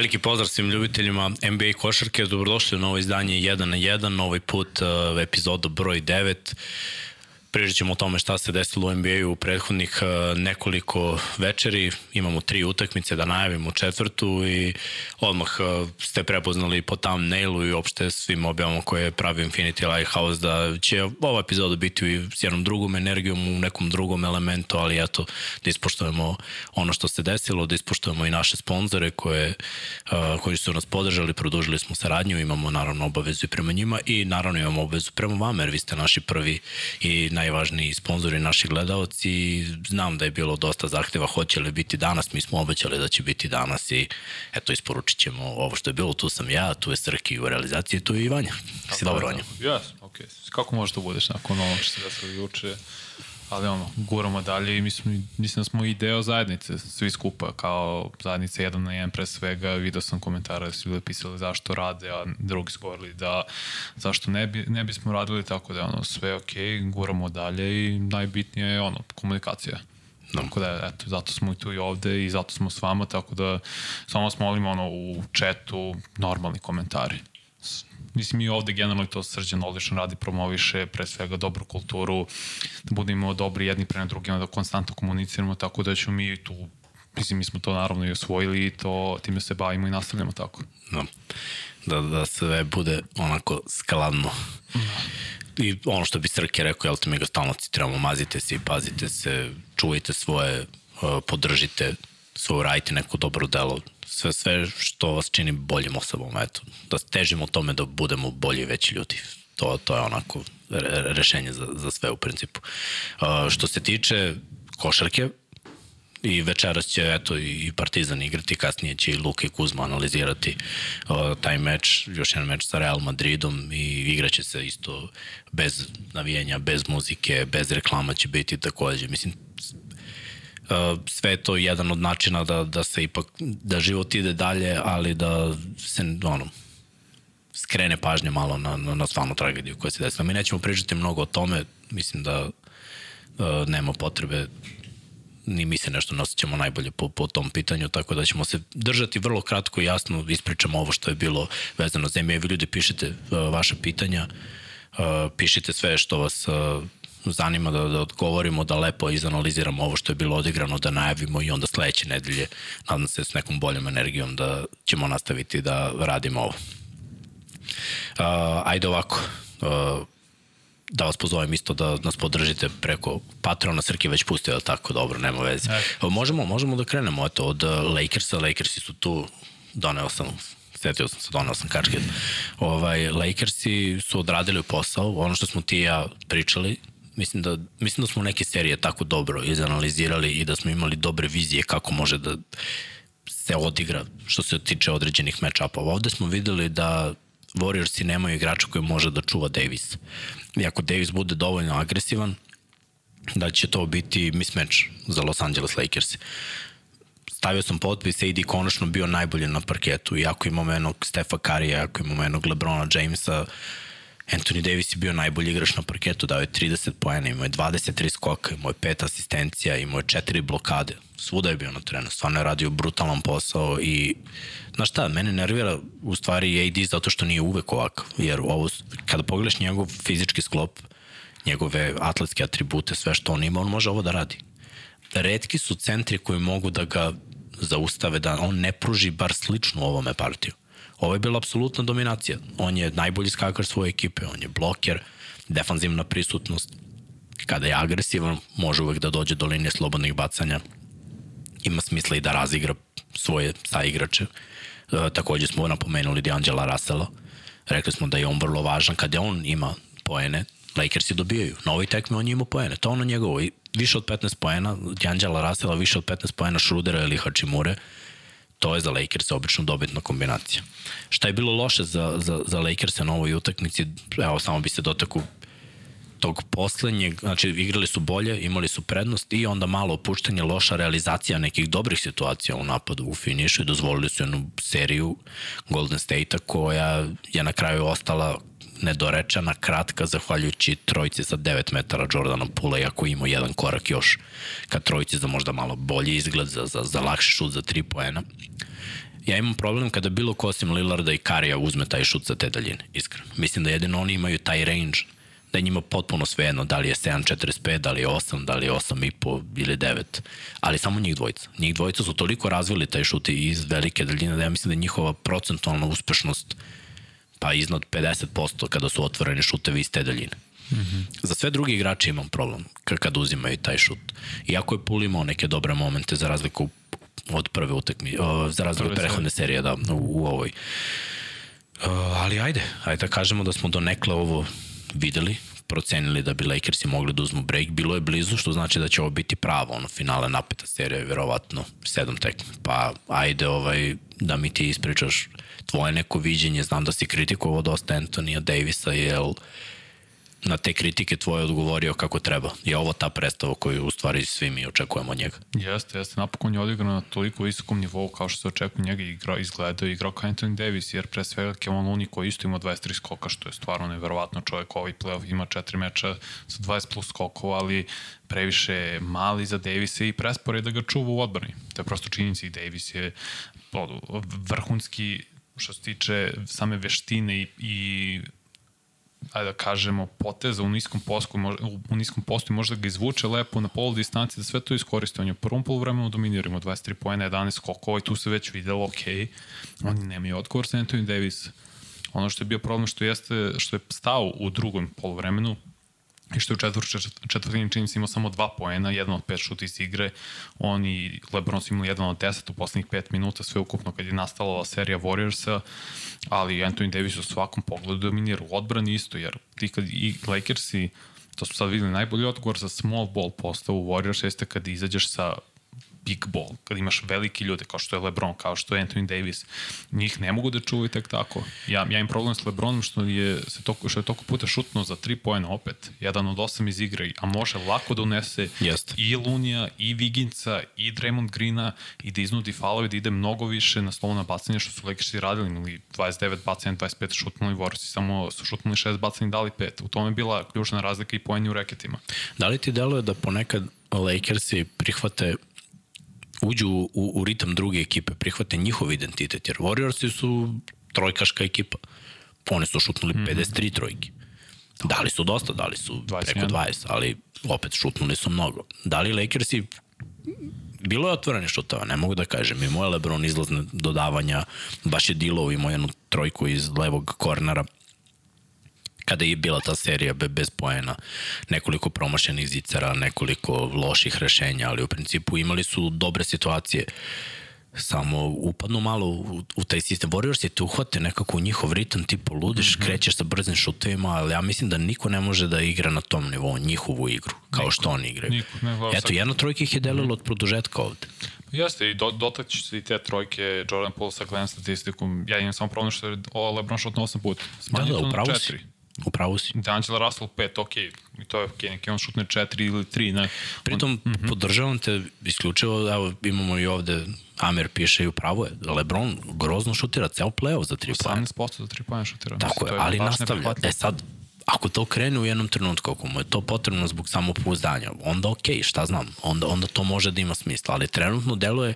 Veliki pozdrav svim ljubiteljima NBA košarke, dobrodošli u novo izdanje 1 na 1, novi put uh, epizodu broj 9. Pričat ćemo o tome šta se desilo u NBA-u u prethodnih uh, nekoliko večeri. Imamo tri utakmice da najavimo četvrtu i odmah uh, ste prepoznali po thumbnailu i opšte svim objavama koje pravi Infinity Lighthouse da će ova epizoda biti s jednom drugom energijom u nekom drugom elementu, ali eto da ispoštujemo ono što se desilo, da ispoštujemo i naše sponzore koje, uh, koji su nas podržali, produžili smo saradnju, imamo naravno obavezu i prema njima i naravno imamo obavezu prema vama jer vi ste naši prvi i najvažniji sponzori naši gledalci. Znam da je bilo dosta zahteva hoće li biti danas, mi smo obećali da će biti danas i eto isporučit ćemo ovo što je bilo, tu sam ja, tu je Srki u realizaciji, tu je i Vanja. Si dobro, Vanja? Jes, okej. Okay. Kako možeš da budeš nakon onog što se desilo juče? Ali ono, guramo dalje i mislim, mislim da smo i deo zajednice, svi skupa, kao zajednica jedan na jedan pre svega, vidio sam komentare da su ljudi pisali zašto rade, a drugi su govorili da zašto ne, bi, ne bismo radili, tako da ono, sve ok, guramo dalje i najbitnije je ono, komunikacija. No. Tako da, eto, zato smo i tu i ovde i zato smo s vama, tako da samo vas molimo ono, u četu normalni komentari mislim mi ovde generalno to srđan odlično radi, promoviše pre svega dobru kulturu, da budemo dobri jedni pre drugima, da konstantno komuniciramo, tako da ćemo mi tu Mislim, mi smo to naravno i osvojili i to, time se bavimo i nastavljamo tako. Da, da, da sve bude onako skladno. I ono što bi Srke rekao, jel te mi ga stalno citiramo, mazite se i pazite se, čuvajte svoje, podržite svoje, radite neko dobro delo, sve, sve što vas čini boljim osobom, eto, da težimo tome da budemo bolji veći ljudi. To, to je onako rešenje za, za sve u principu. Uh, što se tiče košarke, i večeras će eto i Partizan igrati, kasnije će i Luka i Kuzma analizirati uh, taj meč, još jedan meč sa Real Madridom i igraće se isto bez navijenja, bez muzike, bez reklama će biti takođe. Mislim, sve je jedan od načina da, da se ipak, da život ide dalje, ali da se, ono, skrene pažnje malo na, na, na stvarnu tragediju koja se desila. Mi nećemo pričati mnogo o tome, mislim da uh, nema potrebe ni mi se nešto nosjećamo najbolje po, po tom pitanju, tako da ćemo se držati vrlo kratko i jasno, ispričamo ovo što je bilo vezano za zemlje. Vi ljudi pišite uh, vaše pitanja, uh, pišite sve što vas uh, zanima da, da odgovorimo, da lepo izanaliziramo ovo što je bilo odigrano, da najavimo i onda sledeće nedelje, nadam se s nekom boljom energijom da ćemo nastaviti da radimo ovo. Uh, ajde ovako, uh, da vas pozovem isto da nas podržite preko Patrona, Srki već pustio, da tako, dobro, nema veze. Uh, možemo, možemo da krenemo, eto, od Lakersa, Lakersi su tu, doneo sam setio sam se, donao sam kačke. Ovaj, Lakersi su odradili posao, ono što smo ti i ja pričali, mislim da, mislim da smo neke serije tako dobro izanalizirali i da smo imali dobre vizije kako može da se odigra što se tiče određenih match-upova. Ovde smo videli da Warriorsi nemaju igrača koji može da čuva Davis. I ako Davis bude dovoljno agresivan, da će to biti mismatch za Los Angeles Lakers. Stavio sam potpis, AD konačno bio najbolji na parketu, iako imamo jednog Stefa Karija, ako imamo jednog Lebrona Jamesa, uh, Anthony Davis je bio najbolji igrač na parketu, dao je 30 poena, imao je 23 skoka, imao je 5 asistencija, imao je 4 blokade. Svuda je bio na terenu, stvarno je radio brutalan posao i znaš šta, mene nervira u stvari AD zato što nije uvek ovakav, jer ovo, kada pogledaš njegov fizički sklop, njegove atletske atribute, sve što on ima, on može ovo da radi. Redki su centri koji mogu da ga zaustave, da on ne pruži bar sličnu ovome partiju. Ovo je bila apsolutna dominacija. On je najbolji skakar svoje ekipe, on je bloker, defanzivna prisutnost. Kada je agresivan, može uvek da dođe do linije slobodnih bacanja. Ima smisla i da razigra svoje saigrače. E, takođe smo napomenuli D'Angela Russella. Rekli smo da je on vrlo važan. Kada on ima poene, Lakersi dobijaju. Na ovoj tekmi on je imao poene. To ono njegovo. Više od 15 poena, D'Angela Russella više od 15 poena Šrudera ili Hačimure to je za Lakers obično dobitna kombinacija. Šta je bilo loše za, za, za Lakers na ovoj utakmici, evo samo bi se dotaku tog poslednjeg, znači igrali su bolje, imali su prednost i onda malo opuštanje, loša realizacija nekih dobrih situacija u napadu u finišu i dozvolili su jednu seriju Golden State-a koja je na kraju ostala nedorečena, kratka, zahvaljujući trojici sa 9 metara Jordana Pula, iako ima jedan korak još ka trojici za možda malo bolji izgled, za, za, za lakši šut za 3 poena. Ja imam problem kada bilo ko osim Lillarda i Karija uzme taj šut sa te daljine, iskreno. Mislim da jedino oni imaju taj range da je njima potpuno svejedno da li je 7.45, da li je 8, da li je 8.5 ili 9, ali samo njih dvojica. Njih dvojica su toliko razvili taj šut iz velike daljine da ja mislim da je njihova procentualna uspešnost pa iznad 50% kada su otvoreni šutevi iz te daljine. Mm -hmm. Za sve drugi igrači imam problem kada uzimaju taj šut. Iako je Pul imao neke dobre momente za razliku od prve utakmi, za razliku od prehodne serije da, u, u ovoj. Uh, ali ajde, ajde da kažemo da smo do nekle ovo videli, procenili da bi Lakersi mogli da uzmu break, bilo je blizu, što znači da će ovo biti pravo, ono, finale napeta serija, verovatno, sedam tekme. Pa, ajde, ovaj, da mi ti ispričaš tvoje neko viđenje, znam da si kritikovao dosta Antonija Davisa, jel na te kritike tvoje odgovorio kako treba. Je ovo ta predstava koju u stvari svi mi očekujemo od njega? Jeste, jeste. Napokon je odigrano na toliko visokom nivou kao što se očekuje njega igra, izgledao i igrao kao Anthony Davis, jer pre svega Kevon Looney koji isto ima 23 skoka, što je stvarno neverovatno čovjek ovaj playoff ima 4 meča sa 20 plus skokova, ali previše mali za Davisa i prespore da ga čuva u odbrani. To je prosto činjenica i Davis je vrhunski što se tiče same veštine i, i ajde da kažemo, poteza u niskom posku, u niskom postu možda ga izvuče lepo na polu distanci, da sve to iskoriste. On je u prvom polovremenu dominiramo 23 pojena, 11 skokova i tu se već videlo, ok, oni nemaju odgovor sa Anthony Davis. Ono što je bio problem što jeste, što je stao u drugom polovremenu, i što je u četvr, četvrtini čini se imao samo dva poena, jedan od pet šuta iz igre, on i Lebron su imali jedan od deset u poslednjih pet minuta, sve ukupno kad je nastala ova serija Warriorsa, ali Anthony Davis u svakom pogledu dominira u odbrani isto, jer ti kad i Lakersi, to smo sad videli, najbolji odgovor za small ball postavu Warriors jeste kad izađeš sa big ball, kad imaš veliki ljude kao što je LeBron, kao što je Anthony Davis, njih ne mogu da čuvaju tek tako. Ja, ja imam problem s LeBronom što je, se toko, što je toko puta šutno za tri pojena opet, jedan od osam iz igre, a može lako da unese Jest. i Lunija, i Viginca, i Draymond Greena i da iznudi falove, da ide mnogo više na slovna bacanja što su Lakersi radili, imali 29 bacanja, 25 šutnuli, Vorsi samo su šutnuli 6 bacanja i dali 5. U tome je bila ključna razlika i pojeni u reketima. Da li ti deluje da ponekad Lakersi prihvate uđu u, u ritam druge ekipe, prihvate njihov identitet, jer Warriorsi su trojkaška ekipa. Oni su šutnuli mm -hmm. 53 trojke. Dali su dosta, dali su 21. preko 20, ali opet šutnuli su mnogo. Da li Lakersi bilo je otvorene šutava, ne mogu da kažem. Imao je Lebron izlazne dodavanja, baš je Dilo imao jednu trojku iz levog kornera kada je bila ta serija bez poena, nekoliko promašenih zicara, nekoliko loših rešenja, ali u principu imali su dobre situacije samo upadnu malo u, u taj sistem. Warriors je te uhvate nekako u njihov ritam, ti poludiš, mm -hmm. krećeš sa brzim šutovima, ali ja mislim da niko ne može da igra na tom nivou njihovu igru, kao niko, što oni igraju. Niko, Eto, jedna trojka ih je delilo mm -hmm. od produžetka ovde. Jeste, i do, dotaći se i te trojke, Jordan Poole sa gledam statistikom, ja imam samo problem što je Lebron šutno 8 puta. Smanjio da, da, upravo si. Upravo si. D'Angelo Russell 5, ok, i to je ok, neki on šutne 4 ili 3, ne. Pritom, on, mm -hmm. podržavam te isključivo, evo, imamo i ovde, Amer piše i upravo je, Lebron grozno šutira ceo play-off za 3 pojena. 18% za 3 pojena šutira. Tako je, ali nastavlja. E sad, ako to krene u jednom trenutku, ako mu je to potrebno zbog samopouzdanja, onda ok, šta znam, onda, onda to može da ima smisla, ali trenutno deluje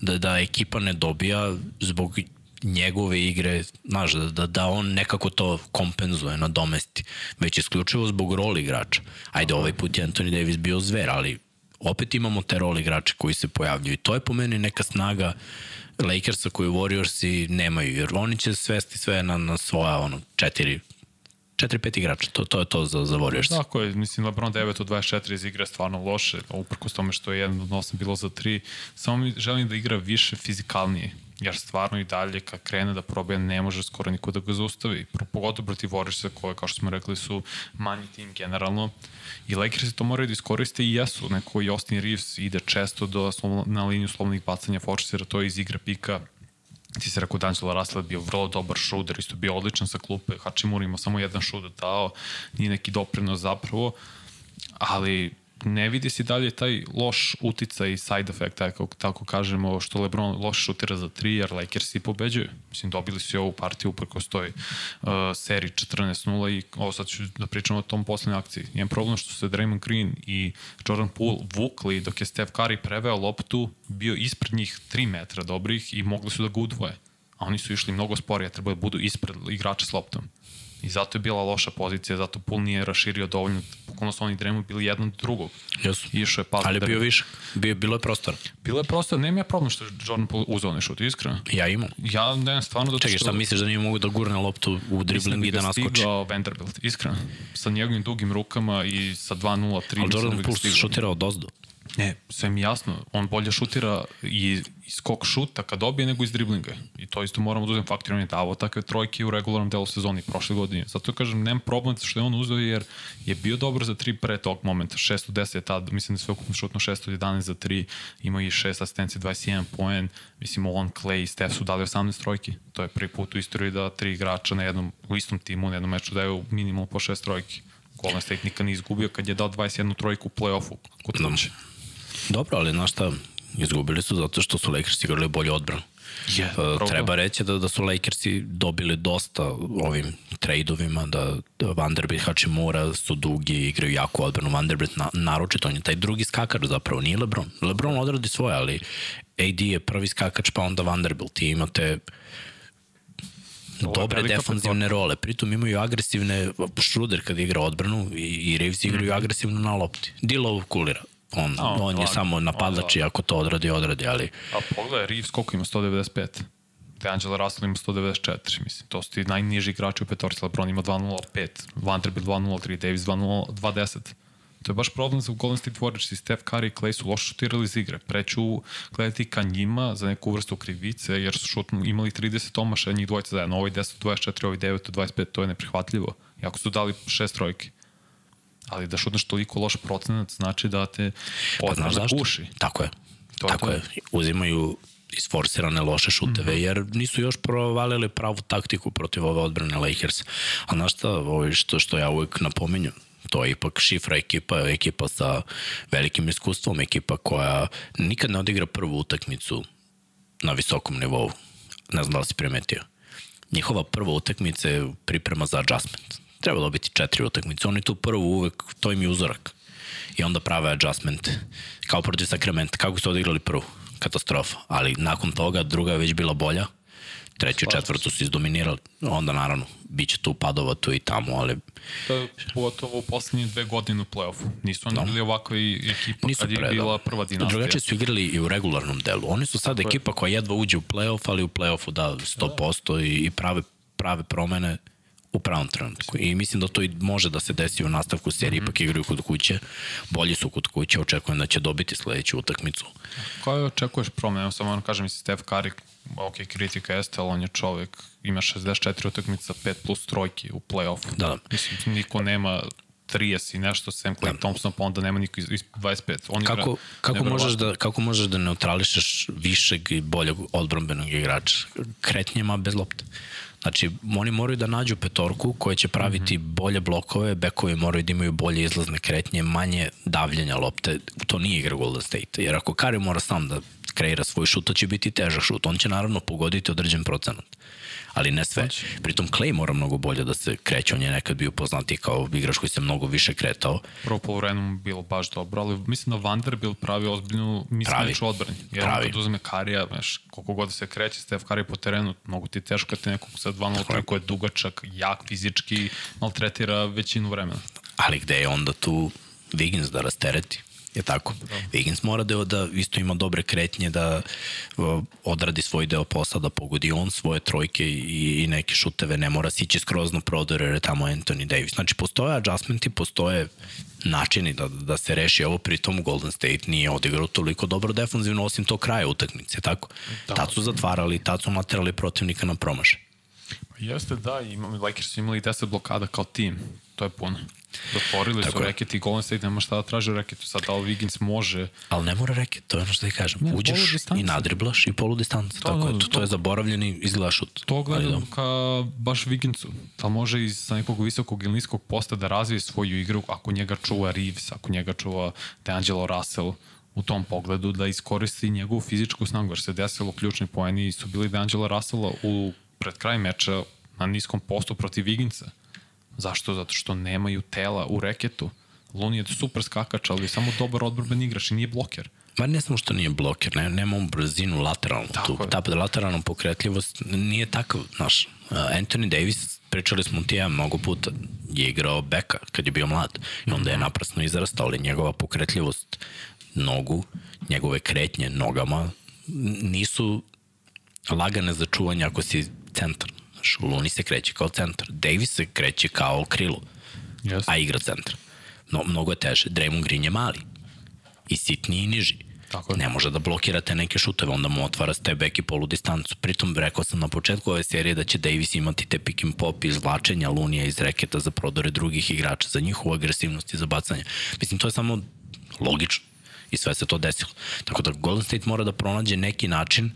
da, da ekipa ne dobija zbog njegove igre, znaš, da, da, da on nekako to kompenzuje, nadomesti, već isključivo zbog roli igrača. Ajde, ovaj put je Anthony Davis bio zver, ali opet imamo te roli igrača koji se pojavljuju. I to je po meni neka snaga Lakersa koju Warriorsi nemaju, jer oni će svesti sve na, na svoja ono, četiri 4-5 igrača, to, to je to za, za Warriors. Tako je, mislim LeBron 9 od 24 iz igre stvarno loše, uprkos tome što je jedan od 8 bilo za 3, samo mi želim da igra više fizikalnije, jer stvarno i dalje kad krene da probija ne može skoro niko da ga zaustavi. Pogotovo protiv Warriorsa koje, kao što smo rekli, su manji tim generalno. I Lakers to moraju da iskoriste i jesu. Neko i Austin Reeves ide često do, na liniju slovnih bacanja, forsira to iz igra pika ti se rekao D'Angelo Russell bio vrlo dobar šuder, isto bio odličan sa klupe, Hačimura ima samo jedan šuder dao, nije neki doprinos zapravo, ali ne vidi se dalje taj loš utica i side effect, tako, tako kažemo, što LeBron loš šutira za 3, jer Lakers i pobeđuju. Mislim, dobili su i ovu partiju uprko stoji uh, seriji 14-0 i ovo sad ću da pričam o tom poslednjoj akciji. Jedan problem što se Draymond Green i Jordan Poole vukli dok je Steph Curry preveo loptu, bio ispred njih 3 metra dobrih i mogli su da ga udvoje. A oni su išli mnogo sporije, treba da budu ispred igrača s loptom. I zato je bila loša pozicija, zato Pul nije raširio dovoljno, pokolno su oni dremu bili jedan drugog. Jesu. Išao je pas. Ali je bio više, bio, bilo je prostor. Bilo je prostor, nema ja problem što je Jordan Poole uzao onaj šut, iskreno. Ja imam. Ja ne, stvarno da Čekaj, šta misliš da nije mogu da gurne loptu u dribling i da naskoči? Mislim da Vanderbilt, iskreno. Sa njegovim dugim rukama i sa 2-0, 3. Ali Jordan Poole šutirao dozdo. Ne, sve mi jasno. On bolje šutira i skok šuta kad dobije nego iz driblinga. I to isto moramo da uzem faktor. On je davao takve trojke u regularnom delu sezoni prošle godine. Zato kažem, nemam problem što je on uzeo jer je bio dobar za tri pre tog momenta. 610 je tad, mislim da sve ukupno šutno 611 za 3, ima i 6 asistencije, 21 poen. Mislim, on, Clay i Steph su dali 18 trojki. To je prvi put u istoriji da tri igrača na jednom, u istom timu na jednom meču daju minimalno po 6 trojki. Golden State nikad nije izgubio kad je dao 21 trojku u play-offu kod kuće. Dobro, ali znaš šta, izgubili su zato što su Lakers igrali bolje odbranu. Yeah, uh, treba reći da, da su Lakersi dobili dosta ovim trejdovima, da, da Vanderbilt, Hachimura su dugi, igraju jako odbranu. Vanderbilt na, naročito, on je taj drugi skakač zapravo, nije Lebron. Lebron odradi svoje, ali AD je prvi skakač, pa onda Vanderbilt. I imate dobre defanzivne role. Pritom imaju agresivne, Schroeder kad igra odbranu i, i Reeves igraju mm. agresivno na lopti. Dilov kulira on, no, on je samo napadač i ako to odradi, odradi, ali... A pogledaj, Reeves koliko ima 195? Te Angela Russell ima 194, mislim. To su ti najniži igrači u petorci. LeBron ima 2.05, Vanderbilt 2.03, Davis 2.10. To je baš problem za Golden State Warriors i Steph Curry i Clay su loše šutirali iz igre. Preću gledati ka njima za neku vrstu krivice, jer su šutnu, imali 30 omaša, njih dvojica zajedno. Ovo je 10 24, ovo je 9 25, to je neprihvatljivo. Iako su dali šest trojke ali da šutneš toliko loš procenat znači da te pa, znaš da kuši. Tako je. To Tako je. je. Uzimaju isforsirane loše šuteve, mm -hmm. jer nisu još provalili pravu taktiku protiv ove odbrane Lakers. A znaš šta, ovo što, što ja uvek napominju, to je ipak šifra ekipa, ekipa sa velikim iskustvom, ekipa koja nikad ne odigra prvu utakmicu na visokom nivou. Ne znam da li si primetio. Njihova prva utakmica je priprema za adjustment treba dobiti četiri utakmice. Oni tu prvo uvek, to im je uzorak. I onda prave adjustment. Kao protiv Sacramento. Kako su odigrali prvu? Katastrofa. Ali nakon toga druga je već bila bolja. Treću i četvrtu su izdominirali. Onda naravno, bit će tu padova tu i tamo, ali... To je pogotovo u poslednje dve godine u play-offu. Nisu oni no. bili ovakva ekipa Nisu kad je pre, bila prva dinastija. Drugačije su igrali i u regularnom delu. Oni su sad ekipa koja jedva uđe u play-off, ali u play-offu da 100% da. i, i prave, prave promene u pravom trenutku. I mislim da to i može da se desi u nastavku serije, mm -hmm. ipak igraju kod kuće, bolji su kod kuće, očekujem da će dobiti sledeću utakmicu. Koje očekuješ promene? Samo vam kažem, mislim, Steph Curry, ok, kritika jeste, ali on je čovek, ima 64 utakmica, 5 plus trojki u play-offu. Da, da. Mislim, niko nema 30 i nešto, Sam Clay da. Thompson, pa onda nema niko iz, iz 25. On kako, igra, kako, možeš da, kako možeš da neutrališeš višeg i boljeg odbrambenog igrača? Kretnjima bez lopte. Znači, oni moraju da nađu petorku koja će praviti mm -hmm. bolje blokove, bekovi moraju da imaju bolje izlazne kretnje, manje davljenja lopte. To nije igra Golden State. Jer ako Kari mora sam da kreira svoj šut, to će biti težak šut. On će naravno pogoditi određen procenat ali ne sve. Znači. Pritom Clay mora mnogo bolje da se kreće, on je nekad bio poznati kao igrač koji se mnogo više kretao. Prvo polovremenu bilo baš dobro, ali mislim da Vanderbilt pravi ozbiljnu mislić odbrani. Jer pravi. kad uzme Karija, znaš, koliko god se kreće Steph Curry po terenu, mogu ti teško kad te nekog sa 2 koji je dugačak, jak fizički, maltretira većinu vremena. Ali gde je onda tu Wiggins da rastereti? Je tako? Da. Wiggins mora da, da isto ima dobre kretnje, da odradi svoj deo posla, da pogodi on svoje trojke i, i neke šuteve, ne mora sići skroz na prodor jer je tamo Anthony Davis. Znači, postoje adjustmenti, postoje načini da, da se reši ovo, pritom Golden State nije odigrao toliko dobro defanzivno, osim to kraja utakmice, tako? Da. Tad su zatvarali, tad su naterali protivnika na promaše. Jeste, da, imam, Lakers su imali 10 blokada kao tim To je puno. Dotvorili su reket i Golden State nema šta da traži u reketu. Sad da li Wiggins može... Ali ne mora reket, to je ono što ti kažem. Ne, Uđeš i nadriblaš i polu distanca. To, Tako da, to, to je zaboravljeni izgleda šut. To gledam ka baš Wigginsu. Da može iz sa nekog visokog ili niskog posta da razvije svoju igru ako njega čuva Reeves, ako njega čuva DeAngelo Russell u tom pogledu da iskoristi njegovu fizičku snagu. Jer se desilo ključni poeni su bili DeAngelo Russella u pred kraj meča na niskom postu protiv Wigginsa. Zašto? Zato što nemaju tela u reketu. Luni je super skakač, ali je samo dobar odbrben igrač i nije bloker. Ma ne samo što nije bloker, ne, nema on brzinu lateralnu. Tako tu, je. ta lateralna pokretljivost nije takav, znaš. Uh, Anthony Davis, pričali smo ti ja mnogo puta, je igrao beka kad je bio mlad i onda Mhm. je naprasno izrastao, ali njegova pokretljivost nogu, njegove kretnje nogama nisu lagane za čuvanje ako si centar. Znaš, Luni se kreće kao centar, Davis se kreće kao krilo, Yes. a igra centar. No, mnogo je teže. Draymond Green je mali i sitniji i niži. Tako je. Ne može da blokirate neke šuteve, onda mu otvara step back i polu distancu. Pritom, rekao sam na početku ove serije da će Davis imati te pick and pop izvlačenja Lunija iz reketa za prodore drugih igrača, za njihovu agresivnost i za bacanje. Mislim, to je samo logično i sve se to desilo. Tako da Golden State mora da pronađe neki način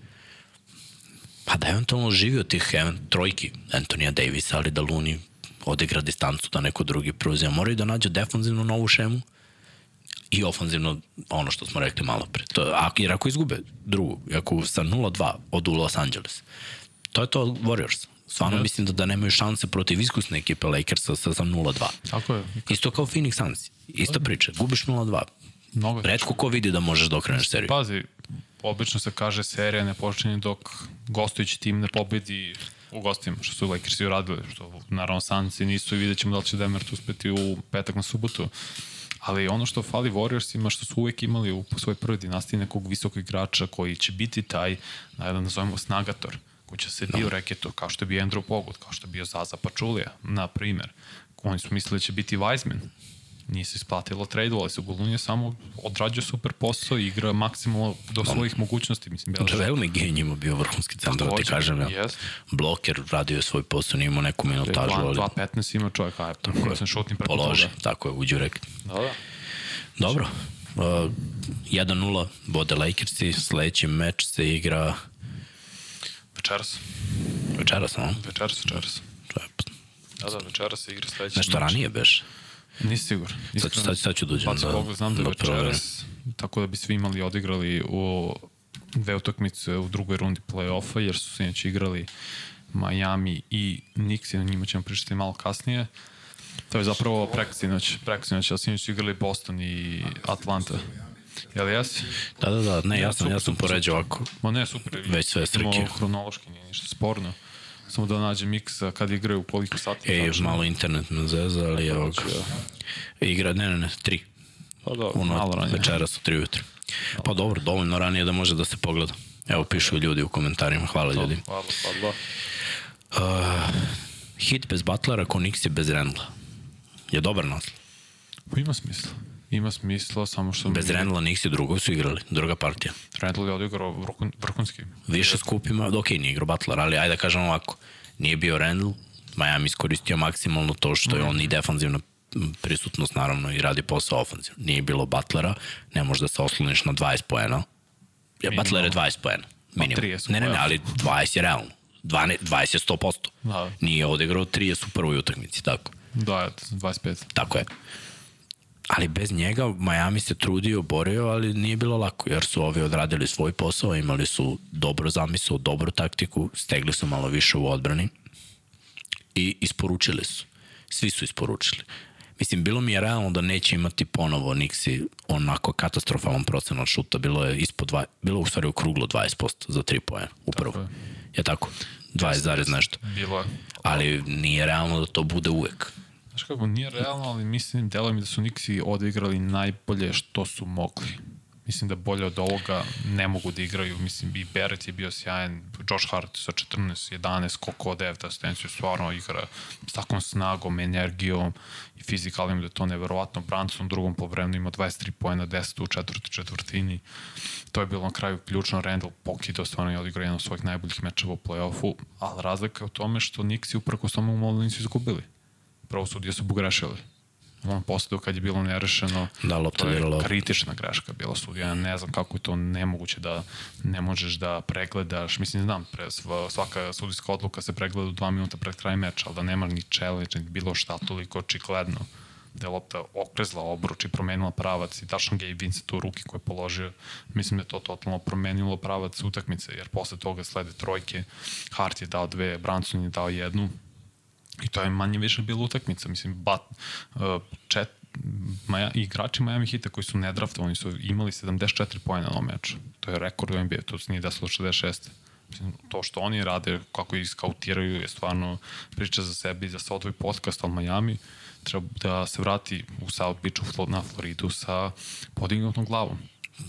pa da eventualno živi od tih even, trojki Antonija Davisa, ali da Luni odigra distancu, da neko drugi preuzima. Moraju da nađu defanzivnu novu šemu i ofanzivno ono što smo rekli malo pre. To, ako, jer ako izgube drugu, ako sa 0-2 odu Los Angeles, to je to Warriors. Stvarno Yes. mislim da, da nemaju šanse protiv iskusne ekipe Lakersa sa, sa 0-2. Tako je. Isto kao Phoenix Suns. Ista priča. Gubiš 0-2. Mnogo Redko ko vidi da možeš da okreneš seriju. Pazi, obično se kaže serija ne počinje dok gostujući tim ne pobedi u gostima, što su Lakersi uradili, što naravno Sanci nisu i vidjet ćemo da li će Demert uspeti u petak na subotu. Ali ono što fali Warriorsima, što su uvek imali u svojoj prvoj dinastiji nekog visokog igrača koji će biti taj, da nazovemo snagator, koji će sediti u reketu, kao što je bio Andrew Pogut, kao što je bio Zaza Pačulija, na primer. Oni su mislili da će biti Wiseman, nije se isplatilo tradeovali su Golun je samo odrađuje super posao i igra maksimalno do svojih mogućnosti mislim bila Javel McGee njima bio vrhunski centar, da ti kažem. Ja. jest. Bloker radio je svoj posao, nije imao neku minutažu, ali 2.15 ima čovjek, a koji sam šutnim preko položi. toga. Tako je, uđu rek. Da, da. Dobro. Uh, 1-0 vode Lakersi, sledeći meč se igra Večeras. večeras, no? Večeras, večeras. Je, Da, da, večeras se igra sledeći nešto meč. ranije beš. Nisi sigur. Sad, sad, sad ću dođem da, pogled, znam da je da večeras, tako da bi svi imali odigrali u dve utakmice u drugoj rundi play-offa, jer su sinoć igrali Miami i Knicks, i na njima ćemo pričati malo kasnije. To je zapravo preksinoć, preksinoć, ali sinoć su igrali Boston i Atlanta. Jel jesi? Da, da, da, ne, ja Ja, sam, ja sam poređao ovako. Ma ne, super. Već sve strke. hronološki, nije ništa sporno. Samo da nađem mix kad igraju koliko sati. Ej, tačno. malo internet me zeza, ali evo ga. Igra, ne, ne, ne, tri. Pa da, Ono, malo ranije. večeras u tri ujutru. Pa dobro, dovoljno ranije da može da se pogleda. Evo, pišu ljudi u komentarima. Hvala ljudi. Hvala, hvala. Uh, hit bez Butlera, ko Nixi bez Rendla. Je dobar naslov. Pa ima smisla. Ima smisla, samo što... Bez Rendla Nixi drugo su igrali, druga partija. Randall je odigrao vrhun, vrhunski. Više skupima, ok, nije igrao Butler, ali ajde da kažem ovako, nije bio Randall, Miami iskoristio maksimalno to što je on i defanzivna prisutnost naravno i radi posao ofanzivno. Nije bilo Butlera, ne možeš da se osloniš na 20 poena. Ja, Butler je 20 poena. Minimum. 30 Ne, ne, ne, ali 20 je realno. 12, 20 je 100%. Da. Nije odigrao 30 u prvoj utakmici, tako. Da, 25. Tako je. Ali bez njega Miami se trudio, borio, ali nije bilo lako, jer su ovi odradili svoj posao, imali su dobro zamisao, dobru taktiku, stegli su malo više u odbrani i isporučili su. Svi su isporučili. Mislim, bilo mi je realno da neće imati ponovo Nixi onako katastrofalan procenat šuta. Bilo je ispod dva, bilo u stvari okruglo 20% za 3 poena u prvu. je. Je tako? 20 zarez nešto. Bilo je. Ali nije realno da to bude uvek. Znaš kako, nije realno, ali mislim, delo mi da su Nixi odigrali najbolje što su mogli. Mislim da bolje od ovoga ne mogu da igraju. Mislim, i Barrett je bio sjajan, Josh Hart sa 14, 11, koliko od 9 asistenciju, stvarno igra s takvom snagom, energijom i fizikalnim da je to neverovatno. Branson u drugom povremenu ima 23 pojena, 10 u četvrti četvrtini. To je bilo na kraju ključno. Randall pokidao, stvarno je odigrao jedan od svojih najboljih mečeva u play-offu, ali razlika je u tome što Nixi uprko s tomu malo nisu izgubili prvo sudije su pogrešili. On posle kad je bilo nerešeno, Da, lopta to je dirala. kritična greška bila sudija. Ja ne znam kako je to nemoguće da ne možeš da pregledaš. Mislim, znam, pre, sva- svaka sudijska odluka se pregleda u dva minuta pred kraj meča, ali da nema ni challenge, ni bilo šta toliko očigledno da je lopta okrezla obruč i promenila pravac i tačno Gabe Vincent u ruki koje je položio. Mislim da je to totalno promenilo pravac utakmice, jer posle toga slede trojke. Hart je dao dve, Branson je dao jednu, I to je manje više bila utakmica. Mislim, bat, uh, čet, Maja, igrači Miami Hita koji su nedraftovani su imali 74 pojena na ovom meču. To je rekord u NBA, to se nije desilo 66. Mislim, to što oni rade, kako ih skautiraju, je stvarno priča za sebe i za se odvoj podcast, ali Miami treba da se vrati u South Beach u na Floridu sa podignutom glavom.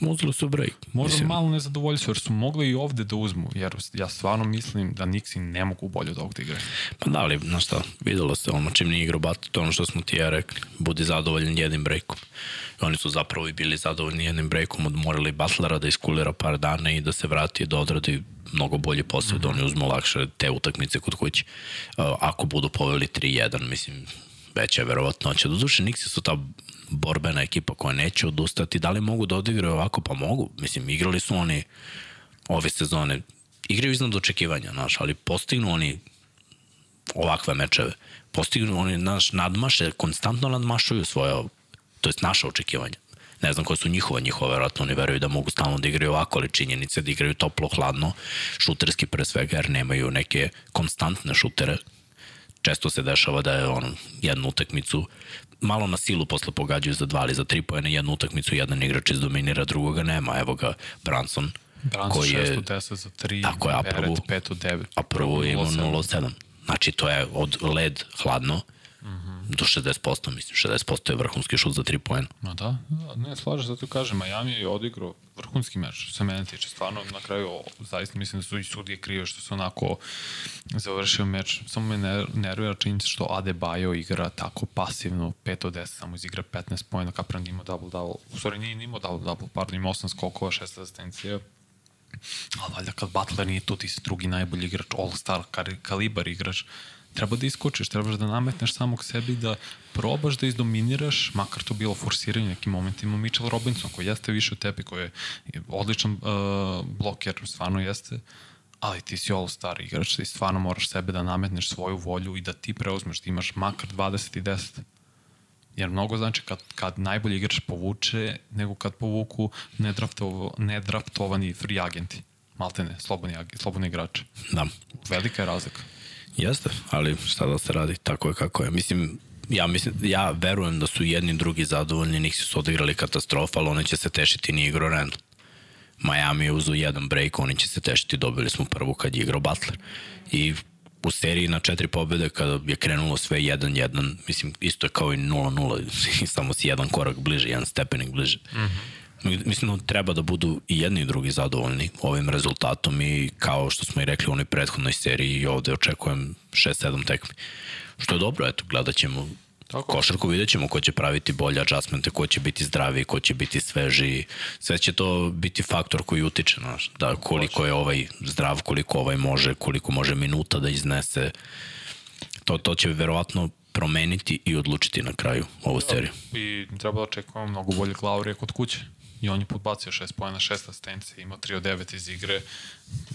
Uzeli su break. Možda Mislim, malo nezadovoljstvo, jer su mogli i ovde da uzmu, jer ja stvarno mislim da Nixi ne mogu bolje od ovog da igraju. Pa da li, znaš šta, videlo se ono čim nije igrao bat, to ono što smo ti ja rekli, budi zadovoljan jednim breakom. I oni su zapravo i bili zadovoljni jednim breakom, odmorili Butlera da iskulira par dana i da se vrati da odradi mnogo bolje posao, mm -hmm. da oni uzmu lakše te utakmice kod kuće. Ako budu poveli 3-1, mislim, veća je verovatnoća. Doduše, Nixi su ta borbena ekipa koja neće odustati. Da li mogu da odigraju ovako? Pa mogu. Mislim, igrali su oni ove sezone. Igraju iznad očekivanja, znaš, ali postignu oni ovakve mečeve. Postignu oni, naš, nadmaše, konstantno nadmašuju svoje, to jest naše očekivanja. Ne znam koje su njihova, njihova verovatno oni veruju da mogu stalno da igraju ovako, ali činjenice da igraju toplo, hladno, šuterski pre svega, jer nemaju neke konstantne šutere. Često se dešava da je on jednu utakmicu malo na silu posle pogađaju za dva ili za tri pojene, jednu utakmicu jedan igrač izdominira, drugoga nema. Evo ga Branson, Branson koji 6 je, od 10 za 3, Tako je, a Beret 5 od 9. a prvo je imao 0,7. 0,7. Znači to je od led hladno Mhm. Do 60%, mislim, 60% je vrhunski šut za 3 pojena. Ma da, ne, slažem zato kažem, Miami je odigrao vrhunski meč, se mene tiče, stvarno na kraju, o, zaista mislim da su i sudije krive što su onako završio meč, samo me ner, nervira činjenica što Adebayo igra tako pasivno, 5 od 10, samo izigra 15 pojena, Kapran imao double-double, u stvari nije imao double-double, pardon, imao 8 skokova, 6 asistencija, ali valjda kad Butler nije tu, ti si drugi najbolji igrač, all-star, kalibar igrač, treba da iskočiš, trebaš da nametneš samog sebi, da probaš da izdominiraš, makar to bilo forsiranje u nekim momentima, Mitchell Robinson, koji jeste više od tebi, koji je odličan uh, bloker, stvarno jeste, ali ti si all-star igrač, ti stvarno moraš sebe da nametneš svoju volju i da ti preuzmeš, da imaš makar 20 i 10. Jer mnogo znači kad, kad najbolji igrač povuče nego kad povuku nedraftovo, nedraftovani free agenti. Maltene, slobodni, slobodni igrači. Da, Velika je razlika. Jeste, ali šta da se radi, tako je kako je. Mislim, ja, mislim, ja verujem da su jedni drugi zadovoljni, njih su odigrali katastrofa, ali oni će se tešiti ni igro Randall. Miami je uzao jedan break, oni će se tešiti, dobili smo prvu kad je igrao Butler. I u seriji na četiri pobjede kada je krenulo sve 1-1, mislim isto je kao i 0-0, samo si jedan korak bliže, jedan stepenik bliže. Mm -hmm. Mislim da treba da budu i jedni i drugi zadovoljni ovim rezultatom i kao što smo i rekli u onoj prethodnoj seriji i ovde očekujem 6-7 tekmi. Što je dobro, eto, gledat ćemo Tako. košarku, vidjet ćemo ko će praviti bolje adjustmente, ko će biti zdraviji, ko će biti sveži. Sve će to biti faktor koji utiče, znaš, da koliko je ovaj zdrav, koliko ovaj može, koliko može minuta da iznese. To, to će verovatno promeniti i odlučiti na kraju ovu seriju. I treba da očekujemo mnogo bolje Laurija kod kuće. I on je podbacio 6 pojena, 6 asistencije, imao 3 od 9 iz igre.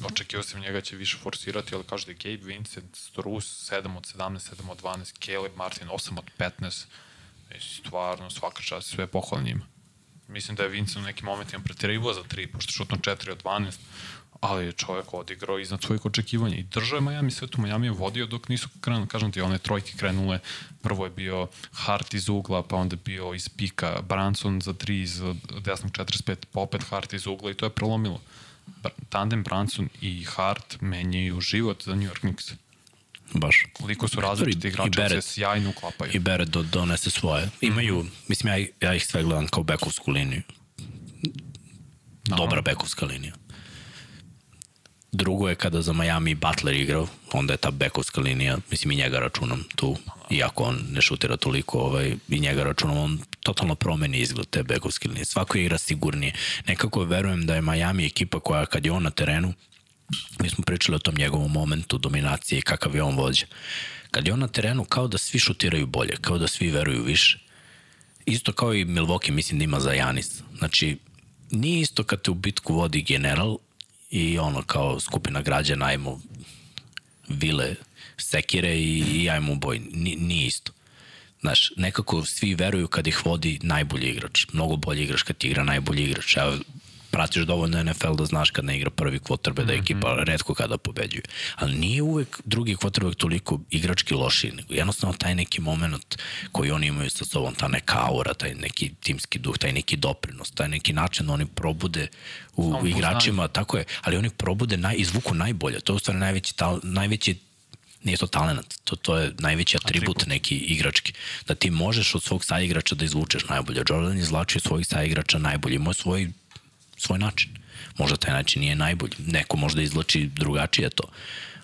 Očekivao sam njega će više forsirati, ali kaže da je Gabe Vincent, Strus 7 od 17, 7 od 12, Caleb Martin 8 od 15. I stvarno, svaka čast, sve pohvala njima. Mislim da je Vincent u nekim momentima pretirivao za 3, pošto šutno 4 od 12, ali je čovjek odigrao iznad svojih očekivanja i držao je Miami sve tu. Miami je vodio dok nisu krenuli, kažem ti, one trojke krenule. Prvo je bio Hart iz ugla, pa onda je bio iz pika Branson za 3 iz desnog 45, pa opet Hart iz ugla i to je prelomilo. Tandem Branson i Hart menjaju život za New York Knicks. Baš. Koliko su različiti igrači, se sjajno uklapaju. I Beret do, donese svoje. Imaju, mislim, ja, ja ih sve gledam kao bekovsku liniju. Dobra bekovska linija. Drugo je kada za Miami Butler igrao, onda je ta bekovska linija, mislim i njega računam tu, iako on ne šutira toliko, ovaj, i njega računam, on totalno promeni izgled te bekovske linije. Svako igra sigurnije. Nekako verujem da je Miami ekipa koja kad je on na terenu, mi smo pričali o tom njegovom momentu dominacije i kakav je on vođa. Kad je on na terenu, kao da svi šutiraju bolje, kao da svi veruju više. Isto kao i Milwaukee, mislim da ima za Janis. Znači, nije isto kad te u bitku vodi general i ono kao skupina građana, ajmo vile, sekire i, i ajmo u boj. Ni, nije isto. Znaš, nekako svi veruju kad ih vodi najbolji igrač. Mnogo bolji igrač kad igra najbolji igrač. Evo, pratiš dovoljno NFL da znaš kad ne igra prvi quarterback, da je ekipa mm -hmm. redko kada pobeđuje. Ali nije uvek drugi quarterback toliko igrački loši, nego jednostavno taj neki moment koji oni imaju sa sobom, ta neka aura, taj neki timski duh, taj neki doprinos, taj neki način da oni probude u Samo igračima, tako je, ali oni probude, naj, izvuku najbolje. To je u stvari najveći, tal, najveći nije to talent, to, to je najveći atribut, atribut neki igrački. Da ti možeš od svog saigrača da izvučeš najbolje. Jordan izlačio svojih saigrača najbolje, imao svoj svoj način. Možda taj način nije najbolji. Neko možda izlači drugačije to.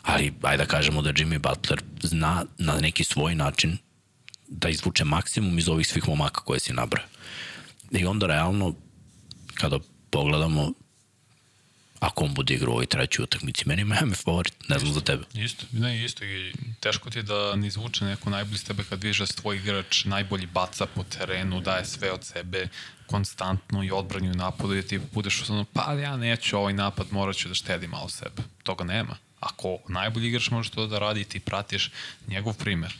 Ali, ajde da kažemo da Jimmy Butler zna na neki svoj način da izvuče maksimum iz ovih svih momaka koje si nabrao. I onda realno, kada pogledamo ako on bude igrao u ovoj trećoj utakmici. Meni je Miami favorit, ne znam za tebe. Isto, ne, isto. I teško ti je da ne izvuče neko najbolji s tebe kad vidiš da tvoj igrač najbolji baca po terenu, daje sve od sebe, konstantno i odbranju napadu i ti budeš ono, pa ja neću ovaj napad, morat ću da štedi malo sebe. Toga nema. Ako najbolji igrač može to da radi i ti pratiš njegov primer.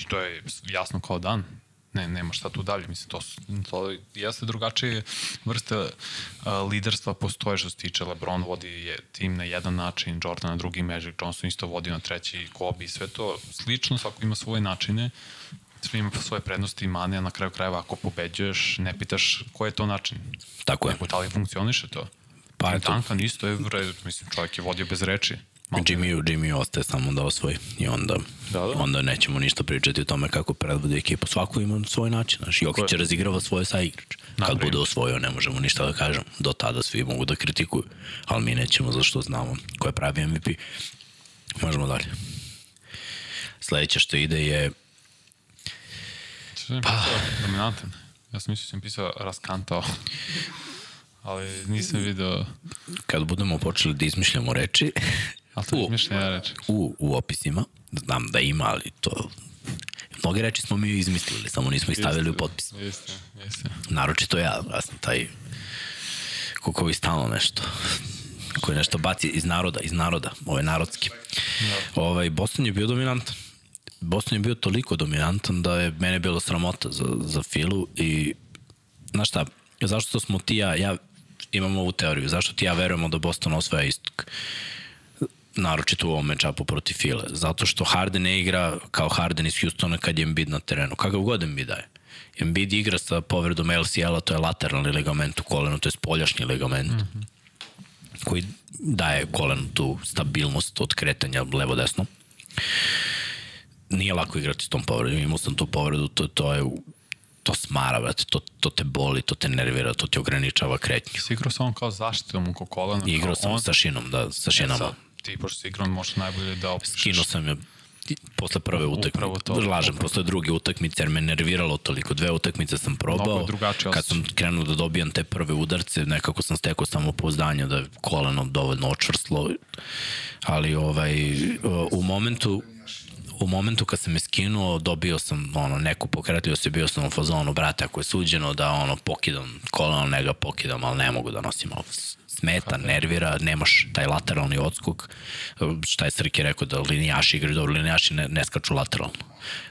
I to je jasno kao dan ne, nema šta tu dalje. Mislim, to, to jeste drugačije vrste uh, liderstva postoje što se tiče Lebron vodi je tim na jedan način, Jordan na drugi, Magic Johnson isto vodi na treći, Kobe i sve to slično, svako ima svoje načine svi ima svoje prednosti i mane, a na kraju krajeva ako pobeđuješ, ne pitaš koji je to način. Tako je. Nego da li funkcioniše to. Pa eto. Duncan isto je, mislim, čovjek je vodio bez reči. Jimmy, Jimmy ostaje samo da osvoji i onda, da, da. onda nećemo ništa pričati o tome kako predvodi ekipu. Svako ima svoj način. Znaš, Jokić je razigrava svoje saigrač. Kad bude osvojio ne možemo ništa da kažemo. Do tada svi mogu da kritikuju, ali mi nećemo zašto znamo ko je pravi MVP. Možemo dalje. Sledeće što ide je Pa... Dominantan. Ja sam mislio da sam pisao raskantao. ali nisam video... Kad budemo počeli da izmišljamo reči, Ali to izmišljena reč. U, u opisima, znam da ima, ali to... Mnoge reči smo mi izmislili, samo nismo ih stavili u potpis. Jeste, jeste. Naročito ja, ja sam taj koji stalno nešto koji nešto baci iz naroda, iz naroda, ove narodski. Da. Ovaj, Boston je bio dominantan. Boston je bio toliko dominantan da je mene bilo sramota za, za Filu i znaš šta, zašto smo ti ja, ja imam ovu teoriju, zašto ti ja verujemo da Boston osvaja istok? naročito u ovom mečapu protiv File, zato što Harden ne igra kao Harden iz Houstona kad je Embiid na terenu, kakav god Embiid daje. Embiid igra sa povredom LCL-a, to je lateralni ligament u kolenu, to je spoljašnji ligament, mm -hmm. koji daje kolenu tu stabilnost od kretanja levo-desno. Nije lako igrati s tom povredom, imao sam tu povredu, to, to je to smara, brate, to, to te boli, to te nervira, to ti ograničava kretnju. Si igrao samo kao zaštitom oko kolena? Igrao sam on... sa šinom, da, sa šinama. E, ti, pošto si igrao, možeš najbolje da opišeš. Skinuo sam je posle prve utakmice, lažem, posle druge utakmice, jer me nerviralo toliko. Dve utakmice sam probao, kad sam krenuo da dobijam te prve udarce, nekako sam stekao samo pouzdanje da je koleno dovoljno očvrslo, ali ovaj, u momentu u momentu kad sam me skinuo, dobio sam ono, neku pokretio se, bio sam u fazonu, brate, ako je suđeno da ono, pokidam koleno, ne ga pokidam, ali ne mogu da nosim ovo smeta, nervira, nemaš taj lateralni odskok. Šta je Srki rekao da linijaši igraju dobro, linijaši ne, ne skaču lateralno.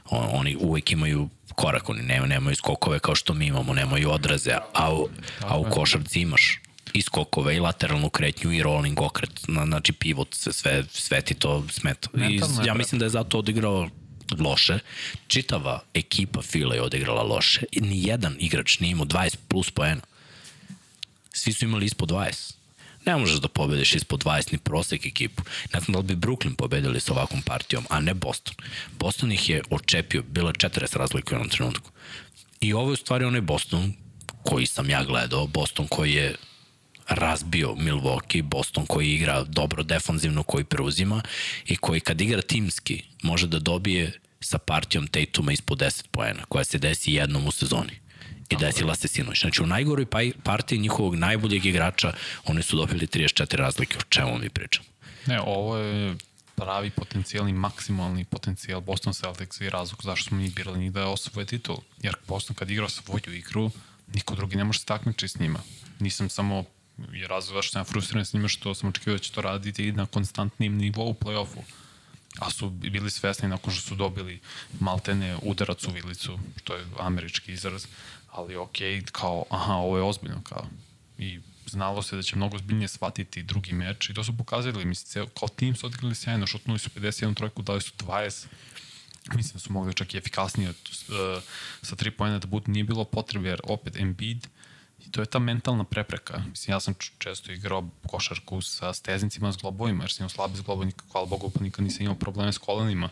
Oni uvek imaju korak, oni nemaju, nemaju skokove kao što mi imamo, nemaju odraze, a u, a u košarci imaš i skokove i lateralnu kretnju i rolling okret, znači pivot, sve, sve ti to smeta. I ja mislim da je zato odigrao loše. Čitava ekipa Fila je odigrala loše. I ni jedan igrač nije imao 20 plus poena. Svi su imali ispod 20. Ne možeš da pobediš ispod 20 ni prosek ekipu. Ne znam da li bi Brooklyn pobedili sa ovakvom partijom, a ne Boston. Boston ih je očepio, bilo je 40 razlike u jednom trenutku. I ovo je u stvari onaj Boston koji sam ja gledao, Boston koji je razbio Milwaukee, Boston koji igra dobro defanzivno, koji preuzima i koji kad igra timski može da dobije sa partijom Tatuma ispod 10 poena, koja se desi jednom u sezoni. I desila se sinoć. Znači u najgoroj partiji njihovog najboljeg igrača oni su dobili 34 razlike. O čemu mi pričamo? Ne, ovo je pravi potencijalni, maksimalni potencijal Boston Celtics i razlog zašto smo mi birali njih da osvoje titul. Jer Boston kad igra svoju igru, niko drugi ne može se takmičiti s njima. Nisam samo je razlog zašto sam frustriran s njima što sam očekivao da će to raditi na konstantnim nivou u play-offu. A su bili svesni nakon što su dobili maltene udarac u vilicu, što je američki izraz, ali ok, kao, aha, ovo je ozbiljno, kao. I znalo se da će mnogo zbiljnije shvatiti drugi meč i to su pokazali, mislim, kao tim su odigrali sjajno, šutnuli su 51 trojku, dali su 20, mislim da su mogli čak i efikasnije uh, sa tri pojene da budu, nije bilo potrebe, jer opet Embiid, I to je ta mentalna prepreka. Mislim, ja sam često igrao košarku sa steznicima s globovima, jer sam imao slabe zglobove, hvala Bogu, pa nikad nisam imao probleme s kolenima,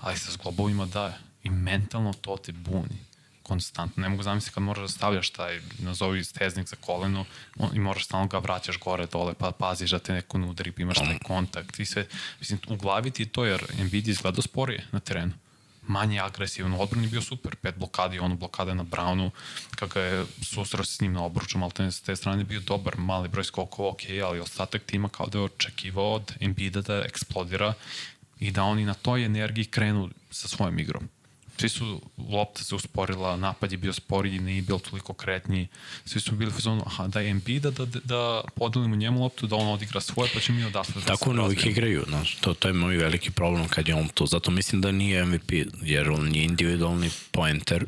ali sa zglobovima da. I mentalno to te buni konstantno. Ne mogu zamisliti kad moraš da stavljaš taj, nazovi steznik za koleno on, i moraš stalno ga vraćaš gore, dole, pa paziš da te neko ne udari, pa imaš taj kontakt i sve. Mislim, u glavi ti to jer Nvidia izgleda sporije na terenu manje agresivan. U odbrani bio super, pet blokadi, ono blokade na Brownu, kada je susreo s njim na obruču, ali s te strane bio dobar, mali broj skokova, ok, ali ostatak tima kao da je očekivao od Embiida da eksplodira i da oni na toj energiji krenu sa svojom igrom svi su, lopta se usporila, napad je bio sporiji, nije bilo toliko kretnji, svi su bili u zonu, aha, daj Embiida da, da, da podelimo njemu loptu, da on odigra svoje, pa će mi odatle da Tako oni uvijek igraju, znaš, to, to je moj veliki problem kad je on tu, zato mislim da nije MVP, jer on je individualni pointer,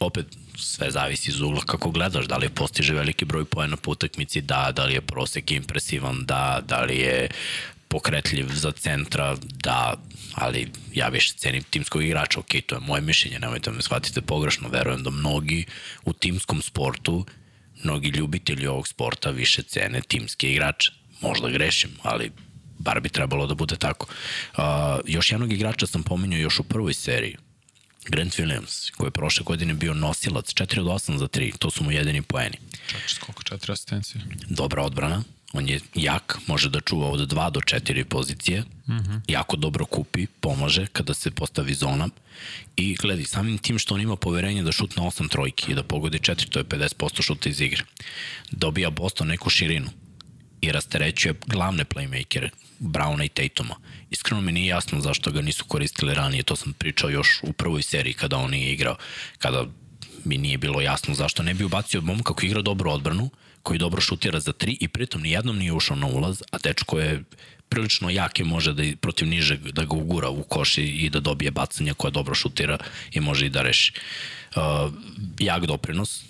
opet sve zavisi iz ugla kako gledaš, da li postiže veliki broj poena po utakmici, da, da li je prosek impresivan, da, da li je pokretljiv za centra, da, ali ja više cenim timskog igrača, ok, to je moje mišljenje, nemojte me shvatite pogrešno, verujem da mnogi u timskom sportu, mnogi ljubitelji ovog sporta više cene timske igrače. Možda grešim, ali bar bi trebalo da bude tako. Uh, još jednog igrača sam pominjao još u prvoj seriji, Grant Williams, koji je prošle godine bio nosilac 4 od 8 za 3, to su mu jedini poeni. Četiri skoka, četiri asistencije. Dobra odbrana, on je jak, može da čuva od 2 do 4 pozicije, mm -hmm. jako dobro kupi, pomaže kada se postavi zona i gledi, samim tim što on ima poverenje da šutne 8 trojki i da pogodi 4, to je 50% šuta iz igre. Dobija Boston neku širinu i rasterećuje glavne playmakere, Browna i Tatuma. Iskreno mi nije jasno zašto ga nisu koristili ranije, to sam pričao još u prvoj seriji kada on nije igrao, kada mi nije bilo jasno zašto ne bi ubacio momka koji igra dobru odbranu, koji dobro šutira za tri i pritom nijednom nije ušao na ulaz, a dečko je prilično jake može da protiv nižeg da ga ugura u koši i da dobije bacanje koja dobro šutira i može i da reši. Uh, jak doprinos,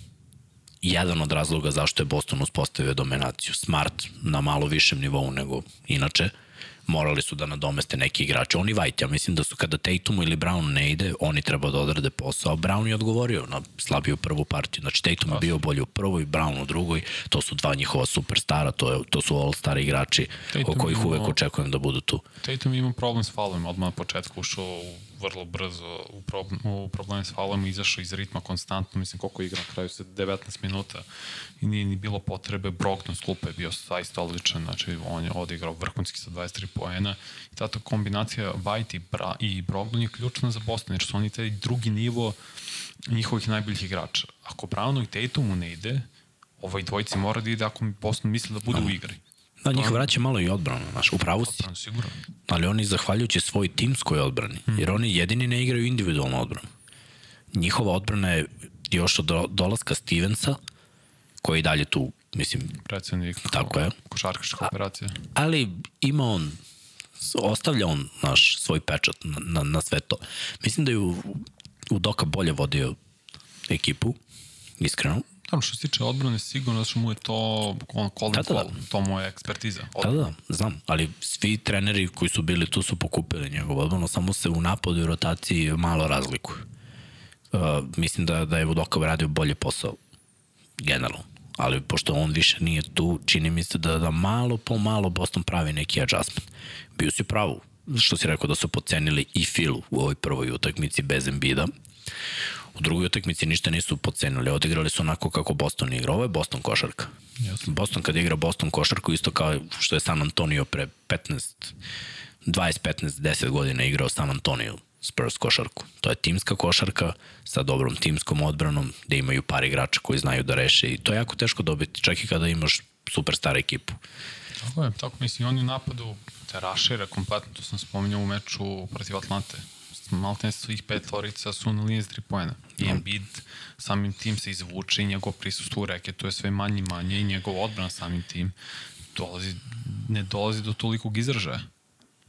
jedan od razloga zašto je Boston uspostavio dominaciju. Smart na malo višem nivou nego inače. Uh, morali su da nadomeste neki igrači. Oni White, ja mislim da su kada Tatumu ili Brown ne ide, oni treba da odrade posao. Brown je odgovorio na slabiju prvu partiju. Znači Tatum je bio bolji u prvoj, Brown u drugoj. To su dva njihova superstara, to, je, to su all-star igrači Tatum o kojih uvek očekujem da budu tu. Tatum ima problem s falovima, odmah na početku ušao u vrlo brzo u, problem, u probleme s falom, izašao iz ritma konstantno, mislim koliko igra na kraju se 19 minuta i nije ni bilo potrebe, Brogdon s klupe je bio saista odličan, znači on je odigrao vrhunski sa 23 poena i ta kombinacija White i, Bra, i Brogdon je ključna za Boston, jer su oni taj drugi nivo njihovih najboljih igrača. Ako Brownu i Tatumu ne ide, ovaj dvojici mora da ide ako Boston misli da bude u igri. Da, njih vraća malo i odbranu, znaš, upravo si. Odbranu, sigurno. Ali oni zahvaljujući svoj timskoj odbrani, hmm. jer oni jedini ne igraju individualnu odbranu. Njihova odbrana je još od dolaska Stevensa, koji je dalje tu, mislim... Predsednik, tako je. košarkaška operacija. Ali ima on, ostavlja on naš svoj pečat na, na, na sve to. Mislim da je u, u Doka bolje vodio ekipu, iskreno. Tamo što se tiče odbrane, sigurno što mu je to on, Colin da, da, da. to mu je ekspertiza. Odbrana. Da, da, znam, ali svi treneri koji su bili tu su pokupili njegov odbranu, samo se u napadu i rotaciji malo razlikuju. Uh, mislim da, da je Vodokov radio bolje posao, generalno. Ali pošto on više nije tu, čini mi se da, da malo po malo Boston pravi neki adjustment. Bio si pravu, što si rekao da su pocenili i Filu u ovoj prvoj utakmici bez Embida. U drugoj utakmici ništa nisu pocenili, odigrali su onako kako Boston igra. Ovo je Boston košarka. Yes. Boston kad igra Boston košarku, isto kao što je San Antonio pre 15, 20, 15, 10 godina igrao San Antonio Spurs košarku. To je timska košarka sa dobrom timskom odbranom, gde imaju par igrača koji znaju da reše i to je jako teško dobiti, čak i kada imaš superstar ekipu. Tako je, tako mislim, oni u napadu te rašira kompletno, to sam spominjao u meču protiv Atlante. Maltene svih pet lorica su na liniji s tri pojena. I Da. Embiid samim tim se izvuče i njegov prisustvo u reketu je sve manje i manje i njegov odbran samim tim dolazi, ne dolazi do tolikog izražaja.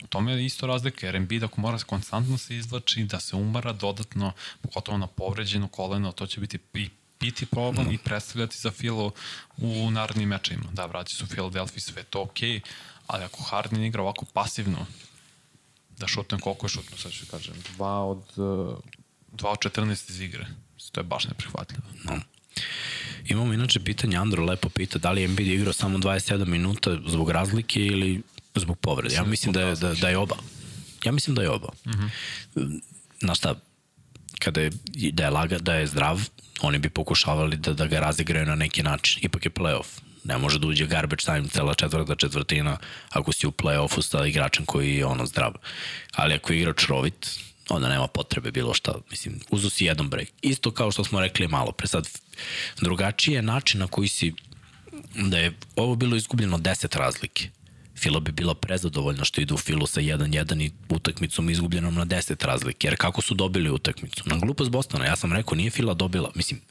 U tome je isto razlika, jer Embiid ako mora konstantno se izvlači, da se umara dodatno, pogotovo na povređeno koleno, to će biti i biti problem i predstavljati za Filo u narednim mečajima. Da, vraći su Philadelphia, sve to okej, okay, ali ako Harden igra ovako pasivno, da šutne koliko je šutno, sad ću kažem, 2 od, uh, 2 od 14 iz igre. To je baš neprihvatljivo. No. Imamo inače pitanje, Andro lepo pita da li je Embiid igrao samo 27 minuta zbog razlike ili zbog povrede. Ja mislim da je, da, da je oba. Ja mislim da je oba. Mm -hmm. Znaš šta, kada je, da je laga, da je zdrav, oni bi pokušavali da, da ga razigraju na neki način. Ipak je playoff. Ne može da uđe garbage time cela četvrta četvrtina ako si u play-offu sa igračem koji je ono zdrav. Ali ako je igrač rovit, onda nema potrebe bilo šta. Mislim, uzu si jedan break. Isto kao što smo rekli malo pre sad, drugačiji je način na koji si, da je ovo bilo izgubljeno 10 razlike. Filo bi bila prezadovoljna što ide u Filu sa 1-1 i utakmicom izgubljenom na 10 razlike. Jer kako su dobili utakmicu? Na glupost Bostona. Ja sam rekao, nije Fila dobila. Mislim,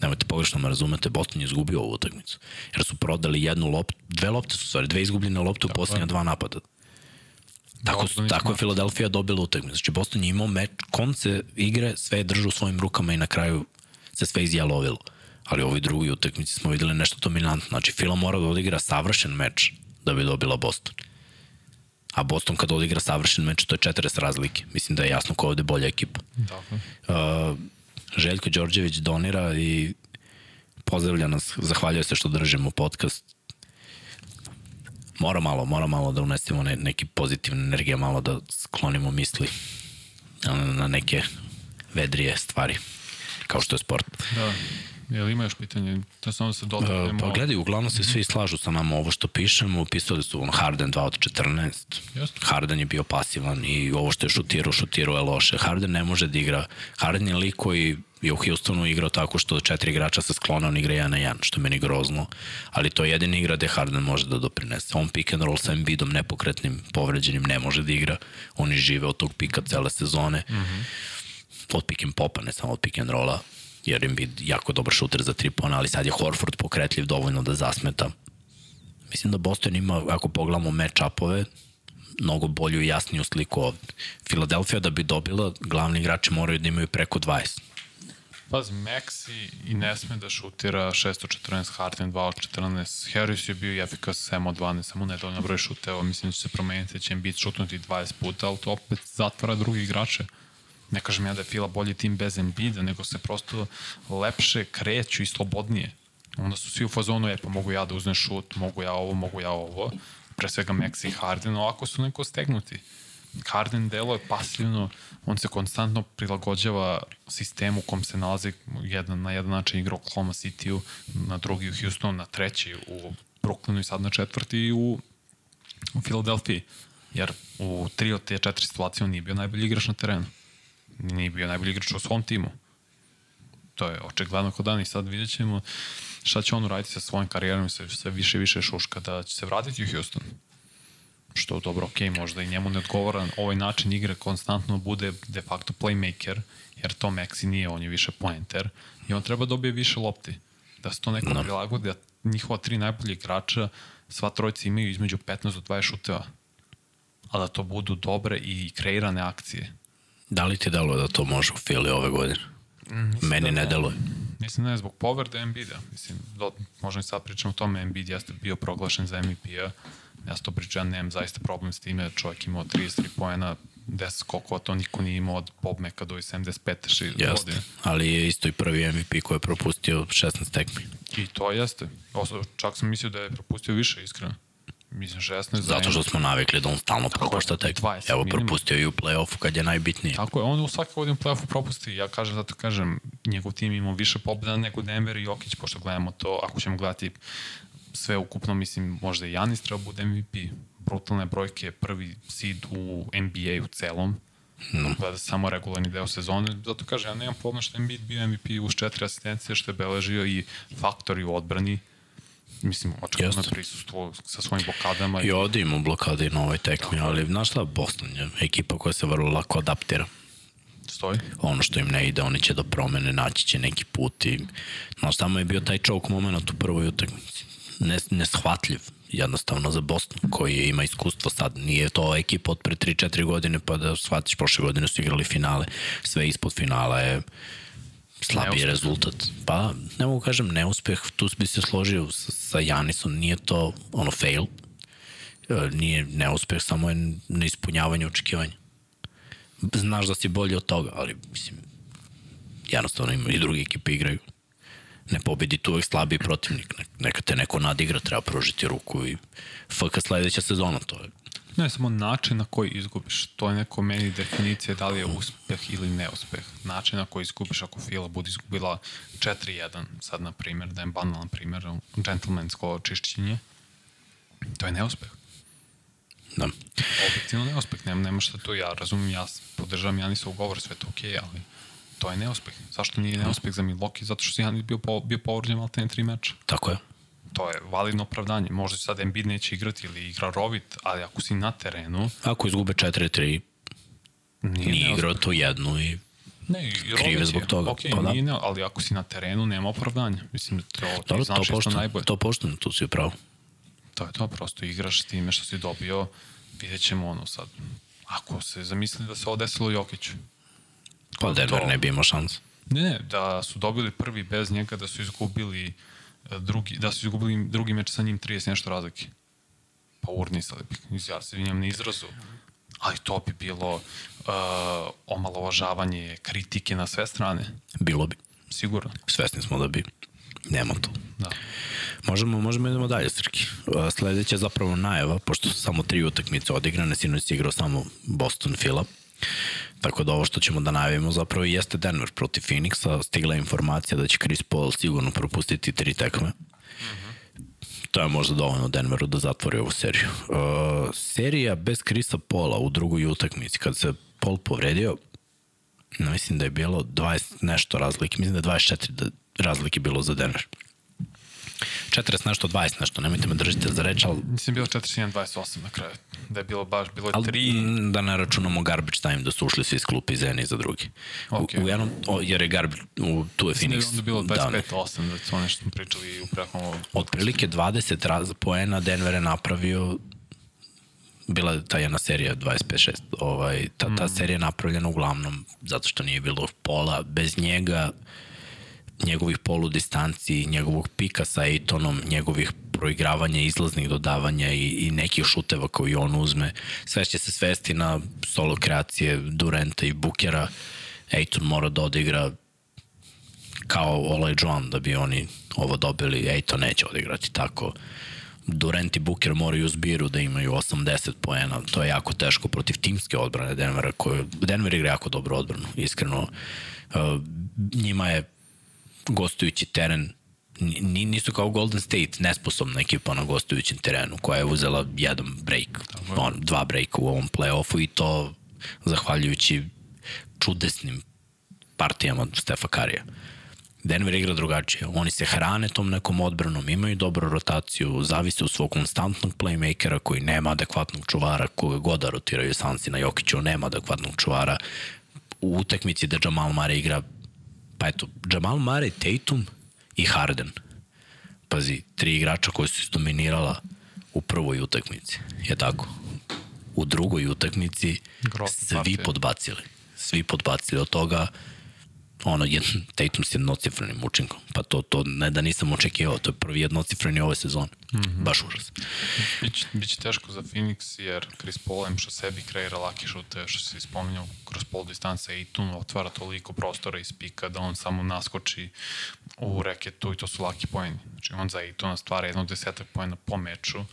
nemojte pogrešno me razumete, Boston je izgubio ovu utakmicu. Jer su prodali jednu loptu, dve lopte su stvari, dve izgubljene lopte u poslednja dva napada. Tako, su, tako je Filadelfija dobila utakmicu. Znači, Boston je imao meč, konce igre, sve je držao u svojim rukama i na kraju se sve izjalovilo. Ali u ovoj drugoj utakmici smo videli nešto dominantno. Znači, Fila mora da odigra savršen meč da bi dobila Boston. A Boston kad odigra savršen meč, to je 40 razlike. Mislim da je jasno ko je ovde bolja ekipa. Tako. Uh, Željko Đorđević donira i pozdravlja nas, zahvaljuje se što držimo podcast. Mora malo, mora malo da unesemo ne, neki pozitivne energije, malo da sklonimo misli na, na neke vedrije stvari, kao što je sport. Da. Jel ima još pitanje? To samo se dotaknemo. Uh, pa gledaj, uglavnom se svi slažu sa nama ovo što pišemo. Upisali su on Harden 2 od 14. Jeste. Harden je bio pasivan i ovo što je šutirao, šutirao je loše. Harden ne može da igra. Harden je lik koji je u Houstonu igrao tako što četiri igrača se sklona, on igra 1 na 1, što meni grozno. Ali to je jedina igra gde Harden može da doprinese. On pick and roll sa Embiidom nepokretnim, povređenim, ne može da igra. Oni žive od tog pika cele sezone. Mm -hmm. Od pick and popa, ne samo od pick and rolla jer Embiid jako dobar šuter za tri pona, ali sad je Horford pokretljiv dovoljno da zasmeta. Mislim da Boston ima, ako pogledamo match-upove, mnogo bolju i jasniju sliku ovde. Filadelfija da bi dobila, glavni igrači moraju da imaju preko 20. Pazi, Maxi i ne sme da šutira 614, Harden 2 od 14, Harris je bio efikas 7 od 12, samo nedovoljno broj šuteva, mislim da će se promeniti, da će im biti šutnuti 20 puta, ali to opet zatvara drugi igrače. Ne kažem ja da je Fila bolji tim bez Embida, nego se prosto lepše kreću i slobodnije. Onda su svi u fazonu, e pa mogu ja da uzmem šut, mogu ja ovo, mogu ja ovo. Pre svega Maxi i Harden, ovako su neko stegnuti. Harden delo je pasivno, on se konstantno prilagođava sistemu u kom se nalazi jedan, na jedan način igra Oklahoma City-u, na drugi u Houstonu, na treći u Brooklynu i sad na četvrti u, u Filadelfiji. Jer u tri od te četiri situacije on nije bio najbolji igrač na terenu nije bio najbolji igrač u svom timu. To je očigledno kod dan i sad vidjet ćemo šta će on uraditi sa svojim karijerom i sve, sve više i više šuška da će se vratiti u Houston. Što dobro, ok, možda i njemu ne odgovara ovaj način igre konstantno bude de facto playmaker, jer to Maxi nije, on je više pointer i on treba dobije više lopti. Da se to neko no. prilagodi, da njihova tri najbolji igrača, sva trojica imaju između 15 do 20 šuteva. A da to budu dobre i kreirane akcije Da li ti deluje da to može u Fili ove godine? Mm, Meni da ne deluje. Mislim da je zbog povrde Embiida. Mislim, do, možemo i sad pričamo o tome, Embiid jeste bio proglašen za MVP-a. Ja sam to pričao, ja nemam zaista problem s time. Čovjek imao 33 pojena, 10 skokova, to niko nije imao od Bob Meka do 75. 6 jeste, godine. ali je isto i prvi MVP koji je propustio 16 tekmi. I to jeste. Oso, čak sam mislio da je propustio više, iskreno. Mislim 16 Zato što smo navikli da on stalno propušta tek. 20 Evo minimum. propustio i u play-offu kad je najbitnije. Tako je, on u svake godine u play-offu propusti. Ja kažem, zato kažem, njegov tim ima više pobjeda nego Denver i Jokić, pošto gledamo to, ako ćemo gledati sve ukupno, mislim, možda i Janis treba da bude MVP. Brutalne brojke, prvi seed u NBA u celom. No. Gleda samo regularni deo sezone. Zato kažem, ja nemam problem što je Embiid bio MVP uz četiri asistencije, što je beležio i faktori u odbrani mislim, očekivano Jeste. prisustvo sa svojim blokadama. I ovde imamo blokade na ovoj tekmi, ali znaš šta, Boston je ekipa koja se vrlo lako adaptira. Stoji. Ono što im ne ide, oni će da promene, naći će neki put i znaš, tamo je bio taj choke moment u prvoj utakmici. Nes, neshvatljiv jednostavno za Boston koji ima iskustvo sad. Nije to ekipa od pre 3-4 godine pa da shvatiš prošle godine su igrali finale. Sve ispod finala je slabiji Neuspeh. rezultat. Pa, ne mogu kažem neuspeh, tu bi se složio sa, sa Janisom, nije to ono fail, E, nije neuspeh, samo je neispunjavanje očekivanja. Znaš da si bolji od toga, ali mislim, jednostavno ima i druge ekipe igraju. Ne pobedi tu uvek slabiji protivnik. Ne- Neka te neko nadigra, treba pružiti ruku i FK sledeća sezona, to je Ne, samo način na koji izgubiš. To je neko meni definicija da li je uspeh ili neuspeh. Način na koji izgubiš ako Fila bude izgubila 4-1, sad na primjer, da je banalan primjer, džentlmensko čišćenje, to je neuspeh. da. Objektivno neuspeh, nema, nema šta tu, ja razumim, ja podržavam Janisov govor, sve to okej, ali to je neuspeh. Zašto nije neuspeh za Milwaukee? Zato što si Janis bio, po, bio povređen malo te tri meča. Tako je. To je validno opravdanje. Možda sad Embiid neće igrati ili igra Rovit, ali ako si na terenu, Ako izgube 4-3, nije, nije igrao tu jednu i Ne, i krive zbog je, toga, Ok, pa da. nije, ali ako si na terenu, nema opravdanja. Mislim, to, to znači to što pošteno, najbolje. to pošteno, tu si upravo. To je to, prosto igraš s time što si dobio, vidjet ćemo ono sad. Ako se zamisli da se ovo desilo Jokiću. Pa To- Denver to- ne bi imao šans. Ne, ne, da su dobili prvi bez njega, da su izgubili drugi, da su izgubili drugi meč sa njim 30 nešto razlike. Pa urnisali bi, ja se vinjam na izrazu. Ali to bi bilo uh, omalovažavanje, kritike na sve strane. Bilo bi. Sigurno. Svesni smo da bi. Nema to. Da. Možemo, možemo idemo dalje, Srki. A, Sledeća je zapravo najava, pošto su samo tri utakmice odigrane, sinoć si igrao samo Boston Fila. Tako da ovo što ćemo da najavimo zapravo jeste Denver protiv Phoenixa. Stigla je informacija da će Chris Paul sigurno propustiti tri tekme. To je možda dovoljno Denveru da zatvori ovu seriju. Uh, serija bez Krisa Pola u drugoj utakmici, kad se Paul povredio, mislim da je bilo 20 nešto razlike, mislim da je 24 da razlike bilo za Denver. 40 nešto, 20 nešto, nemojte me držite za reč, ali, Mislim, bilo 41-28 na kraju. Da je bilo baš, bilo je ali tri... m, da ne računamo garbage time, da su ušli svi iz klupa iz jedne i za drugi. Okej. U, u jednom, o, jer je garbage, u, tu je Mislim da je Phoenix. onda bilo da, 25-8, da to nešto smo pričali u prekom otprilike 20 raz, poena Denver je napravio bila je ta jedna serija 25-6 ovaj, ta, ta serija je napravljena uglavnom zato što nije bilo pola bez njega njegovih polu distanci njegovog pika sa Ejtonom njegovih proigravanja, izlaznih dodavanja i, i nekih šuteva koji on uzme sve će se svesti na solo kreacije Durenta i Bukera Ejton mora da odigra kao Olaj Joan da bi oni ovo dobili, ej to neće odigrati tako. Durant i Booker moraju u zbiru da imaju 80 poena, to je jako teško protiv timske odbrane Denvera, koju, Denver igra jako dobro odbranu, iskreno. Uh, njima je gostujući teren ni- nisu kao Golden State nesposobna ekipa na gostujućem terenu koja je uzela jedan break, on, dva breaka u ovom play-offu i to zahvaljujući čudesnim partijama Stefa Karija. Denver igra drugačije. Oni se hrane tom nekom odbranom, imaju dobru rotaciju, zavise u svog konstantnog playmakera koji nema adekvatnog čuvara, koga god da rotiraju Sansi na Jokiću, nema adekvatnog čuvara. U utakmici da Jamal Mare igra, pa eto, Jamal Mare, Tatum i Harden. Pazi, tri igrača koji su izdominirala u prvoj utakmici. Je tako? U drugoj utakmici svi partija. podbacili. Svi podbacili od toga ono, jed, Tatum s jednocifrenim učinkom. Pa to, to ne da nisam očekivao, to je prvi jednocifreni ove sezone. Mm -hmm. Baš užas. Biće, biće teško za Phoenix jer Chris Paul em što sebi kreira laki šute, što se spominjao kroz pol distance Aiton otvara toliko prostora iz pika da on samo naskoči u reketu i to su laki poeni. Znači on za Aitona stvara jedno desetak poena po meču.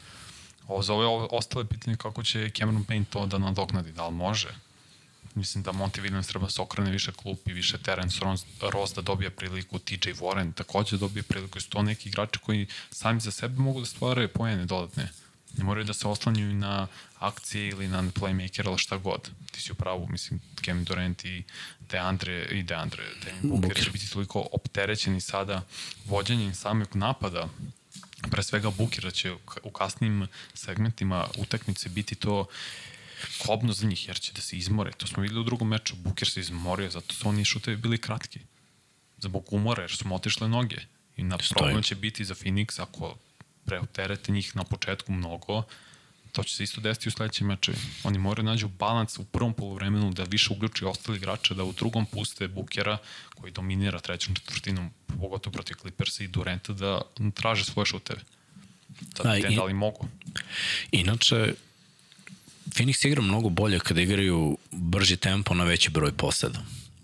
Ovo za ove ostale pitanje kako će Cameron Payne to da nadoknadi, da li može? Mislim da Monty Williams treba se okrene više klup i više Terence Ross, Ross da dobije priliku, TJ Warren takođe dobije priliku. Su to neki igrači koji sami za sebe mogu da stvaraju pojene dodatne. Ne moraju da se oslanjuju na akcije ili na playmaker ili šta god. Ti si u pravu, mislim, Kevin Durant i Deandre, i Deandre, Devin Booker će biti toliko opterećeni sada vođenjem samog napada pre svega Bukira će u kasnim segmentima utakmice biti to kobno za njih, jer će da se izmore. To smo videli u drugom meču. Bukir se izmorio, zato su oni šutevi bili kratki. Zbog umora, jer su mu otišle noge. I na problem će biti za Phoenix ako preoterete njih na početku mnogo, to će se isto desiti u sledećem meču. Oni moraju nađu balans u prvom polovremenu da više uključi ostali igrače, da u drugom puste Bukera koji dominira trećom četvrtinom, pogotovo protiv Clippersa i Durenta, da traže svoje šuteve. Da, da, i, da li mogu. Inače, Phoenix igra mnogo bolje kada igraju brži tempo na veći broj poseda.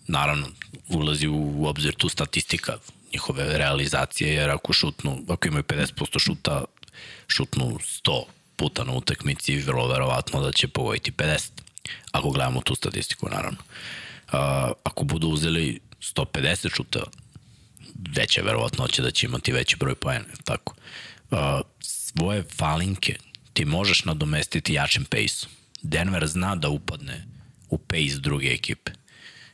Naravno, ulazi u obzir tu statistika njihove realizacije, jer ako šutnu, ako imaju 50% šuta, šutnu 100 puta na utakmici, vrlo verovatno da će pogoditi 50. Ako gledamo tu statistiku, naravno. A, ako budu uzeli 150 šuteva, veća verovatnoća da će imati veći broj pojene, tako. A, svoje falinke ti možeš nadomestiti jačim pejsom. Denver zna da upadne u pace druge ekipe.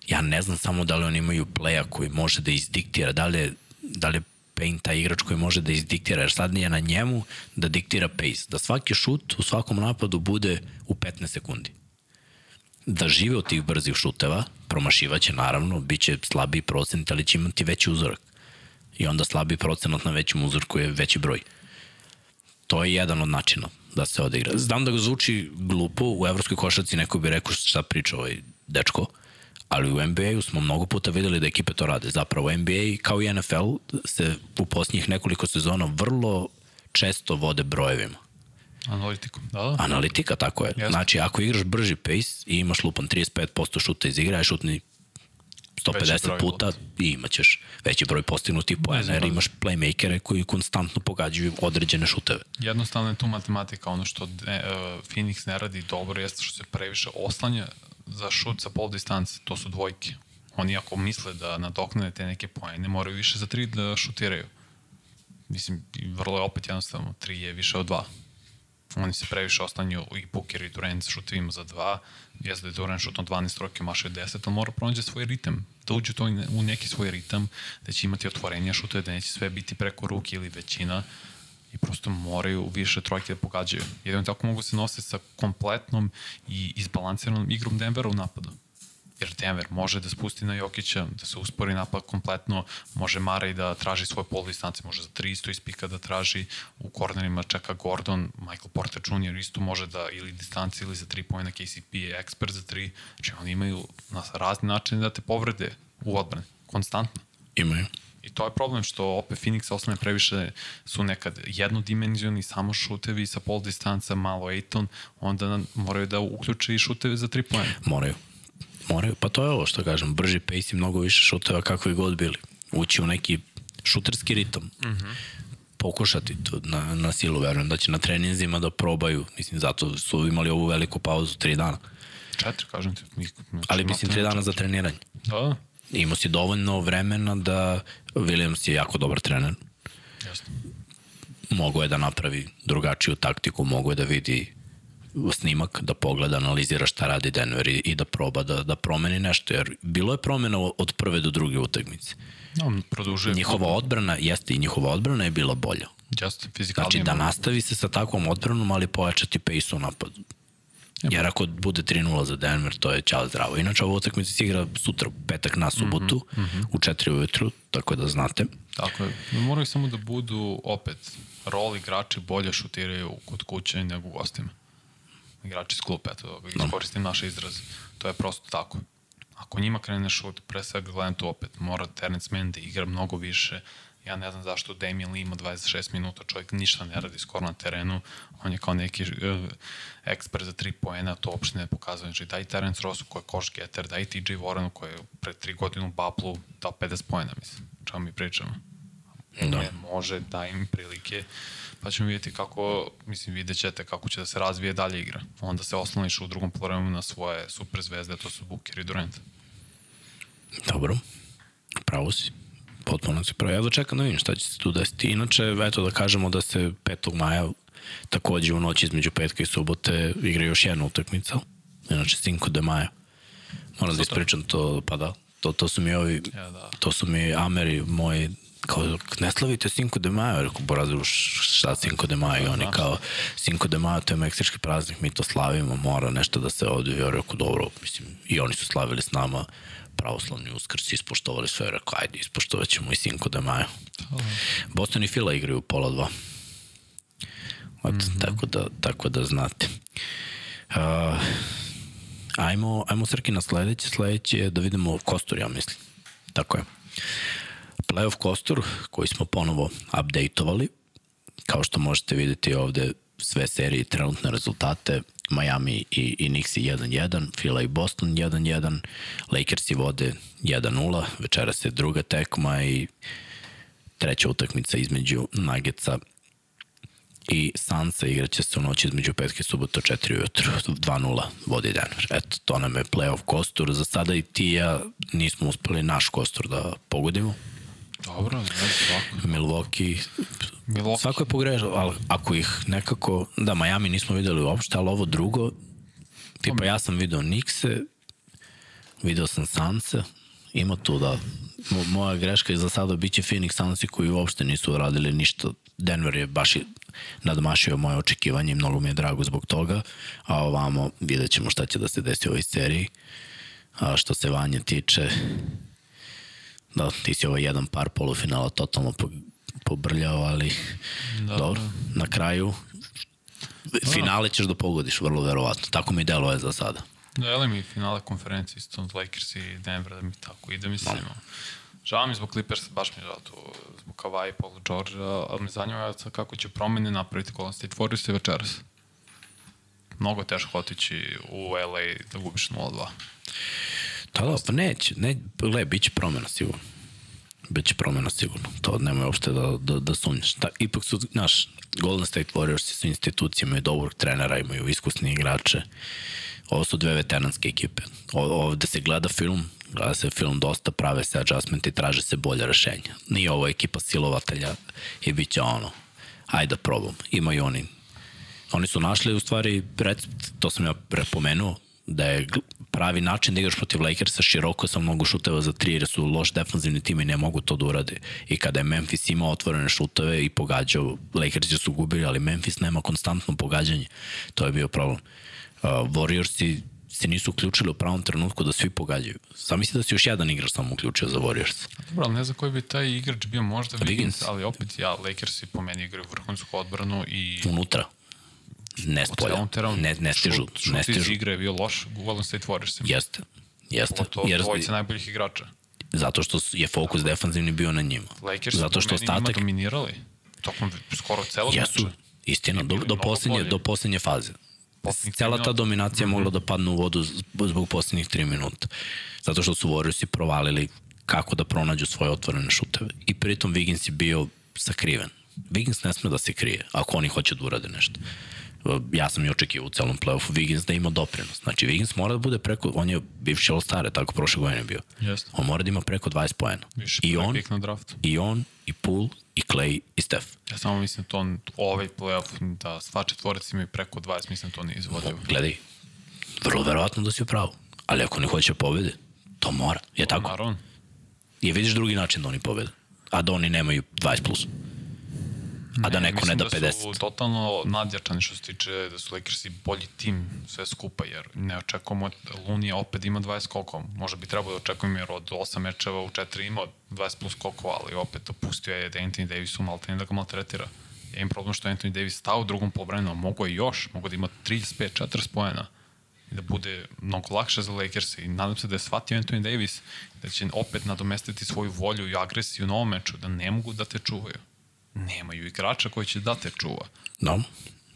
Ja ne znam samo da li oni imaju playa koji može da izdiktira, da li je, da li Payne taj igrač koji može da izdiktira, jer sad nije na njemu da diktira pace, da svaki šut u svakom napadu bude u 15 sekundi. Da žive od tih brzih šuteva, promašivaće naravno, bit će slabiji procent, ali će imati veći uzorak. I onda slabiji procenat na većem uzorku je veći broj. To je jedan od načina da se odigra. Znam da ga zvuči glupo, u evropskoj košarci neko bi rekao šta priča ovaj dečko, ali u NBA-u smo mnogo puta videli da ekipe to rade. Zapravo NBA kao i NFL se u posljednjih nekoliko sezona vrlo često vode brojevima. Analitikom, da, da. Analitika, tako je. Jasne. Znači, ako igraš brži pace i imaš lupan 35% šuta iz igra, šutni 150 puta i imaćeš veći broj postignutih poena, jer imaš playmakere koji konstantno pogađaju određene šuteve. Jednostavno je tu matematika, ono što ne, uh, Phoenix ne radi dobro jeste što se previše oslanja za šut sa pol distance, to su dvojke. Oni ako misle da nadoknane te neke poene, moraju više za tri da šutiraju. Mislim, vrlo je opet jednostavno, tri je više od dva. Oni se previše ostanju i Booker i Durant šutivima za dva. Jeste da je Durant šutno 12 roke, mašao je 10, ali mora pronađe svoj ritam. Da uđe to u neki svoj ritam, da će imati otvorenja šutove, da neće sve biti preko ruke ili većina i prosto moraju više trojke da pogađaju. Jedino tako mogu se nositi sa kompletnom i izbalansiranom igrom Denvera u napadu. Jer Denver može da spusti na Jokića, da se uspori napad kompletno, može Mara da traži svoje pol distance, može za 300 ispika da traži, u kornerima čeka Gordon, Michael Porter Jr. isto može da ili distanci ili za 3 pojena KCP je ekspert za 3, znači oni imaju na razni način da te povrede u odbrani, konstantno. Imaju. I to je problem što opet Phoenix osnovne previše su nekad jednodimenzioni, samo šutevi sa pol distanca, malo Ejton, onda moraju da uključe i šutevi za tri pojene. Moraju. Moraju. Pa to je ovo što kažem, brži pace i mnogo više šuteva kakvi god bili. Ući u neki šuterski ritam. Mm -hmm pokušati to na, na silu, verujem da će na treninzima da probaju, mislim, zato su imali ovu veliku pauzu, tri dana. Četiri, kažem ti. Mi, mi Ali mislim, tri dana za treniranje. Da, imao si dovoljno vremena da Williams je jako dobar trener. Jasno. Mogu je da napravi drugačiju taktiku, mogu je da vidi snimak, da pogleda, analizira šta radi Denver i, i da proba da, da promeni nešto, jer bilo je promena od prve do druge utakmice. No, produžuje. Njihova odbrana, jeste i njihova odbrana je bila bolja. Fizikalno. Znači da nastavi se sa takvom odbranom, ali pojačati pace u napadu. Jer ako bude 3-0 za Denver, to je čao zdravo. Inače, ovo utakmica se igra sutra, petak na subotu, mm -hmm. u 4 ujutru, tako da znate. Tako je. Moraju samo da budu opet rol igrači bolje šutiraju kod kuće nego u gostima. Igrači iz klupa, eto, iskoristim no. naše izraze. To je prosto tako. Ako njima krene šut, pre svega gledam to opet, mora Terence Mann da igra mnogo više, Ja ne znam zašto Damian Lee ima 26 minuta, čovjek ništa ne radi skoro na terenu, on je kao neki uh, ekspert za 3 poena, to uopšte ne pokazuje. Znači, daj Terence Rossu koji je koš getter, daj TJ Warrenu koji je pre 3 godina u Baplu dao 50 poena, mislim. Čao mi pričamo? Da. Ne, može, daj im prilike, pa ćemo vidjeti kako, mislim, vidjet ćete kako će da se razvije dalje igra. Onda se osloniš u drugom polovremenu na svoje super zvezde, to su Booker i Durant. Dobro, pravo si. Potpuno se pravo. Ja dočekam da vidim šta će se tu desiti. Inače, eto da kažemo da se 5. maja takođe u noći između petka i subote igra još jedna utakmica. Inače, Cinco de Maja. Moram da ispričam to, pa da, to, to su mi ovi, ja, da. to su mi Ameri, moji kao, ne slavite Cinco de Mayo, rekao, Borazu, šta Cinco de Mayo, oni kao, Cinco de Mayo, to je meksički praznik, mi to slavimo, mora nešto da se odvije, ja rekao, dobro, mislim, i oni su slavili s nama, pravoslavni uskrs, ispoštovali sve, rekao, ajde, ispoštovat ćemo i Cinco de Mayo. Boston i Fila igraju pola dva. Od, mm -hmm. tako, da, tako da znate. Uh, ajmo, ajmo Srki na sledeće. Sledeće je da vidimo Kostur, ja mislim. Tako je. Playoff Kostur, koji smo ponovo updateovali. Kao što možete videti ovde sve serije trenutne rezultate. Miami i, i Knicks 1-1, Fila i Boston 1-1, Lakersi vode 1-0, večera se druga tekma i treća utakmica između Nuggetsa i Sansa igraće se u noći između petke i subota 4 ujutru, 2-0 vodi Denver. Eto, to nam je playoff kostur. Za sada i ti ja nismo uspeli naš kostur da pogodimo. Dobro, ne svako. Milwaukee, Milwaukee. svako je pogrešao, ali ako ih nekako, da, Miami nismo videli uopšte, ali ovo drugo, tipa ja sam video Nikse, video sam Sanse, ima tu da, moja greška je za sada biće Phoenix Sansi koji uopšte nisu radili ništa. Denver je baš nadmašio moje očekivanje i mnogo mi je drago zbog toga, a ovamo vidjet ćemo šta će da se desi u ovoj seriji. A što se Vanje tiče, da, ti si ovaj jedan par polufinala totalno pobrljao, ali da, dobro, na kraju da. finale ćeš da pogodiš, vrlo verovatno. Tako mi delo je za sada. Da, ali mi finale konferencije isto Lakers i Denver da mi tako ide, mislim. Da. Žao mi zbog Clippers, baš mi je žao tu zbog Kawhi i Paul George, ali me zanima kako će promene napraviti Golden State Warriors i večeras. Mnogo teško otići u LA da gubiš 0-2. Da, da, pa neće, ne, le, bit će promena sigurno. Biće promena sigurno. To nemoj uopšte da, da, da sumnjaš. Ta, ipak su, znaš, Golden State Warriors su institucije, imaju dobrog trenera, imaju iskusni igrače. Ovo su dve veteranske ekipe. O, ovde se gleda film, gleda se film dosta, prave se adjustment i traže se bolje rešenja. Nije ovo ekipa silovatelja i bit će ono, ajde da probam. Imaju oni Oni su našli u stvari recept, to sam ja prepomenuo, da je pravi način da igraš protiv Lakersa široko sa mnogo šuteva za tri jer su loš defanzivni tim i ne mogu to da urade. I kada je Memphis imao otvorene šuteve i pogađao, Lakersi su gubili, ali Memphis nema konstantno pogađanje. To je bio problem. Uh, Warriorsi se nisu uključili u pravom trenutku da svi pogađaju. Sam misli da se još jedan igrač samo uključio za Warriors. Dobro, ali ne znam koji bi taj igrač bio možda Wiggins, ali opet ja, Lakersi po meni igraju vrhunsku odbranu i... Unutra ne spolja, ne, ne stižu. Šut, šut ne stižu. iz igre je bio loš Golden State Warriors. Jeste, jeste. To Jer, dvojice najboljih igrača. Zato što je fokus Tako. defanzivni bio na njima. Lakers zato što ostatak... dominirali. Tokom skoro celog Jesu, meča. istina, do, do, poslednje, do poslednje faze. Poslednjih Cela ta dominacija mm -hmm. mogla da padne u vodu zbog poslednjih 3 minuta. Zato što su Warriorsi provalili kako da pronađu svoje otvorene šuteve. I pritom Wiggins je bio sakriven. Wiggins ne sme da se krije, ako oni hoće da urade nešto ja sam i očekio u celom playoffu Wiggins da ima doprinos. Znači Wiggins mora da bude preko, on je bivši All-Star, tako prošle godine bio. Jeste. On mora da ima preko 20 poena. Više I on, na draftu. I on, i Poole, i Clay, i Steph. Ja samo mislim da to on, ovaj playoff, da sva četvorica imaju preko 20, mislim da to nije izvodio. Gledaj, vrlo verovatno da si u pravu. Ali ako ne hoće da pobede, to mora. Je tako? Naravno. Je vidiš drugi način da oni pobede. A da oni nemaju 20 plus a da neko ne da 50. Mislim da su totalno nadjačani što se tiče da su Lakersi bolji tim sve skupa, jer ne očekujemo Lunija opet ima 20 koliko, možda bi trebalo da očekujemo jer od 8 mečeva u 4 ima 20 plus koliko, ali opet opustio je da Anthony Davis u maltene da ga maltretira. Ja im problem što Anthony Davis stao u drugom pobranu, mogo je još, mogo da ima 35-40 spojena i da bude mnogo lakše za Lakers i nadam se da je shvatio Anthony Davis da će opet nadomestiti svoju volju i agresiju na ovom meču, da ne mogu da te čuvaju nemaju igrača koji će da te čuva. Da.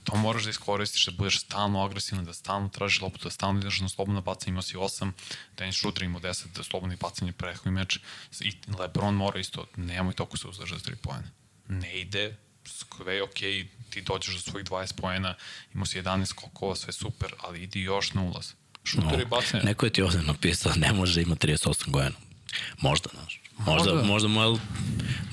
To moraš da iskoristiš, da budeš stalno agresivan, da stalno tražiš loptu, da stalno ideš na slobodno bacanje, imao si 8, Dennis Schroeder imao 10, da slobodni bacanje prehoj meč, i Lebron mora isto, nemoj toliko se uzdržati za 3 pojene. Ne ide, sve je okej, okay, ti dođeš do svojih 20 pojena, imao si 11 skokova, sve super, ali idi još na ulaz. Šuter no, i bacanje. Neko je ti ovde napisao, ne može da ima 38 godina. Možda, znaš. Možda, možda, možda mu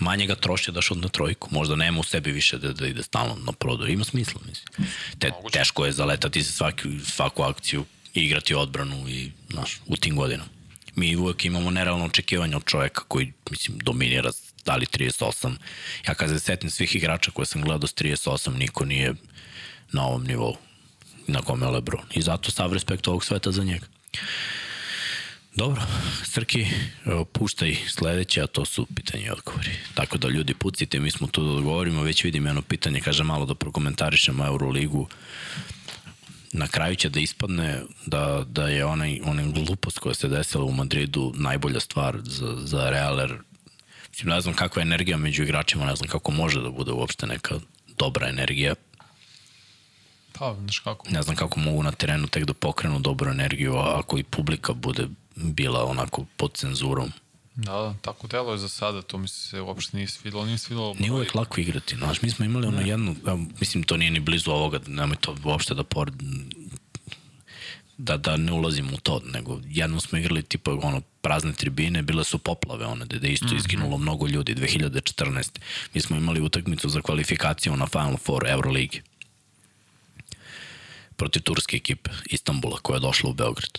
manje ga troši da šut na trojku. Možda nema u sebi više da, da ide stalno na prodor. Ima smisla, mislim. Te, teško je zaletati se svaki, svaku akciju i igrati odbranu i, znaš, u tim godinama. Mi uvek imamo nerealno očekivanje od čoveka koji, mislim, dominira da li 38. Ja kada se setim svih igrača koje sam gledao s 38, niko nije na ovom nivou na kome je Lebron. I zato sav respekt ovog sveta za njega. Dobro, Srki, puštaj sledeće, a to su pitanje i odgovori. Tako da ljudi pucite, mi smo tu da odgovorimo, već vidim jedno pitanje, kaže malo da prokomentarišemo Euroligu. Na kraju će da ispadne da, da je onaj, onaj glupost koja se desila u Madridu najbolja stvar za, za Real, jer mislim, ne znam kakva je energija među igračima, ne znam kako može da bude uopšte neka dobra energija. Pa, znaš kako. Ne znam kako mogu na terenu tek da pokrenu dobru energiju, a ako i publika bude bila onako pod cenzurom. Da, da, tako delo je za sada, to mi se uopšte nije svidilo, nije svidilo. Nije uvek lako igrati, znaš, mi smo imali ono jednu, ja, mislim, to nije ni blizu ovoga, nemoj to uopšte da pored, da, da ne ulazimo u to, nego jednom smo igrali tipa ono prazne tribine, bile su poplave one, da je isto mhm. izginulo mnogo ljudi 2014. Mi smo imali utakmicu za kvalifikaciju na Final Four Euroligi protiv turske ekipe Istanbula koja je došla u Beograd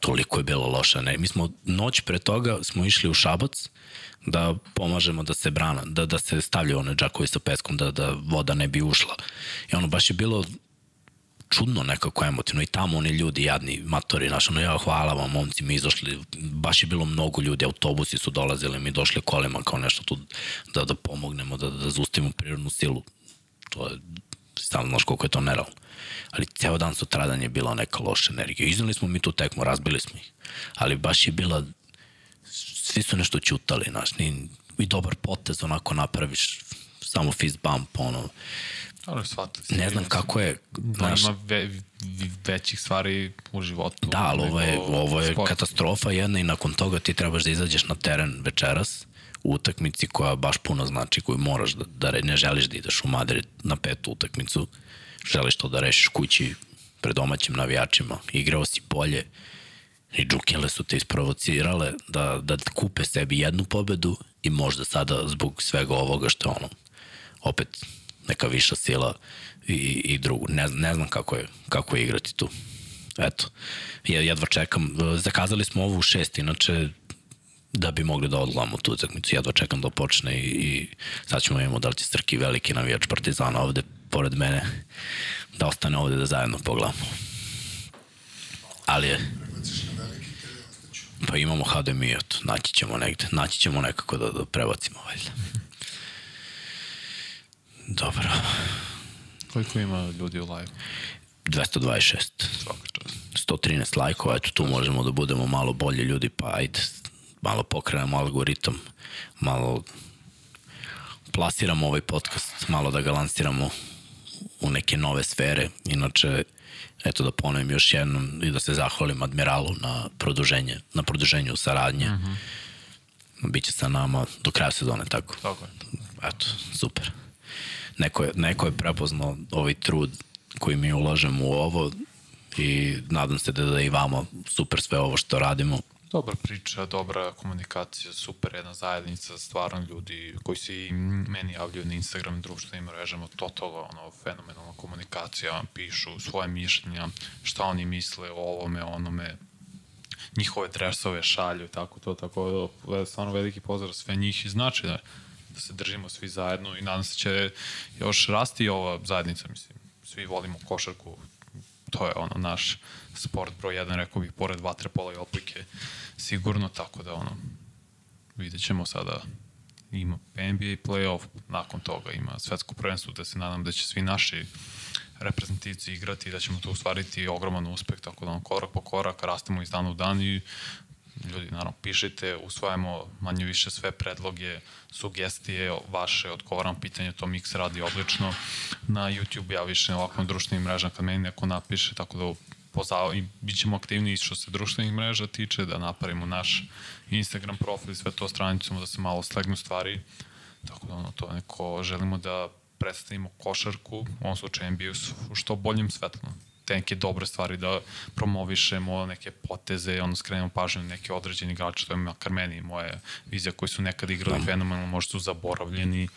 toliko je bilo loša. Ne. Mi smo noć pre toga smo išli u Šabac da pomažemo da se brana, da, da se stavljaju one džakovi sa peskom, da, da voda ne bi ušla. I ono baš je bilo čudno nekako emotivno i tamo oni ljudi jadni matori naš, ono ja hvala vam momci mi izašli, baš je bilo mnogo ljudi autobusi su dolazili, mi došli kolima kao nešto tu da, da pomognemo da, da zaustavimo prirodnu silu to je stalno znaš koliko je to nerealno ali ceo dan sutradan je bila neka loša energija. Iznali smo mi tu tekmu, razbili smo ih, ali baš je bila, svi su nešto čutali, znaš, ni, i dobar potez onako napraviš, samo fist bump, ono, Ali shvatili Ne znam kako je... Da naš... ima ve, većih stvari u životu. Da, ali ovo je, ovo je katastrofa jedna i nakon toga ti trebaš da izađeš na teren večeras u utakmici koja baš puno znači, koju moraš da, da ne želiš da ideš u Madrid na petu utakmicu želiš to da rešiš kući pred domaćim navijačima, igrao si bolje i džukele su te isprovocirale da, da kupe sebi jednu pobedu i možda sada zbog svega ovoga što je ono opet neka viša sila i, i drugu. Ne, ne znam kako je, kako je igrati tu. Eto, jedva čekam. Zakazali smo ovu u šest, inače da bi mogli da odlamo tu utakmicu. Jedva čekam da počne i, i sad ćemo imamo da li će Srki veliki navijač Partizana ovde pored mene da ostane ovde da zajedno pogledamo. Ali je... Pa imamo HDMI, eto, naći ćemo negde, naći ćemo nekako da, da prebacimo, valjda. Dobro. Koliko ima ljudi u live? 226. 113 lajkova, eto tu možemo da budemo malo bolji ljudi, pa ajde, malo pokrenemo algoritam, malo plasiramo ovaj podcast, malo da ga lansiramo u neke nove sfere. Inače, eto da ponovim još jednom i da se zahvalim Admiralu na produženje, na produženju saradnje. Uh mhm. -huh. Biće sa nama do kraja sezone, tako? Tako je. Eto, super. Neko je, neko je prepoznao ovaj trud koji mi ulažemo u ovo i nadam se da, da i vama super sve ovo što radimo Dobra priča, dobra komunikacija, super jedna zajednica, stvarno ljudi koji se i meni javljaju na Instagram i društvenim mrežama, totalno ono, fenomenalna komunikacija, pišu svoje mišljenja, šta oni misle o ovome, onome, njihove dresove šalju, tako to, tako stvarno veliki pozdrav sve njih i znači da, da se držimo svi zajedno i nadam se će još rasti ova zajednica, mislim, svi volimo košarku, to je ono naš sport broj jedan, rekao bih, pored vatrepola i oplike, sigurno, tako da ono, vidjet ćemo sada ima NBA playoff, nakon toga ima svetsko prvenstvo, da se nadam da će svi naši reprezentativci igrati i da ćemo to ustvariti ogroman uspeh, tako da ono, korak po korak rastemo iz dana u dan i ljudi, naravno, pišite, usvajamo manje više sve predloge, sugestije vaše, odgovaram pitanje, to Mix radi odlično. Na YouTube ja više ovako na društvenim mrežama kad meni neko napiše, tako da pozao, i bit ćemo aktivniji što se društvenih mreža tiče, da napravimo naš Instagram profil, sve to stranicom, da se malo slegnu stvari. Tako da ono, to neko želimo da predstavimo košarku, u ovom slučaju NBA u što boljem svetlom te neke dobre stvari da promovišemo, neke poteze, ono skrenemo pažnju na neke određeni igrače, to je makar meni moje vizija koji su nekad igrali da. fenomenalno, možda su zaboravljeni,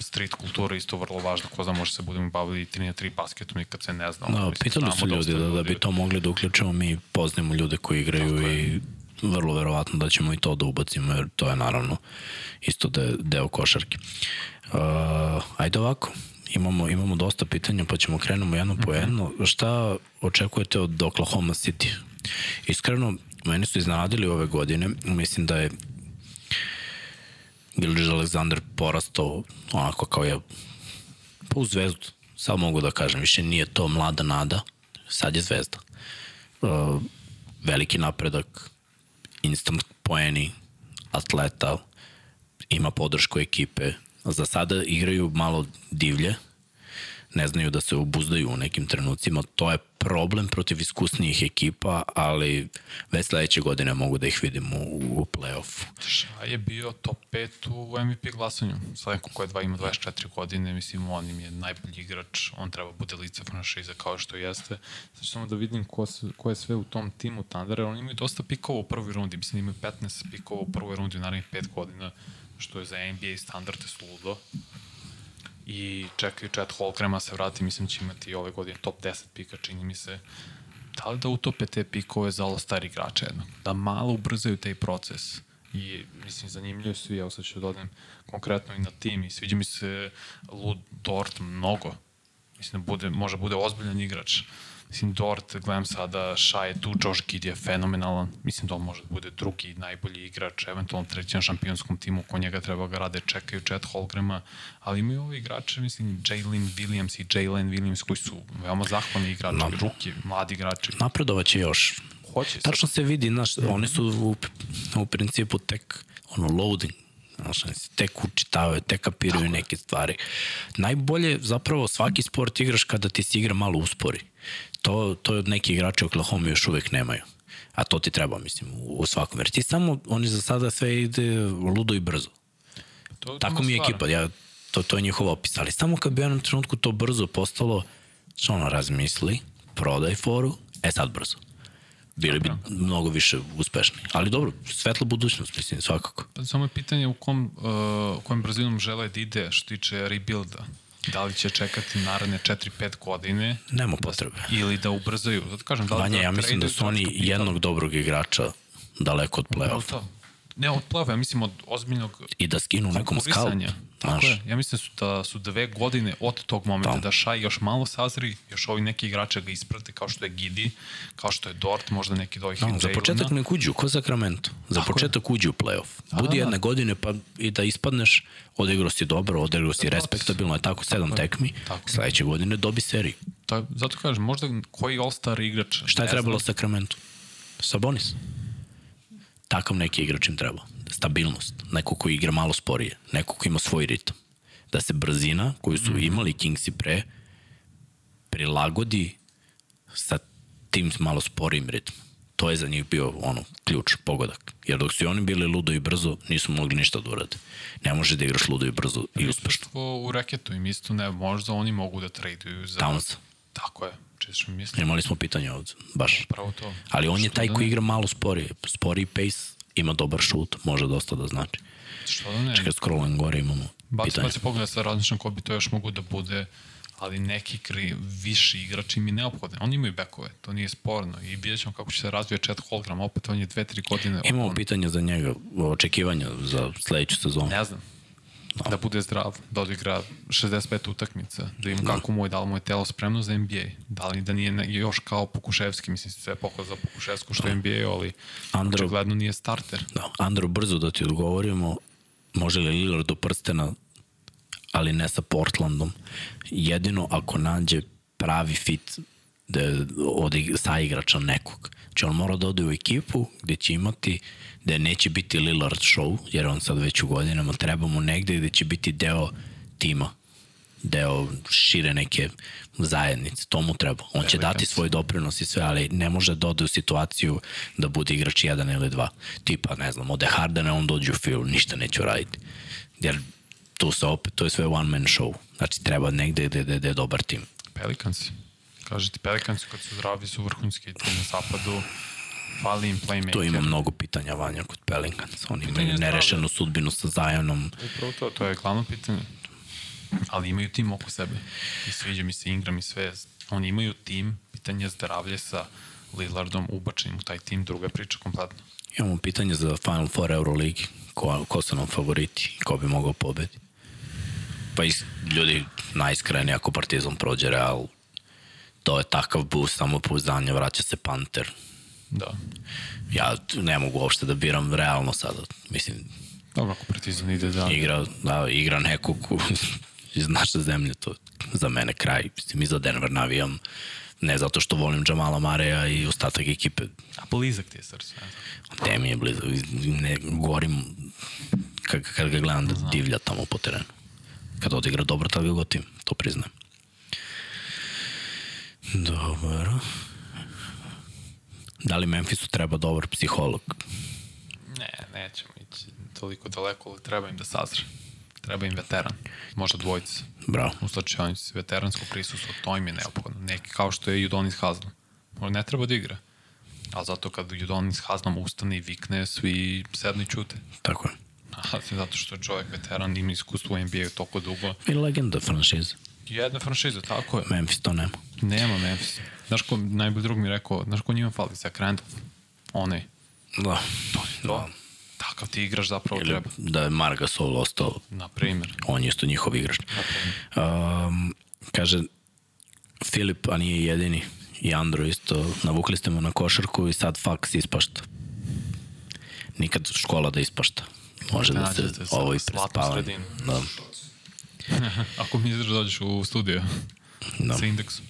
street kultura isto vrlo važna, ko zna, može se budemo bavili 3 na 3 basketom nikad se ne zna. Da, pitali su ljudi da, da bi to mogli da uključimo, mi poznajemo ljude koji igraju i vrlo verovatno da ćemo i to da ubacimo, jer to je naravno isto de, deo košarke. Uh, ajde ovako, imamo, imamo dosta pitanja, pa ćemo krenemo jedno po jedno. Šta očekujete od Oklahoma City? Iskreno, meni su iznenadili ove godine. Mislim da je Gilgis Alexander porastao onako kao je pa u zvezdu. Sad mogu da kažem, više nije to mlada nada, sad je zvezda. Uh, veliki napredak, instant poeni, atleta, ima podršku ekipe. Za sada igraju malo divlje, ne znaju da se obuzdaju u nekim trenucima. To je problem protiv iskusnijih ekipa, ali već sledeće godine mogu da ih vidim u, u play-offu. Ša je bio top 5 u MVP glasanju. Sad neko ko je dva, ima 24 godine, mislim, on im je najbolji igrač, on treba bude lice franšiza kao što jeste. Znači, samo da vidim ko, se, ko je sve u tom timu Thundera, oni imaju dosta pikova u prvoj rundi, mislim, imaju 15 pikova u prvoj rundi u narednih 5 godina, što je za NBA standarde sludo i čekaju Chet Holgrama se vrati, mislim će imati ove godine top 10 pika, čini mi se. Da li da utope te pikove za all star igrače jedno? Da malo ubrzaju taj proces. I, mislim, zanimljivo su, evo sad ću dodam konkretno i na tim i sviđa mi se Lud Dort mnogo. Mislim da bude, može bude ozbiljan igrač. Mislim, Dort, gledam sada, Ša je tu, Josh Gid je fenomenalan. Mislim da on može da bude drugi najbolji igrač, eventualno treći na šampionskom timu, ko njega treba ga rade, čekaju Chet Holgrama, ali imaju ovi igrače, mislim, Jalen Williams i Jalen Williams, koji su veoma zahvalni igrači, no. ruki, mladi igrači. Napredovaće još. Hoće Tačno se vidi, znaš, mm -hmm. oni su u, u principu tek ono, loading, Znaš, tek učitavaju, tek kapiraju Tako. neke stvari. Najbolje zapravo svaki sport igraš kada ti se igra malo uspori. To, to neki igrači u Oklahoma još uvek nemaju. A to ti treba, mislim, u, svakom. Jer ti samo, oni za sada sve ide ludo i brzo. To, Tako mi je stvar. ekipa, ja, to, to je njihov opis. Ali samo kad bi u jednom trenutku to brzo postalo, što ono razmisli, prodaj foru, e sad brzo bili bi mnogo više uspešni. Ali dobro, svetla budućnost, mislim, svakako. Pa samo je pitanje u kom, uh, kojem brzinom žele da ide što tiče rebuilda. Da li će čekati naredne 4-5 godine? Nema potrebe. Ili da ubrzaju. Zato kažem, da li Vanja, da ja mislim da su oni jednog dobrog igrača daleko od play-offa. Ne od play ja mislim od ozbiljnog I da skinu nekom skalp. Tako je. Ja mislim da su, da su dve godine od tog momenta da, da Šaj još malo sazri, još ovi neki igrače ga isprate kao što je Gidi, kao što je Dort, možda neki do ovih da, Za početak ne kuđu, ko Sacramento. Za Tako početak je. uđu u playoff. Da, Budi da, jedne da. godine pa i da ispadneš, odigrao si dobro, odigrao si da, respektabilno, je tako, sedam tako tekmi, tako sledeće godine dobi seriju. Ta, zato kažem, možda koji All-Star igrač... Šta je trebalo Sacramento? Sabonis takav neki igrač im treba. Stabilnost. Neko ko igra malo sporije. Neko ko ima svoj ritam. Da se brzina koju su mhm. imali Kingsi pre prilagodi sa tim malo sporijim ritmom. To je za njih bio ono, ključ, pogodak. Jer dok su oni bili ludo i brzo, nisu mogli ništa da urade. Ne može da igraš ludo i brzo i uspešno. U reketu im isto ne, možda oni mogu da traduju za... Towns. Tako je. Čisto mislim. Imali smo pitanje ovde, baš. Pravo to. Ali on je taj da koji igra malo sporije. Sporiji pace, ima dobar šut, može dosta da znači. Što da ne? Čekaj, scrollam gore imamo baci, pitanje. Baci pogleda sa različnom ko bi to još mogu da bude ali neki kri, viši igrači mi neophodne. Oni imaju bekove, to nije sporno i vidjet ćemo kako će se razvije Chet Holgram, opet on je dve, tri godine. Imamo on... pitanje za njega, očekivanja za sledeću sezonu. Ne znam, Da. da bude zdrav, da odigra 65 utakmica, da im da. kako mu je, da li mu je telo spremno za NBA, da li da nije još kao Pokuševski, mislim sve pohod za Pokuševsku što da. je NBA, ali Andro, očigledno nije starter. Da. Andro, brzo da ti odgovorimo, može li Lillard do prstena, ali ne sa Portlandom, jedino ako nađe pravi fit da od sa igrača nekog. Znači on mora da ode u ekipu gde će imati da neće biti Lillard show, jer on sad već u godinama treba mu negde gde će biti deo tima deo šire neke zajednice, to mu treba. On će dati svoj doprinos i sve, ali ne može da ode u situaciju da bude igrač jedan ili dva. Tipa, ne znam, ode Hardena, on dođe u fil, ništa neće raditi. Jer tu se opet, to je sve one man show. Znači, treba negde gde, gde, gde je dobar tim. Pelicans. Kažete, Pelicans kad su zdravi su vrhunski na zapadu Fali im playmaker. Tu ima mnogo pitanja Vanja kod Pelicans. Oni imaju nerešenu sudbinu sa Zajonom. Upravo to, to je glavno pitanje. Ali imaju tim oko sebe. I sviđa mi se Ingram i sve. Oni imaju tim, pitanje zdravlje sa Lillardom ubačenim u taj tim, druga priča kompletno. Imamo pitanje za Final Four Euroligi. Ko, ko su nam favoriti? Ko bi mogao pobedi? Pa is, ljudi najiskreni ako Partizan prođe Real, to je takav boost samopouzdanja, vraća se Panter. Da. Ja ne mogu uopšte da biram realno sada. Mislim, Dobro, ako Partizan ide da... igra, da, igra neku ku, iz naše zemlje, to za mene kraj. Mislim, i za Denver navijam, ne zato što volim Jamala Mareja i ostatak ekipe. A blizak ti je srce. Te mi je blizu, ne, gorim kad, kad ga gledam da divlja tamo po terenu. Kad odigra dobro, tad ga gotim, to priznajem. Dobro. Da li Memphisu treba dobar psiholog? Ne, nećemo ići toliko daleko, ali treba im da sazre. Treba im veteran, možda dvojica. Bravo. U slačionici, veteransko prisustvo, to im je neophodno. Neki kao što je Judonis Haslom. On ne treba da igra. Ali zato kad Judonis Haslom ustane i vikne, svi sednu i čute. Tako je. A, zato što je čovjek veteran, ima iskustvo u NBA toliko dugo. I legenda franšize. Jedna franšiza, tako je. Memphis to nema. Nema Memphis. Znaš ko, najbolji drug mi je rekao, znaš ko njima fali, Zach Randolph. Onaj. Da. To je to. Takav ti igraš zapravo Ili treba. da je Marga Sol ostao, Na primjer. on je isto njihov igrač. Um, kaže, Filip, a nije jedini, i Andro isto, navukli ste mu na košarku i sad faks ispašta. Nikad škola da ispašta. Može da se Nađete sa ovo i sredinu. Da, Ako misliš da dođeš u studio da. sa indeksom.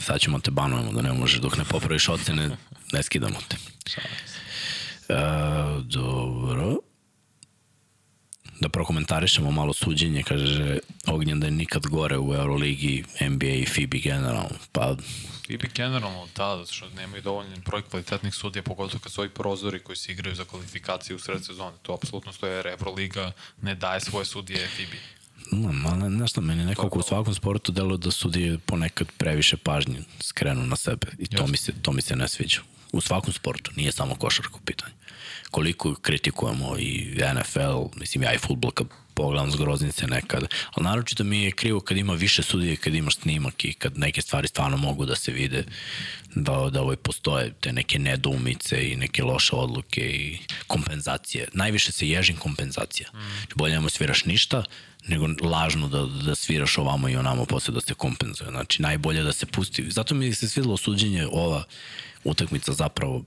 Sad ćemo te banujemo da ne možeš dok ne popraviš ocene, ne skidamo te. E, dobro. Da prokomentarišemo malo suđenje, kaže Ognjen da je nikad gore u Euroligi, NBA i FIBI generalno. Pa, I bi generalno da, zato što nemaju dovoljno broj kvalitetnih sudija, pogotovo kad su ovi prozori koji se igraju za kvalifikaciju u sred sezone. To apsolutno stoje jer Euroliga ne daje svoje sudije FIBI. No, ali znaš šta, meni nekako u svakom sportu deluje da sudije ponekad previše pažnje skrenu na sebe i to Jasno. mi, se, to mi se ne sviđa. U svakom sportu, nije samo košarka u pitanju. Koliko kritikujemo i NFL, mislim ja i futbol kad pogledam zgroznice nekad, ali naročito mi je krivo kad ima više sudije, kad imaš snimak i kad neke stvari stvarno mogu da se vide, da, da ovaj postoje te neke nedoumice i neke loše odluke i kompenzacije. Najviše se ježim kompenzacija. Mm. Bolje nemo sviraš ništa, nego lažno da, da sviraš ovamo i onamo posle da se kompenzuje. Znači, najbolje da se pusti. Zato mi se svidelo suđenje ova utakmica zapravo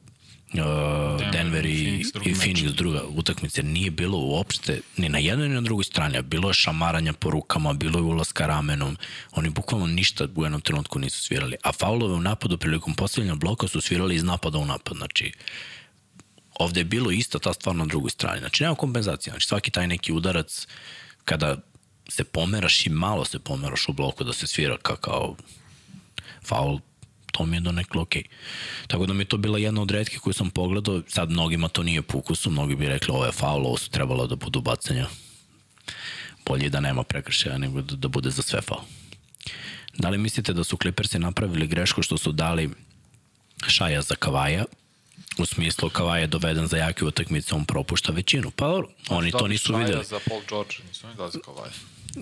uh, Denver i, Phoenix, drugi i meč. Phoenix druga utakmica nije bilo uopšte ni na jednoj ni na drugoj strani, bilo je šamaranja po rukama, bilo je ulaska ramenom, oni bukvalno ništa u jednom trenutku nisu svirali, a faulove u napadu prilikom postavljanja bloka su svirali iz napada u napad, znači ovde je bilo isto ta stvar na drugoj strani, znači nema kompenzacije, znači svaki taj neki udarac kada se pomeraš i malo se pomeraš u bloku da se svira ka, kao faul, to mi je do neklo okej. Tako da mi je to bila jedna od redke koju sam pogledao, sad mnogima to nije po ukusu, mnogi bi rekli ovo je faul, ovo su trebalo da budu bacanja. Bolje da nema prekršaja nego da, da bude za sve faul. Da li mislite da su Clippersi napravili grešku što su dali Šaja za Kavaja, u smislu Kavaja je doveden za jake utakmice, on propušta većinu. Pa dobro, oni to nisu videli. Za Paul George, nisu oni dali za Kawhi.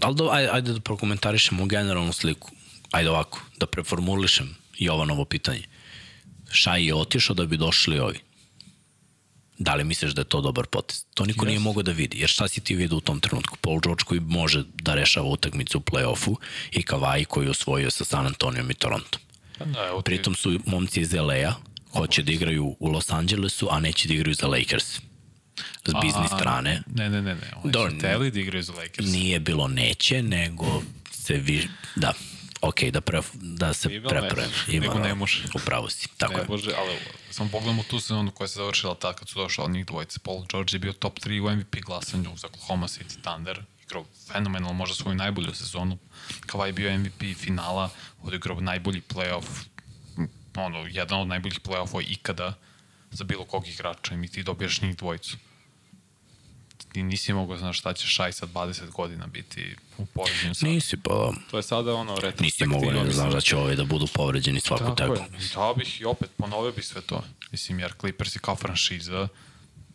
Ali do, ajde, ajde da prokomentarišemo generalnu sliku. Ajde ovako, da preformulišem Jovanovo pitanje. Šaj je otišao da bi došli ovi. Da li misliš da je to dobar potez? To niko yes. nije mogao da vidi, jer šta si ti vidio u tom trenutku? Paul George koji može da rešava utakmicu u play-offu i Kawhi koji je osvojio sa San Antonijom i Torontom. Pa Da, evo ti, Pritom su momci iz LA-a, hoće da igraju u Los Angelesu, a neće da igraju za Lakers. S biznis strane. Ne, ne, ne, ne. Oni su teli da igraju za Lakers. Nije bilo neće, nego se vi... Da, ok, da, pre, da se prepre. neće, nego ne može. Upravo si, tako ne je. može, ali samo pogledamo tu sezonu koja se završila tad kad su došli od njih dvojice. Paul George je bio top 3 u MVP glasanju za Oklahoma City Thunder. Igrao fenomenalno, možda svoju najbolju sezonu. Kawhi je bio MVP finala, odigrao najbolji playoff, ono, jedan od najboljih playoffova ikada za bilo kog igrača i mi ti dobijaš njih dvojicu. Ti nisi mogao znaš šta će Šaj sa 20 godina biti u poređenju sa... Nisi, pa To je sada ono retrospektiva. nisi mogo ne znaš da će ovi da budu povređeni svaku Tako tako. je. Da bih i opet ponovio bih sve to. Mislim, jer Clippersi kao franšiza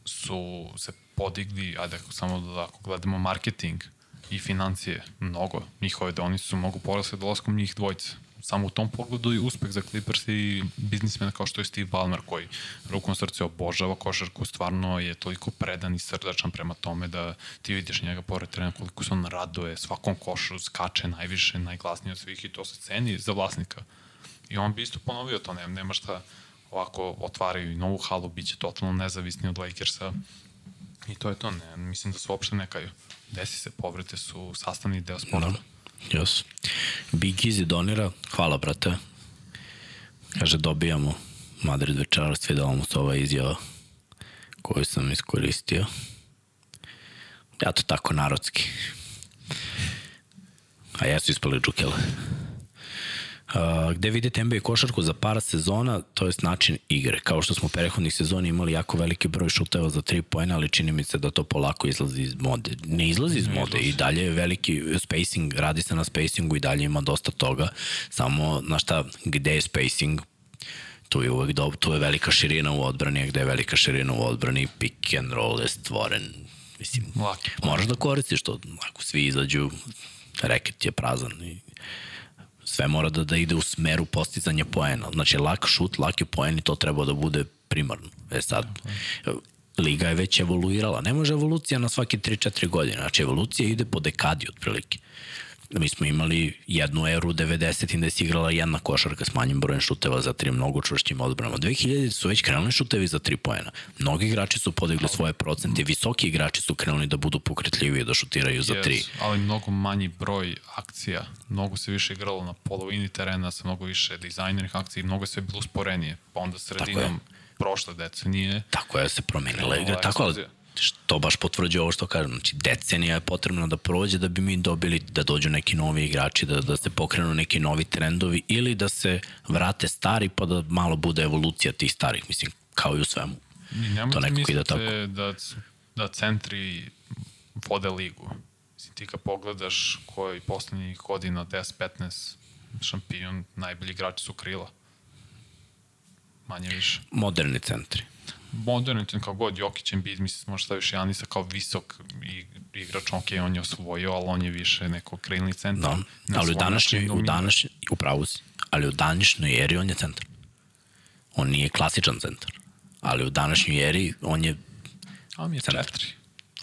su se podigli, ajde ako samo da ako gledamo marketing i financije, mnogo. Njihove da oni su mnogo porasle dolaskom njih dvojice. Samo u tom pogledu i uspeh za Clippers i biznismena kao što je Steve Ballmer koji rukom srce obožava košarku, stvarno je toliko predan i srdačan prema tome da ti vidiš njega pored trena koliko se on raduje svakom košu, skače najviše, najglasnije od svih i to se ceni za vlasnika. I on bi isto ponovio to, nema, nema šta ovako otvaraju i novu halu, bit će totalno nezavisni od Lakersa i to je to, ne, mislim da su uopšte nekaju. Desi se, povrete su sastavni deo sporta. Da. Yes. Big Easy donira, hvala brate. Kaže dobijamo Madrid večeras, svidala mu se ova izjava koju sam iskoristio. Ja to tako narodski. A ja su ispali džukele. Uh, gde vidite NBA košarku za par sezona, to je način igre. Kao što smo prehodnih sezona imali jako veliki broj šuteva za tri pojena, ali čini mi se da to polako izlazi iz mode. Ne izlazi iz mode i dalje je veliki spacing, radi se na spacingu i dalje ima dosta toga. Samo, na šta, gde je spacing, tu je uvek dobro, tu je velika širina u odbrani, a gde je velika širina u odbrani, pick and roll je stvoren. Mislim, Laki. moraš da koristiš to, ako svi izađu, reket je prazan i sve mora da, da ide u smeru postizanja poena. Znači, lak šut, laki poen i to treba da bude primarno. E sad, liga je već evoluirala. Ne može evolucija na svake 3-4 godine. Znači, evolucija ide po dekadi otprilike. Mi smo imali jednu eru 90 gde se igrala jedna košarka s manjim brojem šuteva za tri mnogo čvršćim odbranama. 2000 su već krenuli šutevi za tri poena. Mnogi igrači su podigli svoje procente, visoki igrači su krenuli da budu pokretljivi i da šutiraju za tri. Yes, ali mnogo manji broj akcija. Mnogo se više igralo na polovini terena sa mnogo više dizajnernih akcija i mnogo se bilo usporenije. Pa onda sredinom prošle decenije Tako je, se promenila igra. Tako, ali što baš potvrđuje ovo što kažem. Znači, decenija je potrebna da prođe da bi mi dobili da dođu neki novi igrači, da, da se pokrenu neki novi trendovi ili da se vrate stari pa da malo bude evolucija tih starih. Mislim, kao i u svemu. I to nekako ide tako. Da, da centri vode ligu. Mislim, ti kad pogledaš koji poslednjih godina 10-15 šampion, najbolji igrači su krila. Manje više. Moderni centri moderni, kao god Jokić Embiid, mislim, možda staviš Janisa kao visok igrač, ok, on je osvojio, ali on je više neko krilni centar. Da, ali u današnjoj, u današnjoj, upravo si, ali u današnjoj eri on je centar. On nije klasičan centar, ali u današnjoj eri on je mi je centar. četiri.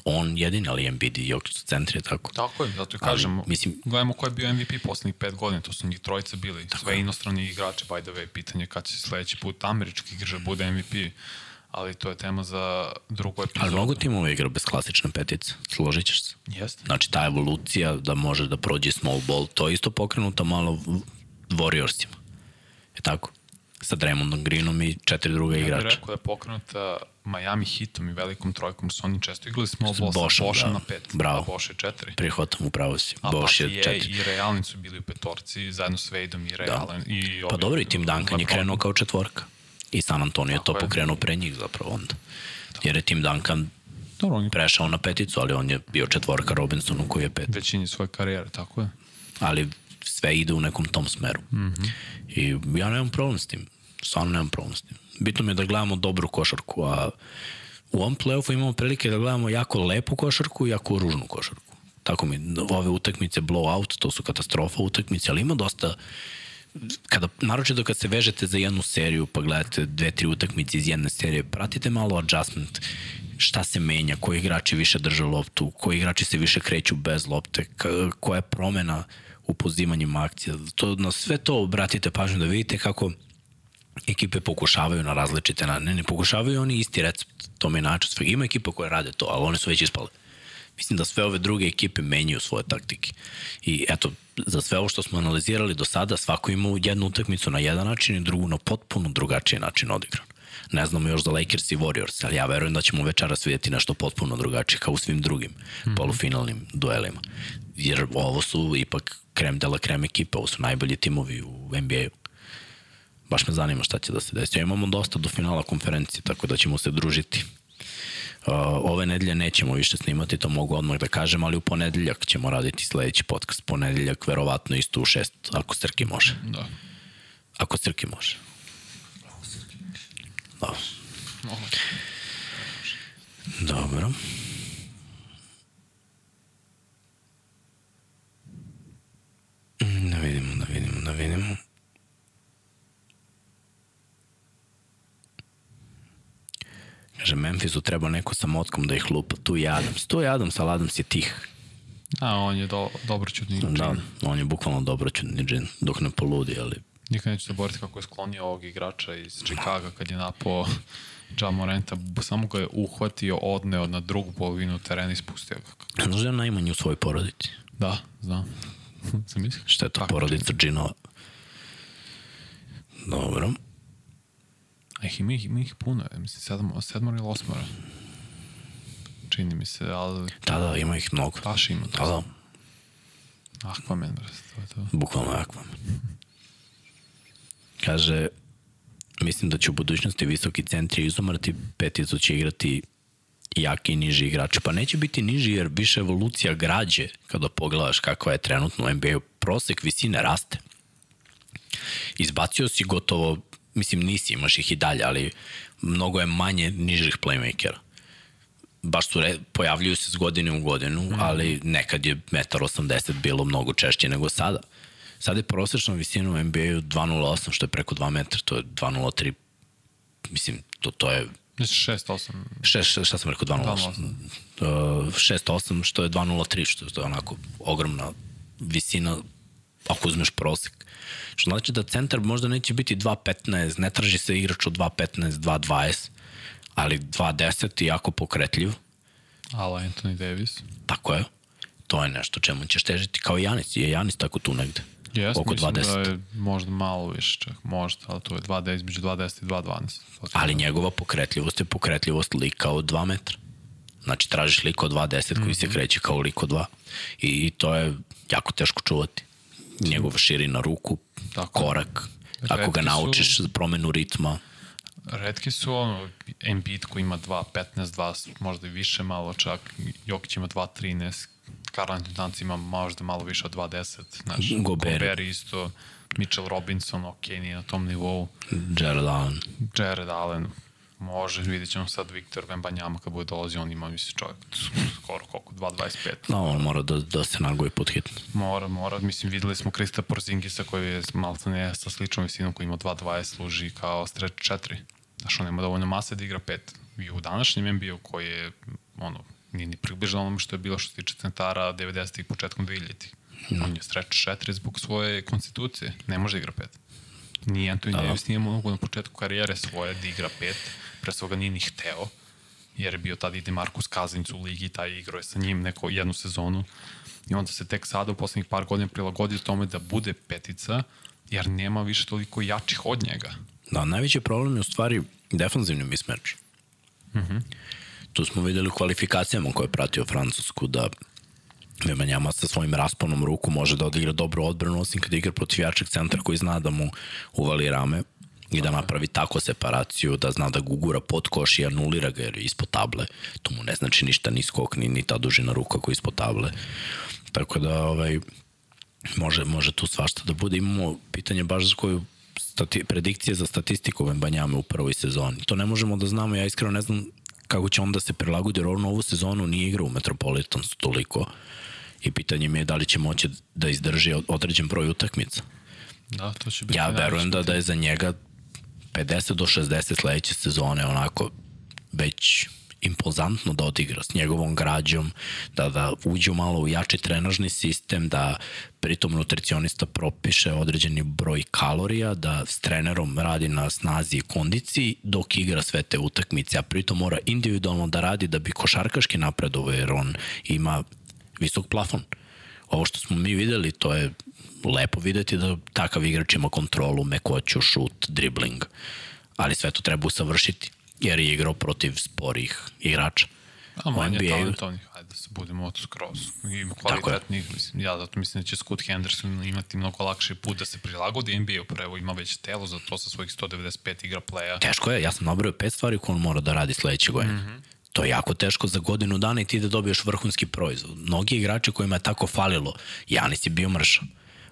On jedin, ali Embiid i Jokić su centri, tako. Tako je, zato i kažem, ali, mislim, gledamo ko je bio MVP poslednjih pet godina, to su njih trojica bili, sve inostrani igrači, by the way, pitanje kad će sledeći put američki igrač da bude MVP ali to je tema za drugu epizodu. Ali mnogo timova igra bez klasične petice, složit ćeš se. Jeste. Znači, ta evolucija da može da prođe small ball, to je isto pokrenuto malo Warriorsima. Je tako? Sa Dremondom Greenom i četiri druga ja igrača. Ja bih rekao da je pokrenuta Miami hitom i velikom trojkom, su oni često igrali small ball Bošom, sa Bošom da. na pet. Bravo. A Boš je četiri. Prihvatam, upravo si. A Boš je četiri. I Realni su bili u petorci, zajedno s Vejdom i Realen. Da. I pa dobro, i Tim Duncan je krenuo kao četvorka. I San Antonio je to pokrenuo pre njih zapravo onda. Jer je Tim Duncan Dobro, on je... prešao na peticu, ali on je bio četvorka Robinsonu koji je pet. Većini svoje karijere, tako je. Ali sve ide u nekom tom smeru. Mm -hmm. I ja nemam problem s tim. Stvarno nemam problem s tim. Bitno mi je da gledamo dobru košarku, a u ovom playoffu imamo prilike da gledamo jako lepu košarku i jako ružnu košarku. Tako mi, ove utakmice blowout, to su katastrofa utakmice, ali ima dosta kada, naročito kad se vežete za jednu seriju pa gledate dve, tri utakmice iz jedne serije, pratite malo adjustment, šta se menja, koji igrači više drže loptu, koji igrači se više kreću bez lopte, koja je promena u pozivanjima akcija. To, na sve to obratite pažnju da vidite kako ekipe pokušavaju na različite načine. Ne, pokušavaju oni isti recept, to mi je sve. Ima ekipe koje rade to, ali one su već ispale. Mislim da sve ove druge ekipe menjaju svoje taktike. I eto, za sve ovo što smo analizirali do sada, svako ima jednu utakmicu na jedan način i drugu na potpuno drugačiji način odigran. Ne znamo još za Lakers i Warriors, ali ja verujem da ćemo večeras vidjeti nešto potpuno drugačije kao u svim drugim mm -hmm. polufinalnim duelima. Jer ovo su ipak krem de la krem ekipe, ovo su najbolji timovi u NBA-u. Baš me zanima šta će da se desi. Ja imamo dosta do finala konferencije, tako da ćemo se družiti. Uh, ove nedelje nećemo više snimati, to mogu odmah da kažem, ali u ponedeljak ćemo raditi sledeći podcast. Ponedeljak verovatno isto u šest, ako Srki može. Da. Ako Srki može. Da. Dobro. Da vidimo, da vidimo, da vidimo. Kaže, Memphisu treba neko sa motkom da ih lupa. Tu je Adams. Tu je Adams, ali Adams je tih. A, on je do, dobroćudni Da, džin. on je bukvalno dobroćudni džin, dok ne poludi, ali Nikad neću zaboraviti kako je sklonio ovog igrača iz Chicaga kad je napao Ja Morenta. Samo ga je uhvatio, odneo na drugu polovinu terena i spustio ga. znaš da je najmanji u svojoj porodici. Da, znam. Sam mislio. Šta je to Tako, porodica džinova? Dobro. Ih ima, ih- ima ih puno, mislim, sedam, sedmora ili osmora. Čini mi se, ali Da, da, ima ih mnogo. baš ima Da, to. da, Aquaman, brate, to je to. bukvalno Aquaman. Kaže, mislim da će u budućnosti visoki centri izumrti, peticu će igrati jaki i niži igrači. Pa neće biti niži jer više evolucija građe kada pogledaš kakva je trenutno u NBA-u. Prosek visine raste. Izbacio si gotovo, mislim nisi, imaš ih i dalje, ali mnogo je manje nižih playmakera. Baš su, re, pojavljuju se s godine u godinu, mm. ali nekad je 1,80 m bilo mnogo češće nego sada. Sada je prosečna visina u NBA-u 2,08, što je preko 2 metra, to je 2,03. Mislim, to, to je Mislim, šest, osam. 6, šta sam rekao, 2.08. 6.8, što je 2.03, što je onako ogromna visina ako uzmeš prosek. Što znači da centar možda neće biti 2.15, ne traži se igrač od 2.15, 2.20, ali 2.10 je jako pokretljiv, Ala Anthony Davis. tako je. To je nešto čemu ćeš težiti, kao i Janis, je Janis tako tu negde. Jes, oko mislim 2.10. da je možda malo više čak, možda, ali to je 2.10, između 2.10 i 2.12. To ti- Ali njegova pokretljivost je pokretljivost lika od 2 metra. Znači, tražiš lik od 2.10 koji Mhm. se kreće kao lik od 2. I, I to je jako teško čuvati. Njegova širina ruku, Tako. korak, ako ga Retki su- naučiš promenu ritma, Redki su ono, Embiid koji ima 2.15, 2, možda i više malo čak, Jokić ima 2.13, Karl Anthony Towns ima možda malo više od 2.10, znaš, Gobert. Gobert isto, Mitchell Robinson, ok, nije na tom nivou, Jared Allen. Jared Allen, može, vidjet ćemo sad Viktor Vembanjama kad bude dolazio, on ima, mislim, čovjek skoro koliko, 2.25. No, on mora da, da se nagoji pod hitno. Mora, mora. Mislim, videli smo Krista Porzingisa koji je malo ne sa sličnom visinom koji ima 2.20 služi kao stretch 4. Znaš, on nema dovoljno mase da igra 5. I u današnjem NBA-u koji je, ono, nije ni približno onome što je bilo što se tiče centara 90-ih početkom 2000-ih. Da. On je stretch 4 zbog svoje konstitucije. Ne može da igra 5. Ni Anthony Davis nije mogu na početku karijere svoje da igra 5. Pre svoga nije ni hteo jer je bio tada i Demarcus Cousins u ligi, taj igrao je sa njim neko jednu sezonu i onda se tek sada u poslednjih par godina prilagodio tome da bude petica, jer nema više toliko jačih od njega. Da, najveći problem je u stvari defanzivni mismatch. Mm Mhm. -hmm. Tu smo videli u kvalifikacijama koje je pratio Francusku da Vemanjama sa svojim rasponom ruku može da odigra dobru odbranu, osim kada igra protiv jačeg centra koji zna da mu uvali rame i da napravi tako separaciju, da zna da gugura pod koš i anulira ga jer je ispod table. To mu ne znači ništa ni skok, ni, ni ta dužina ruka koja je ispod table. Tako da, ovaj, može, može tu svašta da bude. Imamo pitanje baš za koju stati, predikcije za statistiku Vembanjame u prvoj sezoni. To ne možemo da znamo, ja iskreno ne znam kako će on da se prilagodi, jer on ovu sezonu nije igrao u Metropolitansu toliko. I pitanje mi je da li će moći da izdrži određen broj utakmica. Da, to će biti Ja verujem da, da je za njega 50 do 60 sledeće sezone onako već impozantno da odigra s njegovom građom, da, da uđe malo u jači trenažni sistem, da pritom nutricionista propiše određeni broj kalorija, da s trenerom radi na snazi i kondiciji dok igra sve te utakmice, a pritom mora individualno da radi da bi košarkaški napredovo, jer on ima visok plafon. Ovo što smo mi videli, to je lepo videti da takav igrač ima kontrolu, mekoću, šut, dribling, ali sve to treba usavršiti, jer je igrao protiv sporih igrača. A manje NBA-u. talentovnih, ajde da se budemo od skroz. Ima kvalitetnih, mislim, ja zato mislim da će Scott Henderson imati mnogo lakši put da se prilagodi NBA-u, prvo ima već telo za to sa svojih 195 igra playa. Teško je, ja sam nabrao pet stvari koje on mora da radi sledeće godine. Mm -hmm. To je jako teško za godinu dana i ti da dobiješ vrhunski proizvod. Mnogi igrači kojima je tako falilo, Janis je bio mršav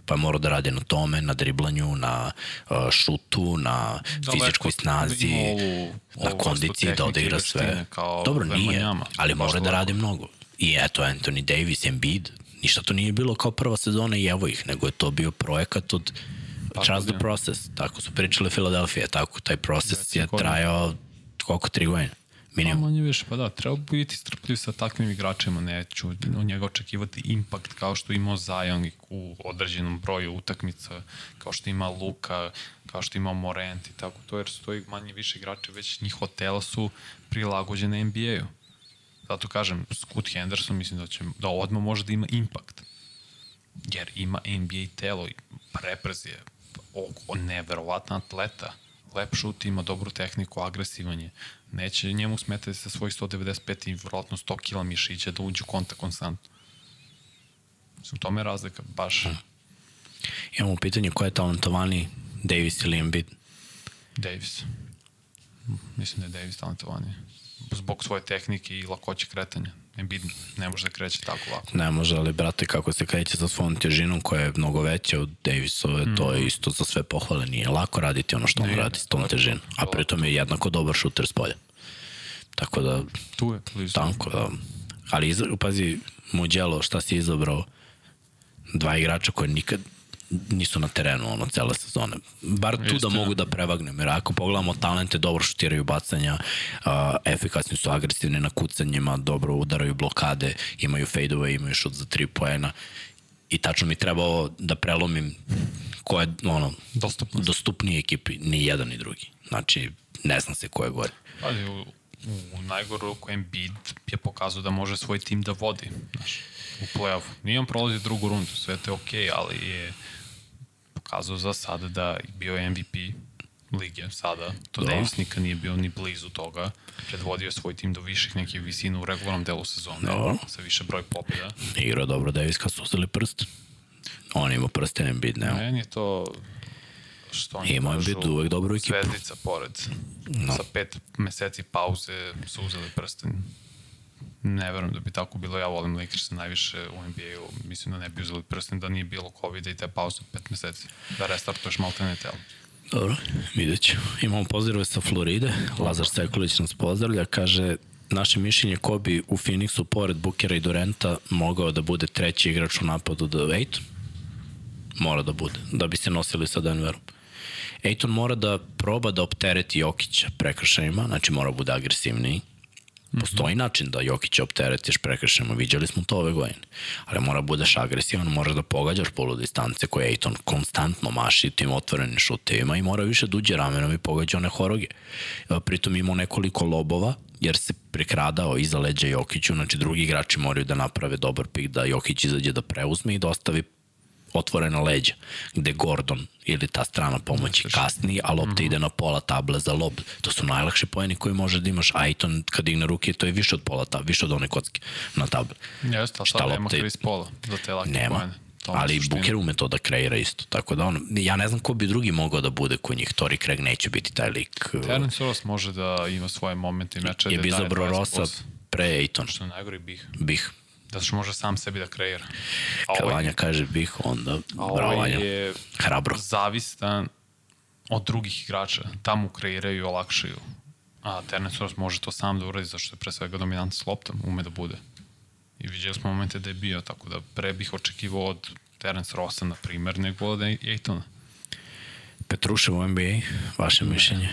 pa je morao da radi na tome, na driblanju, na uh, šutu, na fizičkoj snazi, ima ovu- na ovu kondiciji, da odigra sve. Dobro, nije, Wembanyama. ali mora da radi mnogo. I eto, Anthony Davis, Embiid, ništa to nije bilo kao prva sezona i evo ih, nego je to bio projekat od Par Trust the process, tako su pričali Filadelfija, tako taj proces je trajao koliko, tri godine. Minimum. Pa manje više, pa da, treba biti strpljiv sa takvim igračima, neću od njega očekivati impakt kao što ima Zion u određenom broju utakmica, kao što ima Luka, kao što ima Morent i tako to, jer to manje više igrače, već njihova tela su prilagođene NBA-u. Zato kažem, Scoot Henderson mislim da, će, da odmah može da ima impakt. Jer ima NBA telo, preprez je neverovatna atleta, lep šut, ima dobru tehniku, agresivan je. Neće njemu smetati sa svojih 195 i vrlo 100 kila mišića da uđe u kontakt konstantno. U tome je razlika, baš. Hmm. Imamo pitanje ko je talentovani Davis ili Embiid? Davis. Mislim da je Davis talentovani. Zbog svoje tehnike i lakoće kretanja. Embiid ne može da kreće tako lako. Ne može, ali brate, kako se kreće sa svojom težinom koja je mnogo veća od Davisove, mm. to je isto za sve pohvale. Nije lako raditi ono što on radi s tom težinom. A pritom je jednako dobar šuter s polja. Tako da... Tu je, blizu. Tanko, da. Ali, pazi, Muđelo, šta si izabrao? Dva igrača koje nikad nisu na terenu ono cele sezone. Bar tu Jeste, da mogu da prevagnem, jer ako pogledamo talente, dobro šutiraju bacanja, uh, efikasni su agresivni na kucanjima, dobro udaraju blokade, imaju fadeaway, imaju šut za tri poena i tačno mi trebao da prelomim ko je ono, Dostupnost. dostupniji ekipi, ni jedan ni drugi. Znači, ne znam se ko je gore. Ali u, u najgoru ruku Embiid je pokazao da može svoj tim da vodi. Znaš, u play-off. Nije on prolazi drugu rundu, sve to je okej, okay, ali je pokazao za sada da je bio MVP lige sada. To da. Davis nikad nije bio ni blizu toga. Predvodio svoj tim do viših nekih visina u regularnom delu sezone. Da. Sa više broj pobjeda. Igrao dobro Davis kad su uzeli prst. On ima prsten Embiid, ne? Meni je to što oni Ima Embiid uvek dobru ekipu. Zvezdica pored. No. Sa pet meseci pauze su uzeli prsten ne verujem da bi tako bilo. Ja volim Lakers najviše u NBA-u. Mislim da ne bi uzeli prsten da nije bilo covid i te pauze pet meseci. Da restartuješ maltene telo. Dobro, vidjet ću. Imamo pozdrave sa Floride. Lazar Sekulić nas pozdravlja. Kaže, naše mišljenje ko bi u Phoenixu pored Bukera i Durenta mogao da bude treći igrač u napadu do Aiton? Mora da bude, da bi se nosili sa Denverom. Aiton mora da proba da optereti Jokića prekršajima, znači mora da bude agresivniji, Postoji način da Jokića opteretiš prekršajima, viđali smo to ove godine. Ali mora budeš agresivan, moraš da pogađaš polu distance koje Ejton konstantno maši tim otvorenim šutevima i mora više duđe ramenom i pogađa one horoge. Pritom imao nekoliko lobova, jer se prekradao iza leđa Jokiću, znači drugi igrači moraju da naprave dobar pik da Jokić izađe da preuzme i da ostavi otvorena leđa, gde Gordon ili ta strana pomoći kasni, a lopta mm -hmm. ide na pola table za lob. To su najlakše pojeni koji može da imaš. Aiton kad digne ruke, to je više od pola table, više od one kocke na tabli. Jeste, ali sad nema Chris Paula za te lake nema. pojene. ali Buker ume to da kreira isto. Tako da on, ja ne znam ko bi drugi mogao da bude kod njih. Tori Craig neće biti taj lik. Uh, Terence Ross može da ima svoje momente i meče. Je bi izabrao Rossa pre Aiton. Što najgori bih. Bih. Da što može sam sebi da kreira. A Kad Vanja kaže bih, onda bravo Vanja. je Hrabro. zavistan od drugih igrača. Tamo kreiraju i olakšaju. A Terence Ross može to sam da uradi, zašto je pre svega dominant s loptom, ume da bude. I vidjeli smo momente da je bio, tako da pre bih očekivao od Terence Rossa, na primer, nego od Ejtona. Petrušev u NBA, vaše ne. mišljenje?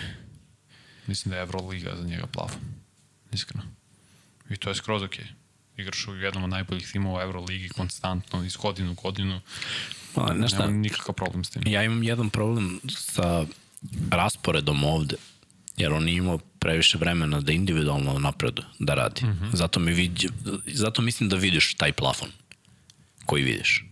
Mislim da je Euroliga za njega plafon. Iskreno. I to je skroz okej. Okay igraš u jednom od najboljih timova u Euroligi konstantno, iz godinu u godinu. Ma, nešto, Nemam nikakav problem s tim. Ja imam jedan problem sa rasporedom ovde, jer on nije imao previše vremena da individualno napredu, da radi. Mm -hmm. zato, mi vidi, zato mislim da vidiš taj plafon koji vidiš.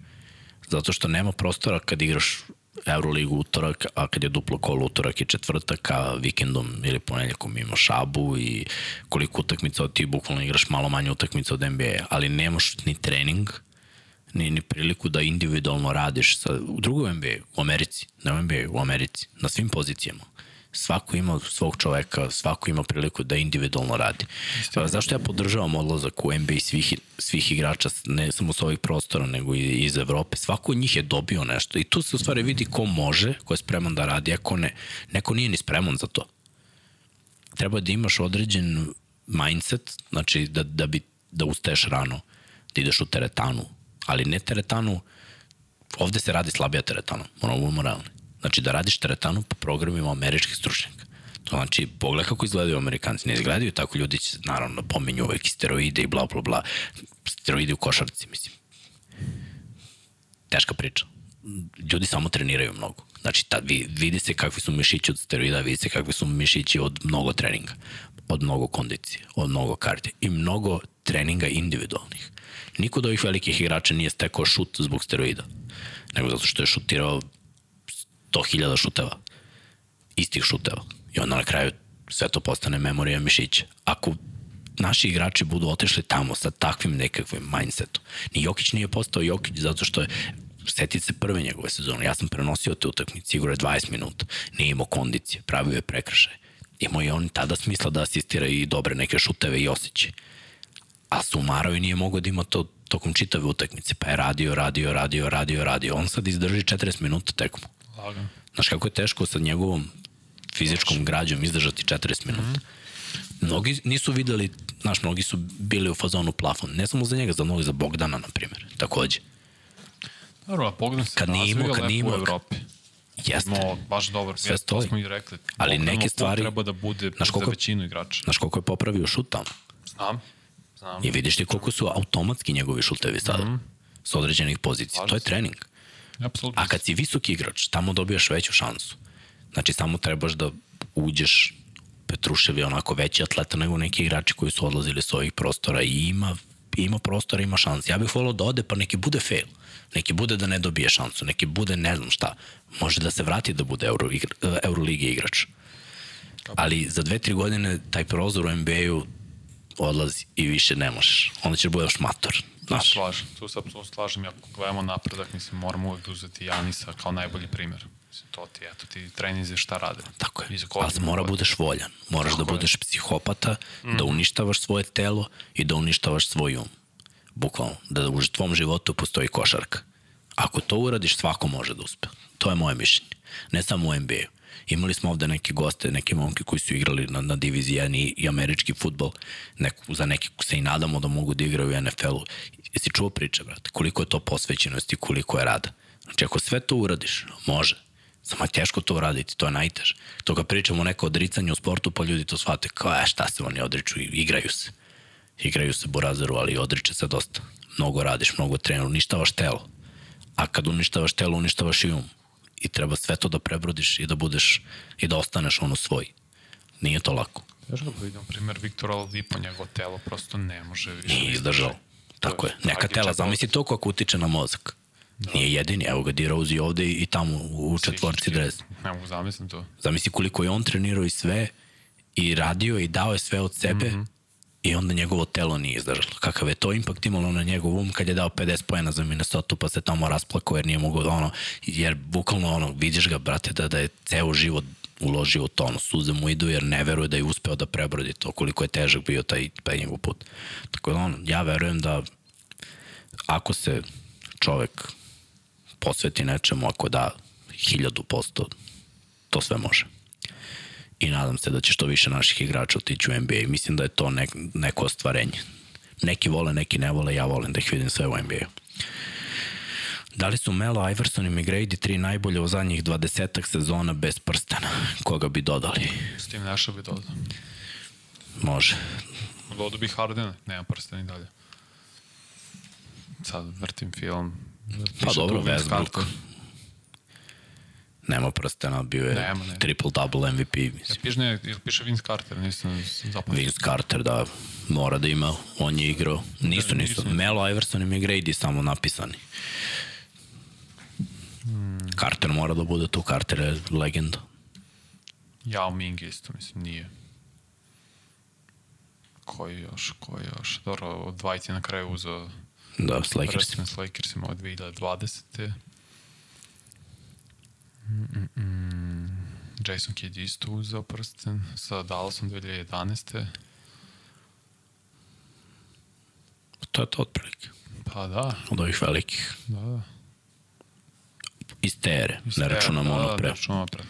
Zato što nema prostora kad igraš Euroligu utorak, a kad je duplo kolo utorak i četvrtak, a vikendom ili ponedljakom ima šabu i koliko utakmica ti bukvalno igraš malo manje utakmica od NBA, ali nemaš ni trening, ni, ni priliku da individualno radiš sa, u drugoj NBA, u Americi, ne u NBA, u Americi, na svim pozicijama svako ima svog čoveka, svako ima priliku da individualno radi. Istina. Zašto ja podržavam odlazak u NBA svih, svih igrača, ne samo s ovih prostora, nego i iz Evrope? Svako od njih je dobio nešto i tu se u stvari vidi ko može, ko je spreman da radi, ako ne, neko nije ni spreman za to. Treba da imaš određen mindset, znači da, da, bi, da ustaješ rano, da ideš u teretanu, ali ne teretanu, ovde se radi slabija teretana, moramo budemo realni. Znači da radiš teretanu po programima američkih stručnjaka. To znači, pogledaj kako izgledaju Amerikanci. Ne izgledaju tako, ljudi će, naravno, pominju uvek i steroide i bla, bla, bla. Steroide u košarci, mislim. Teška priča. Ljudi samo treniraju mnogo. Znači, ta, vi, vidi se kakvi su mišići od steroida, vidi se kakvi su mišići od mnogo treninga, od mnogo kondicije, od mnogo karte i mnogo treninga individualnih. Niko od ovih velikih igrača nije stekao šut zbog steroida, nego zato što je šutirao 100.000 šuteva, istih šuteva. I onda na kraju sve to postane memorija mišića. Ako naši igrači budu otešli tamo sa takvim nekakvim mindsetom. Ni Jokić nije postao Jokić zato što je setite se prve njegove sezone. Ja sam prenosio te utakmice, igro je 20 minuta. Nije imao kondicije, pravio je prekršaj. Imao je on tada smisla da asistira i dobre neke šuteve i osjeće. A Sumarov nije mogao da ima to tokom čitave utakmice, pa je radio, radio, radio, radio, radio. On sad izdrži 40 minuta tekmu. Lagano. Znaš kako je teško sa njegovom fizičkom građom izdržati 40 minuta. Mm -hmm. Mnogi nisu videli, znaš, mnogi su bili u fazonu plafon. Ne samo za njega, za mnogi, za Bogdana, na primjer, takođe. Dobro, a Bogdan se Kad imao, kad nije u Evropi. Jeste. Imao baš dobar Sve mjesto, to smo i rekli. Ali neke stvari- treba da bude Znaš za koliko- većinu igrača. Znaš koliko je popravio šut tamo? Znam, znam. I vidiš ti koliko su automatski njegovi šutevi sada. Mm -hmm. S određenih pozicija. Slažem To je se. Trening. Apsolutno. A kad si visoki igrač, tamo dobijaš veću šansu. Znači, samo trebaš da uđeš Petrušev je onako veći atleta nego neki igrači koji su odlazili s ovih prostora i ima, ima prostora, ima šanse. Ja bih volao da ode, pa neki bude fail. Neki bude da ne dobije šansu, neki bude ne znam šta. Može da se vrati da bude Euro, igra, Eurolige igrač. Ali za dve, tri godine taj prozor u NBA-u odlazi i više ne možeš. Onda ćeš da budeš mator. Znaš, slažem, tu se apsolutno slažem. Ako gledamo napredak, mislim, moramo uvek da uzeti Janisa kao najbolji primjer. Mislim, to ti, eto ti treninzi šta rade. Tako je. Ali mora godinu. budeš voljan. Moraš Tako da je. budeš psihopata, mm. da uništavaš svoje telo i da uništavaš svoj um. Bukvalno. Da u tvom životu postoji košarka. Ako to uradiš, svako može da uspe. To je moje mišljenje. Ne samo u NBA-u. Imali smo ovde neke goste, neke momke koji su igrali na, na diviziji 1 i, i američki futbol. Neku, za neke se i nadamo da mogu da igraju u NFL-u. Jesi čuo priče, brate? Koliko je to posvećenosti, koliko je rada. Znači, ako sve to uradiš, može. Samo je teško to uraditi, to je najteže. To kad pričamo neko odricanju u sportu, pa ljudi to shvate kao, e, šta se oni odriču, igraju se. Igraju se Borazeru, ali odriče se dosta. Mnogo radiš, mnogo treniraš, uništavaš telo. A kad uništavaš telo, uništavaš i um. I treba sve to da prebrodiš i da budeš, i da ostaneš ono svoj. Nije to lako. Teško da vidim, primjer, Viktor Oladipo, njegovo telo prosto ne može više. Nije izdržao. Tako je. Neka tela, zamisli to kako utiče na mozak. Nije jedini, evo ga D-Rose i ovde i tamo u četvorci dres. Ne mogu zamislim to. Zamisli koliko je on trenirao i sve i radio i dao je sve od sebe mm -hmm. I onda njegovo telo nije izdržalo. Kakav je to impakt imalo na njegov um kad je dao 50 pojena za Minnesota pa se tamo rasplakao jer nije mogao ono, jer bukvalno ono, vidiš ga brate da, da je ceo život uložio u to, ono, suze mu idu jer ne veruje da je uspeo da prebrodi to, koliko je težak bio taj, taj njegov put. Tako da ono, ja verujem da ako se čovek posveti nečemu, ako da hiljadu posto, to sve može. I nadam se da će što više naših igrača otići u NBA. Mislim da je to nek, neko ostvarenje. Neki vole, neki ne vole, ja volim da ih vidim sve u NBA-u. Da li su Melo, Iverson i McGrady tri najbolje u zadnjih 20 sezona bez prstena? Koga bi dodali? S tim Neša bi dodao. Može. Dodao bi Hardena, nema prsta ni dalje. Sad vrtim film. Pa Piše dobro, Westbrook. Nema prstena, bio je Nema, nema. triple-double MVP. Ja Mislim. piše, ne, ili piše Vince Carter, nisam zapamtio. Vince Carter, da, mora da ima, on je igrao. Nisu, Ne, nisu. nisu. Melo, Iverson i McGrady samo napisani. Carter mora da bude tu, Carter je legenda. Yao Ming isto, mislim, nije. Koji još, koji još? Dobro, Dwight je na kraju uzeo Da, s Lakersima. Lakers. s Lakersima od 2020. Mm-mm. Jason Kidd isto uzeo prsten sa Dallasom 2011. To je to otprilike. Pa da, Od ovih velikih. da, da. Iz te ere, ne računamo da, ono Da, pre. ne računamo pre.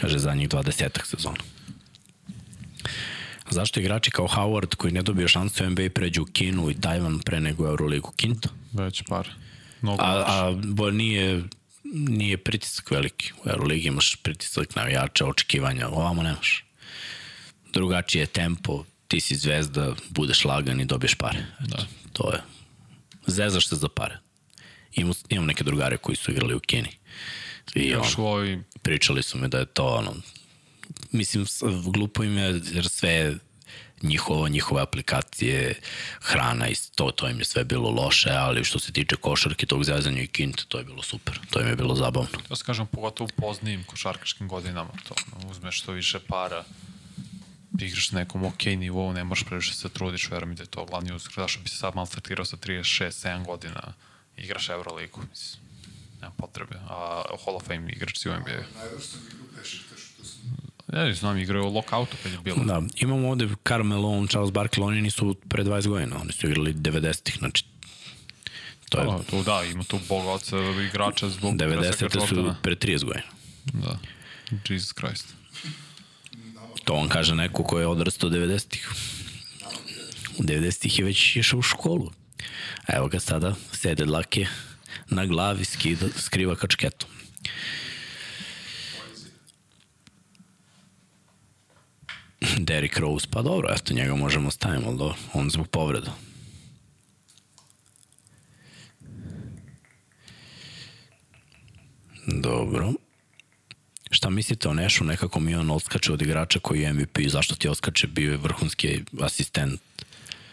Kaže zadnjih 20 sezona. Zašto igrači kao Howard koji ne dobio šansu u NBA pređu u Kinu i Tajvan pre nego u Euroligu? Kinta? Već par. Mnogo A, a bo nije, nije pritisak veliki. U Euroligi imaš pritisak navijača, očekivanja, ovamo nemaš. drugačije tempo, ti si zvezda, budeš lagan i dobiješ pare. Da. To je. Zezaš se za pare. Imam, imam neke drugare koji su igrali u Kini. I Još ono, u ovoj pričali su mi da je to ono, mislim, glupo im je jer sve je njihovo, njihove aplikacije, hrana i to, to im je sve bilo loše, ali što se tiče košarke, tog zezanja i kinte, to je bilo super. To im je bilo zabavno. To se kažem, pogotovo u poznijim košarkaškim godinama, to, ono, uzmeš što više para, igraš na nekom ok nivou, ne moraš previše se trudiš, verujem mi da je to glavni uzrok. Zašto bi se sad maltretirao sa 36-7 godina, igraš Euroligu, mislim, nema potrebe. A Hall of Fame igrač si u NBA. Najvrštom igru Ja znam, igrao je u lockoutu kad je bilo. Da, imamo ovde Carmelo, Charles Barkley, oni nisu pre 20 godina, oni su igrali 90-ih, znači to je Da, tu da, ima tu bogaca igrača zbog 90 su pre 30 godina. Da. Jesus Christ. To on kaže neko ko je odrastao 90-ih. U 90-ih je već išao u školu. A Evo ga sada, sede dlake na glavi, skida, skriva kačketu. Derrick Rose, pa dobro, eto, njega možemo staviti, ali on zbog povreda. Dobro. Šta mislite o Nešu? Nekako mi on odskače od igrača koji je MVP. Zašto ti odskače? Bio je vrhunski asistent.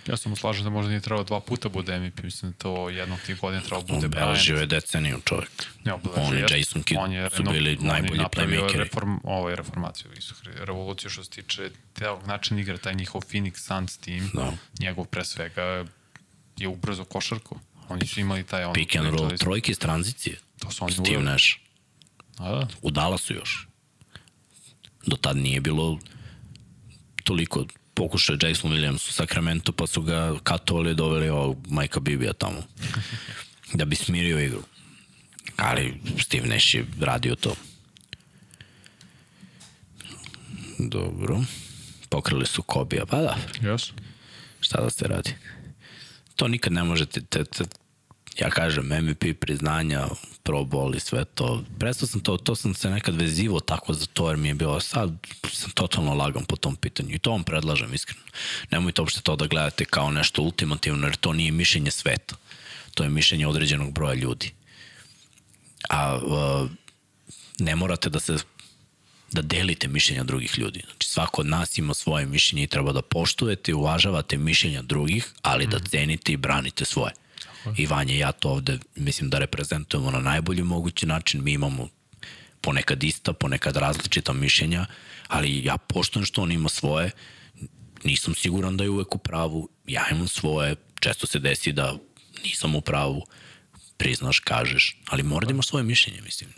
Ja sam slažem da možda nije trebao dva puta bude MVP, mislim da to jednog tih godina trebao bude Obeležio Bryant. je deceniju čovjek. Ne, obeležio On i. Jason Kidd On je su bili on je najbolji playmakeri. Reform, ovo je reformaciju, isto, revoluciju što se tiče tog načina igre, taj njihov Phoenix Suns tim, Da. njegov pre svega je ubrzo košarku. Oni su imali taj ono... Pick and roll, trojke iz tranzicije. To su oni Steve uveli. Nash. A da, U Dallasu još. Do tad nije bilo toliko pokušao Jason Williams u Sacramento, pa su ga katovali i doveli ovog Majka Bibija tamo. da bi smirio igru. Ali Steve Nash je radio to. Dobro. Pokrili su Kobija, pa da, Yes. šta da se radi. To nikad ne možete, te, te, ja kažem, MVP priznanja, Pro Bowl i sve to. Prestao sam to, to sam se nekad vezivo tako za to, jer mi je bilo, sad sam totalno lagan po tom pitanju i to vam predlažem iskreno. Nemojte uopšte to da gledate kao nešto ultimativno, jer to nije mišljenje sveta. To je mišljenje određenog broja ljudi. A uh, ne morate da se da delite mišljenja drugih ljudi. Znači svako od nas ima svoje mišljenje i treba da poštujete i uvažavate mišljenja drugih, ali da cenite i branite svoje. I Vanja i ja to ovde mislim da reprezentujemo na najbolji mogući način. Mi imamo ponekad ista, ponekad različita mišljenja, ali ja poštujem što on ima svoje, nisam siguran da je uvek u pravu, ja imam svoje, često se desi da nisam u pravu, priznaš, kažeš, ali mora da imaš svoje mišljenje, mislim.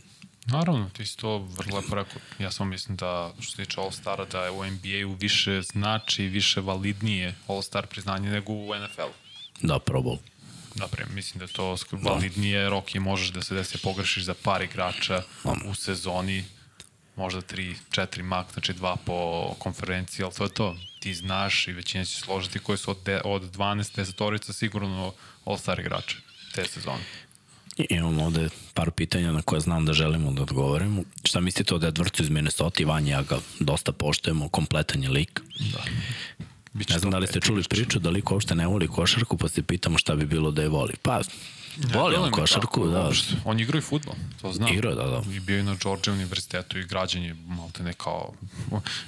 Naravno, ti si to vrlo lepo rekao. Ja samo mislim da, što se tiče All-Stara, da je u NBA-u više znači, više validnije All-Star priznanje nego u NFL-u. Da, probao. Naprimjer, mislim da je to validnije, Rocky možeš da se desi pogrešiš za par igrača u sezoni, možda 3, 4 mak, znači dva po konferenciji, ali to je to. Ti znaš i većina će složiti koji su od, de, od 12 desetorica sigurno All-Star igrače te sezone. I Imamo ovde par pitanja na koje znam da želimo da odgovorimo. Šta mislite o Edwardsu iz Minnesota i Vanja, ja ga dosta poštujemo, kompletan je lik. Da. Biće Ne znam da li ste čuli priču da lik uopšte ne voli košarku, pa se pitamo šta bi bilo da je voli. Pa, voli Ja, on delim je košarku, tako, da. uopšte. On igra i futbol, to znam. Igra, da, da. I bio je na Georgia univerzitetu i građan je malte ne kao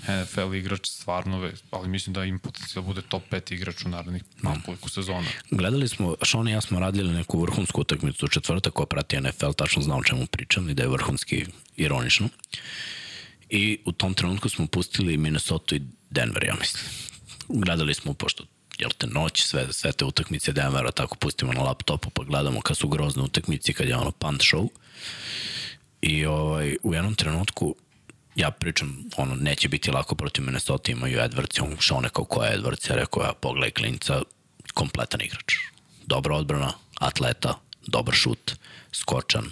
NFL igrač stvarno, ve- ali mislim da im potencijal bude top 5 igrač u narednih nekoliko sezona. Gledali smo, Sean i ja smo radili neku vrhunsku utakmicu u četvrtak koja prati NFL, tačno znam o čemu pričam i da je vrhunski ironično. I u tom trenutku smo pustili Minnesota i Denver, ja mislim. Gledali smo, pošto jel te noć, sve, sve te utakmice Denvera tako pustimo na laptopu pa gledamo kad su grozne utakmice, kad je ono punt show. I ovaj, u jednom trenutku ja pričam, ono, neće biti lako protiv Minnesota, imaju Edwards, on šao nekao ko je Edwards, ja rekao, ja pogledaj klinca, kompletan igrač. Dobra odbrana, atleta, dobar šut, skočan,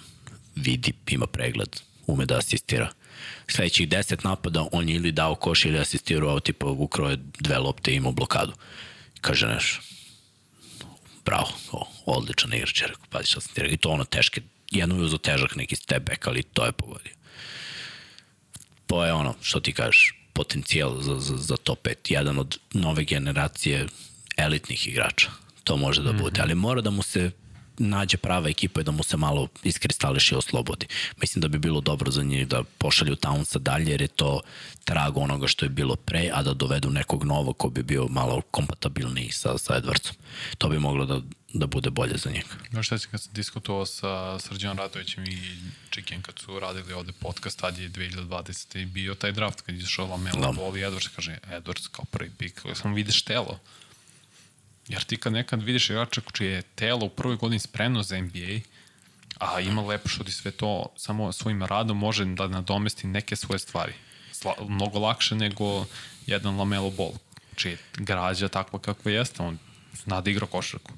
vidi, ima pregled, ume da asistira. Sledećih 10 napada on je ili dao koš ili asistirao, tipa ukrao je dve lopte i imao blokadu. Kaže neš, bravo, o, odličan igrač, je rekao, pazi šta sam ti rekao. I to ono teške, jedno je uzo težak neki step back, ali to je pogodio. To je ono, što ti kažeš, potencijal za, za, za top 5. Jedan od nove generacije elitnih igrača. To može da bude. Ali mora da mu se nađe prava ekipa i da mu se malo iskristališe i oslobodi. Mislim da bi bilo dobro za njih da pošalju Townsa dalje, jer je to trag onoga što je bilo pre, a da dovedu nekog novog ko bi bio malo kompatibilniji sa, sa Edwardsom. To bi moglo da, da bude bolje za njega. Znaš šta si kad sam diskutovao sa Srđan Radovićem i Čiken kad su radili ovde podcast, tad je 2020. i bio taj draft kad je išao Lamelo Da. Ball i Edwards, kaže Edwards kao prvi pik, samo vidiš telo. Jer ti kad nekad vidiš igrača čije je telo u prvoj godini spremno za NBA, a ima lepo šut i sve to, samo svojim radom može da nadomesti neke svoje stvari. Sla, mnogo lakše nego jedan Lamelo Ball, čije je građa takva kakva jeste, on zna da igra košarku.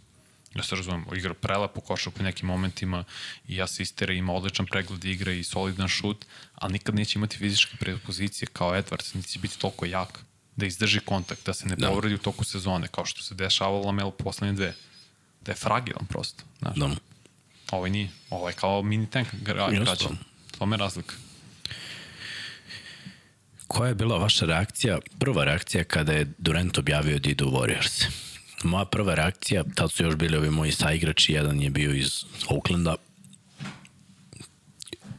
Ja se razumem, igra prelepo košarku u nekim momentima i asistira, ima odličan pregled igre i solidan šut, ali nikad neće imati fizičke predispozicije kao Edwards, niti će biti toliko jak da izdrži kontakt, da se ne Da. povredi u toku sezone, kao što se dešavalo Lamelo poslednje dve. Da je fragilan prosto. Znaš. Da. Ovaj nije. Ovaj kao mini tank građan. To me razlika. Koja je bila vaša reakcija, prva reakcija kada je Durant objavio da ide u Warriors? Moja prva reakcija, tad su još bili ovi moji saigrači, jedan je bio iz Oaklanda,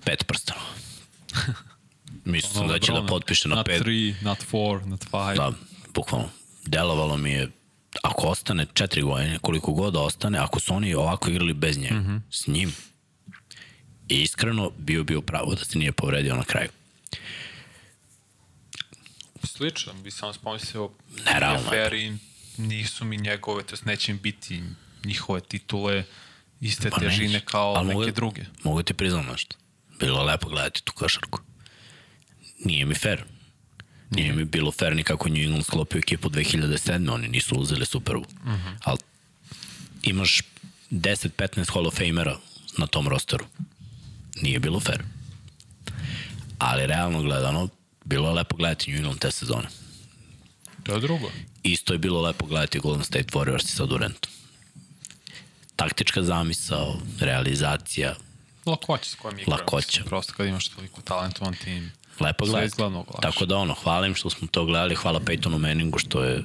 pet prstano. Mislio sam da će da potpiše na not pet. three, not four, not five. Da, bukvalno. Delovalo mi je, ako ostane četiri godine, koliko god da ostane, ako su oni ovako igrali bez njega, mm -hmm. s njim, i iskreno bio bio pravo da se nije povredio na kraju. Slično, bi samo spomislio Nerealno je. Feri, nisu mi njegove, to jest neće im biti njihove titule iste Pa težine kao Ali neke mogu- druge. Mogu ti priznam nešto. Bilo je lepo gledati tu košarku. Nije mi fair. Nije mi bilo fair ni kako New England sklopio ekipu 2007. Oni nisu uzeli Super Bowl. Uh -huh. Ali imaš 10-15 Hall of Famera na tom rosteru. Nije bilo fair. Ali realno gledano, bilo je lepo gledati New England te sezone. To je drugo. Isto je bilo lepo gledati Golden State Warriors sa Durantom. Taktička zamisao, realizacija, Lakoća s kojom igra. Lakoća. Prosto kad imaš toliko talentovan tim. Lepo gledati. Tako da ono, hvalim što smo to gledali, hvala Peytonu Manningu što je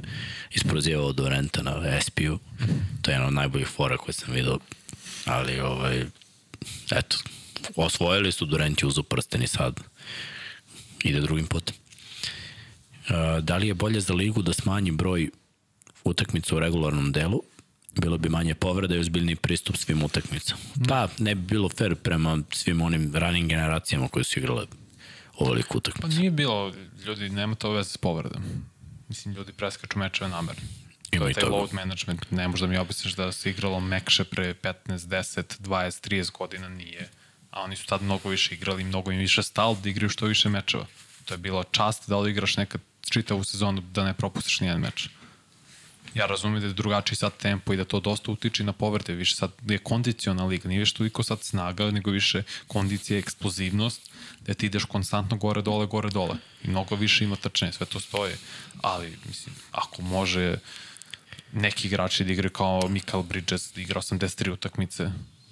isprozivao Durenta na SP-u. To je jedna od najboljih fora koje sam vidio. Ali, ovaj, eto, osvojili su Durent je uzu prsten i sad ide drugim putem. Uh, da li je bolje za ligu da smanji broj utakmica u regularnom delu? Bilo bi manje povreda i ozbiljni pristup svim utakmicama. Pa, ne bi bilo fair prema svim onim ranim generacijama koje su igrale ovoliko Pa utakmica. nije bilo, ljudi, nema to veze s povredom. Mislim, ljudi preskaču mečeve namerno. Ima To je i taj toga. load management, ne možda mi objasniš da se igralo mekše pre 15, 10, 20, 30 godina, nije. A oni su tad mnogo više igrali, mnogo im više stalo da igraju što više mečeva. To je bilo čast da odigraš nekad čitavu sezonu da ne propustiš nijedan meč. Ja razumem da je drugačiji sad tempo i da to dosta utiče na povrede, više sad je kondiciona liga, nije više toliko sad snaga, nego više kondicija, eksplozivnost, da ti ideš konstantno gore, dole, gore, dole. I mnogo više ima trčanje, sve to stoje. Ali, mislim, ako može neki igrači da igraju kao Mikael Bridges, da igra 83 utakmice,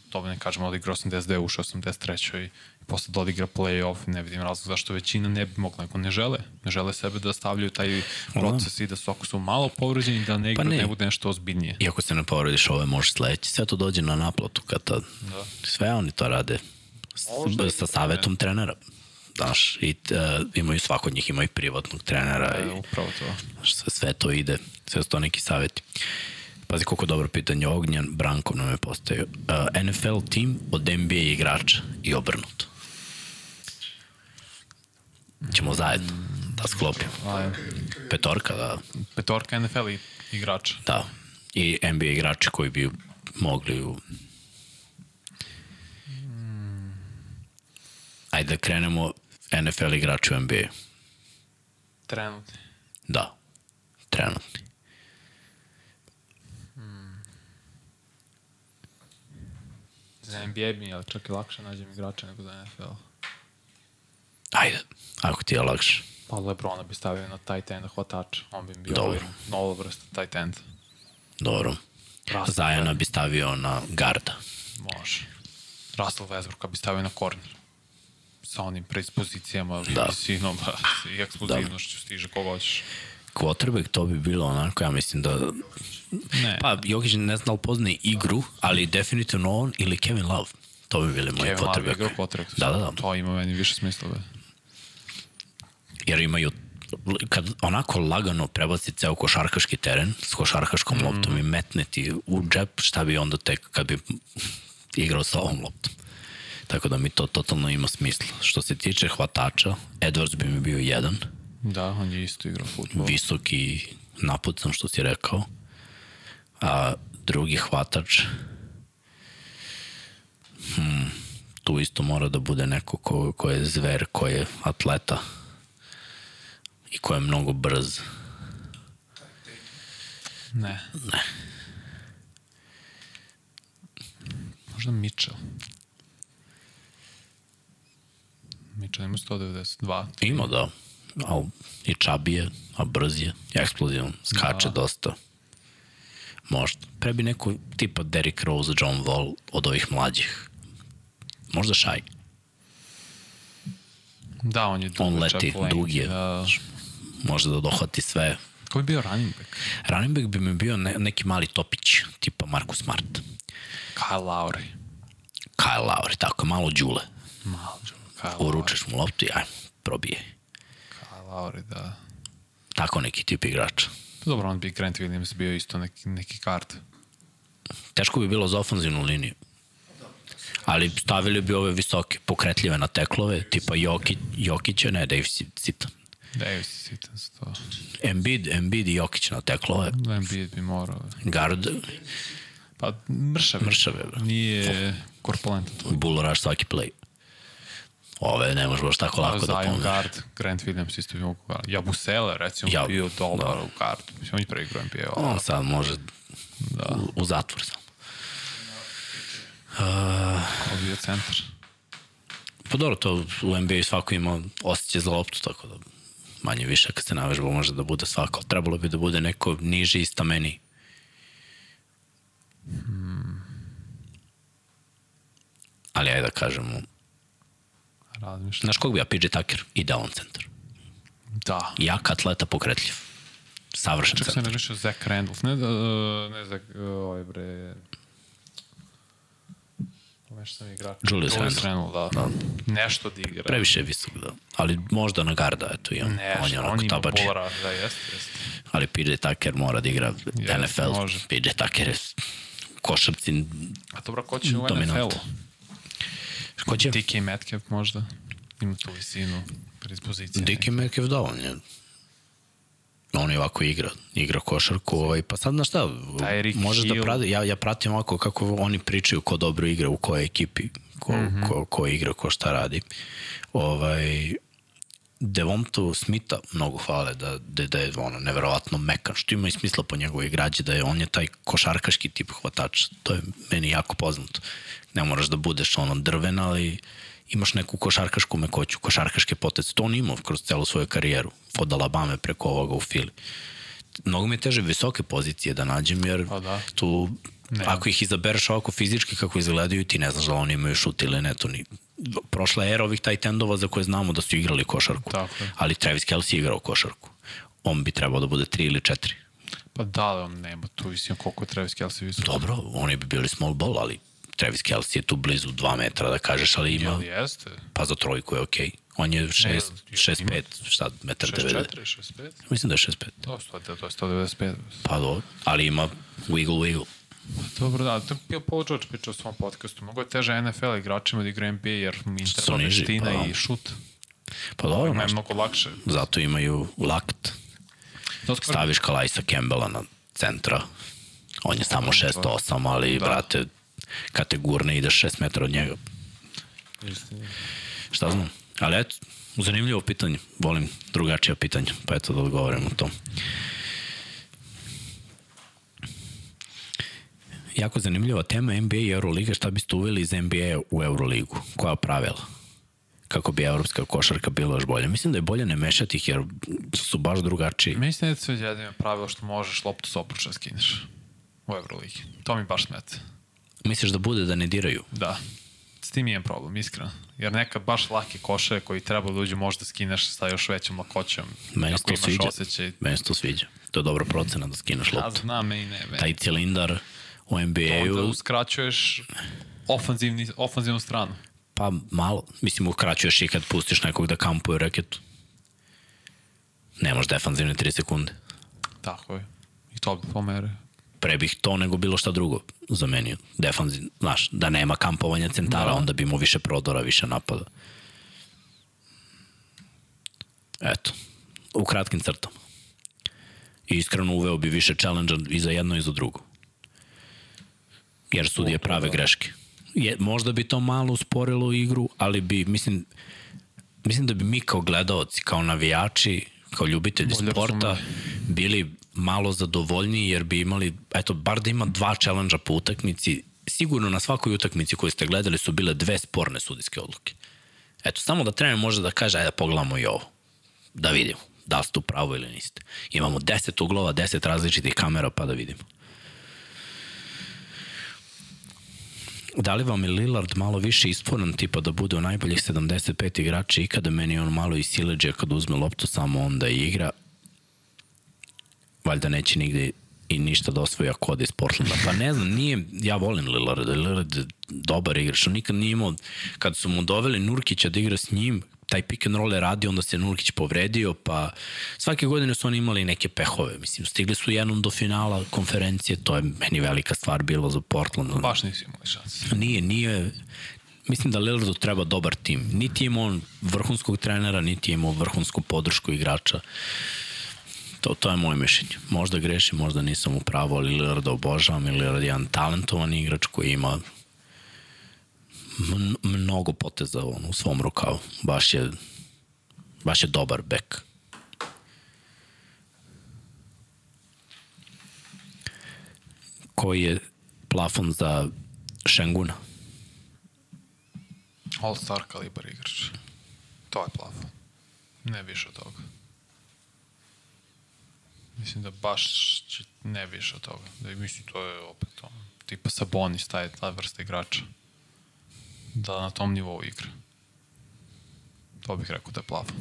to ne kažemo da igra 82, ušao 83. i posle da odigra play-off, ne vidim razlog zašto većina ne bi mogla, nego ne žele. Ne žele sebe da stavljaju taj proces i da su ako su malo povređeni, da ne igra, Pa ne. ne. bude nešto ozbiljnije. Iako se ne povrediš, ove može sledeći. Sve to dođe na naplatu kad tad. Da. Sve oni to rade sa ne. savetom trenera. Znaš, i uh, imaju svako od njih ima i privatnog trenera E, i upravo to. sve, sve to ide, sve su to neki saveti. Pazi koliko dobro pitanje Ognjan Brankov nam je postavio. Uh, NFL tim od NBA igrača i obrnuto. Ćemo zajedno da sklopimo. Petorka, da. Petorka NFL i- igrača. Da. I NBA igrači koji bi mogli u... Ajde da krenemo NFL igrači u NBA. Trenutni. Da. Trenutni. Za NBA mi je čak i lakše nađem igrača nego za NFL. Ajde. Ako ti je lakše. Pa Lebrona bi stavio na tight end hvatač. On bi bio Dobro. nova vrsta tight end. Dobro. Russell Zajana bi stavio na garda. Može. Russell Westbrooka bi stavio na corner. Sa onim predispozicijama, Da. da. visinom pa, i eksplozivnošću stiže koga hoćeš. Quarterback, to bi bilo onako, ja mislim da... Ne, Pa, Jokić ne zna da poznaje igru, ali definitivno on ili Kevin Love. To bi bili moji Kevin Love igrao quarterback. Da, da, da. To ima meni više smisla. Be. jer imaju kad onako lagano prebaci ceo košarkaški teren s košarkaškom mm. loptom i metne ti u džep, šta bi onda tek kad bi igrao sa ovom loptom. Tako da mi to totalno ima smisla. Što se tiče hvatača, Edwards bi mi bio jedan, Da, on je isto igrao futbol. visoki napucan što si rekao, a drugi hvatač hmm, tu isto mora da bude neko ko, ko je zver, ko je atleta i ko je mnogo brz. Ne. Ne. Možda Mitchell. Mitchell ima 192. Ima da, ali i čabije, a brz je, eksplozivan, skače da. dosta. Možda. Pre bi neko tipa Derrick Rose, John Wall od ovih mlađih. Možda Shai. Da, on je dugo, On leti, čak lenki, dug je. Da. Možda da dohvati sve. Ko bi bio running back? Running back bi mi bio ne, neki mali topić, tipa Marcus Smart. Kyle Lowry. Kyle Lowry, tako, malo džule. Malo Kyle. Uručeš mu loptu i aj, probije. Kyle Lowry, da. Tako neki tip igrača. Dobro, on bi Grant Williams bio isto neki, neki kart. Teško bi bilo za ofanzivnu liniju. Ali stavili bi ove visoke, pokretljive na teklove, tipa Jokić, Jokića, ne, Dave Sitan. Davis i Sitans, to. Embiid, Embiid i Jokić na teklove. Embiid bi morao. Guard, Pa mršave. Mršave. Nije korpulentan tvoj. bull rush svaki play. Ove ne može baš tako lako da pomogne. guard, Grant Williams isto bi mogu. Jabusele, recimo, Ja- bio dobar da. u guard. Mislim, on je prvi igrao NBA. On sad može Da. u, u zatvor samo. Ko bio centar. Pa dobro, to u NBA svako ima osjećaj za loptu, tako da manje više kad se navežba može da bude svako. ali Trebalo bi da bude neko niži i stameni. Ali ajde da kažemo, Razmišljam. znaš kog bi ja, PJ Tucker, idealan centar. Da. Jak atleta pokretljiv. Savršen Čak centar. razmišljao Zach Randolph. Ne, da, ne Zach, ovaj bre... Nešto sam igrač. Julius Randle. Randle, da. Nešto da igra. Previše je visok, da. Ali možda na garda, eto, i on, Ne, on je on, onako ima tabači. bola, da, jeste, jeste. Ali PJ Tucker mora da igra Jeste, NFL. može. PJ Tucker je košarci A dobro, ko će u. NFL-u? Ko će? DK Metcalf možda? Ima tu visinu, predispoziciju. Diki Metcalf da, on je on je ovako igra, igra košarku, ovaj, pa sad na šta, Tyreek možeš da Hill. prati, ja, ja pratim ovako kako oni pričaju ko dobro igra u kojoj ekipi, ko, mm. -hmm. ko, ko igra, ko šta radi. Ovaj, Devontu Smitha mnogo hvale da, da, da je ono, neverovatno mekan, što ima i smisla po njegovoj igrađi, da je on je taj košarkaški tip hvatač, to je meni jako poznato. Ne moraš da budeš ono drven, ali imaš neku košarkašku mekoću, košarkaške potece. To on imao kroz celu svoju karijeru, od Alabama preko ovoga u Fili. Mnogo mi je teže visoke pozicije da nađem, jer Pa da. tu, Ne. ako ih izabereš ovako fizički kako izgledaju, ti ne znaš da oni imaju šut ili ne. To ni, prošla era ovih taj tendova za koje znamo da su igrali košarku. Tako. Ali Travis Kelce je igrao košarku. On bi trebao da bude 3 ili 4. Pa da, ali on nema tu visinu koliko je Travis Kelce visok. Dobro, oni bi bili small ball, ali Travis Kelce je tu blizu 2 metra da kažeš, ali ima, Jel jeste? pa za trojku je okej. On je 6, Ne, 6, 5, šta, metar 90. 6'4, 6'5? Mislim da je 6, 5. To, to je 195. Pa dobro, ali ima wiggle wiggle. Dobro, da, to je Paul George pričao u svom podcastu. Mnogo je teže NFL igračima da igra NBA jer mi su treba veština pa. i šut. Pa dobro, Ima je mnogo lakše. zato imaju lakt. Staviš Kalajsa Campbella na centra. On je samo 6'8, ali, Da. brate, kad te gurne ideš 6 metra od njega. Šta znam? Ali eto, zanimljivo pitanje. Volim drugačija pitanja, pa eto da odgovorim o tom. Jako zanimljiva tema NBA i Euroliga. Šta biste uveli iz NBA u Euroligu? Koja pravila? Kako bi evropska košarka bila još bolja? Mislim da je bolje ne mešati ih jer su baš drugačiji. Meni se ne sviđa jedino pravilo što možeš loptu s opruča da skineš u Euroligi. To mi baš smete. Misliš da bude da ne diraju? Da. s tim imam problem, iskreno. Jer nekad baš lake koše koji treba da uđe možda skineš sa još većom lakoćom. Meni se to sviđa. Osjećaj, Meni se to sviđa. To je dobra procena da skineš ja loptu. znam, meni ne. Meni. Taj cilindar u Onda NBA-u, uskraćuješ ofanzivni, ofanzivnu stranu. pa malo. Mislim, ukraćuješ i kad pustiš nekog da kampuje reketu. Nemaš defanzivne 3 sekunde. Tako je. I to bi pomere. Pre bih to nego bilo šta drugo zamenio. Defanziv, znaš, da nema kampovanja centara, Da. onda bi imao više prodora, više napada. Eto, u kratkim crtama. I iskreno uveo bi više challenge i za jedno i za drugo. Jer sudije prave greške. Je, možda bi to malo usporilo igru, ali bi, mislim, mislim da bi mi kao gledaoci, kao navijači, kao ljubitelji Bolje sporta, bili malo zadovoljniji jer bi imali, eto, bar da ima dva challenge po utakmici, sigurno na svakoj utakmici koju ste gledali su bile dve sporne sudijske odluke. Eto, samo da trener može da kaže, ajde da pogledamo i ovo. Da vidimo da li ste u pravu ili niste. Imamo 10 uglova, 10 različitih kamera, pa da vidimo. Da li vam je Lillard malo više isporan tipa da bude u najboljih 75 igrača i kada meni on malo i sileđe kad uzme loptu samo onda igra valjda neće nigde i ništa da osvoji ako ode iz Portlanda. Pa ne znam, nije, ja volim Lillard, Lillard je dobar igrač, on nikad nije imao, kad su mu doveli Nurkića da igra s njim, taj pick and roll je radio, onda se Nurkić povredio, pa svake godine su oni imali neke pehove, mislim, stigli su jednom do finala konferencije, to je meni velika stvar bilo za Portland. Baš nisi imali šanse. Nije, nije, mislim da Lillardu treba dobar tim. Niti je imao on vrhunskog trenera, niti je imao vrhunsku podršku igrača. To, to je moje mišljenje. Možda grešim, možda nisam u pravu, ali Lillarda obožavam. Lillard je jedan talentovan igrač koji ima mnogo poteza on, u svom rukavu. Baš je, baš je dobar bek. Koji je plafon za Šenguna? All-star kalibar igrač. To je plafon. Ne više od toga. Mislim da baš će ne više od toga. Da i mislim to je opet ono, tipa Sabonis, taj, ta vrsta igrača. Da na tom nivou igra. To bih rekao da je plafon.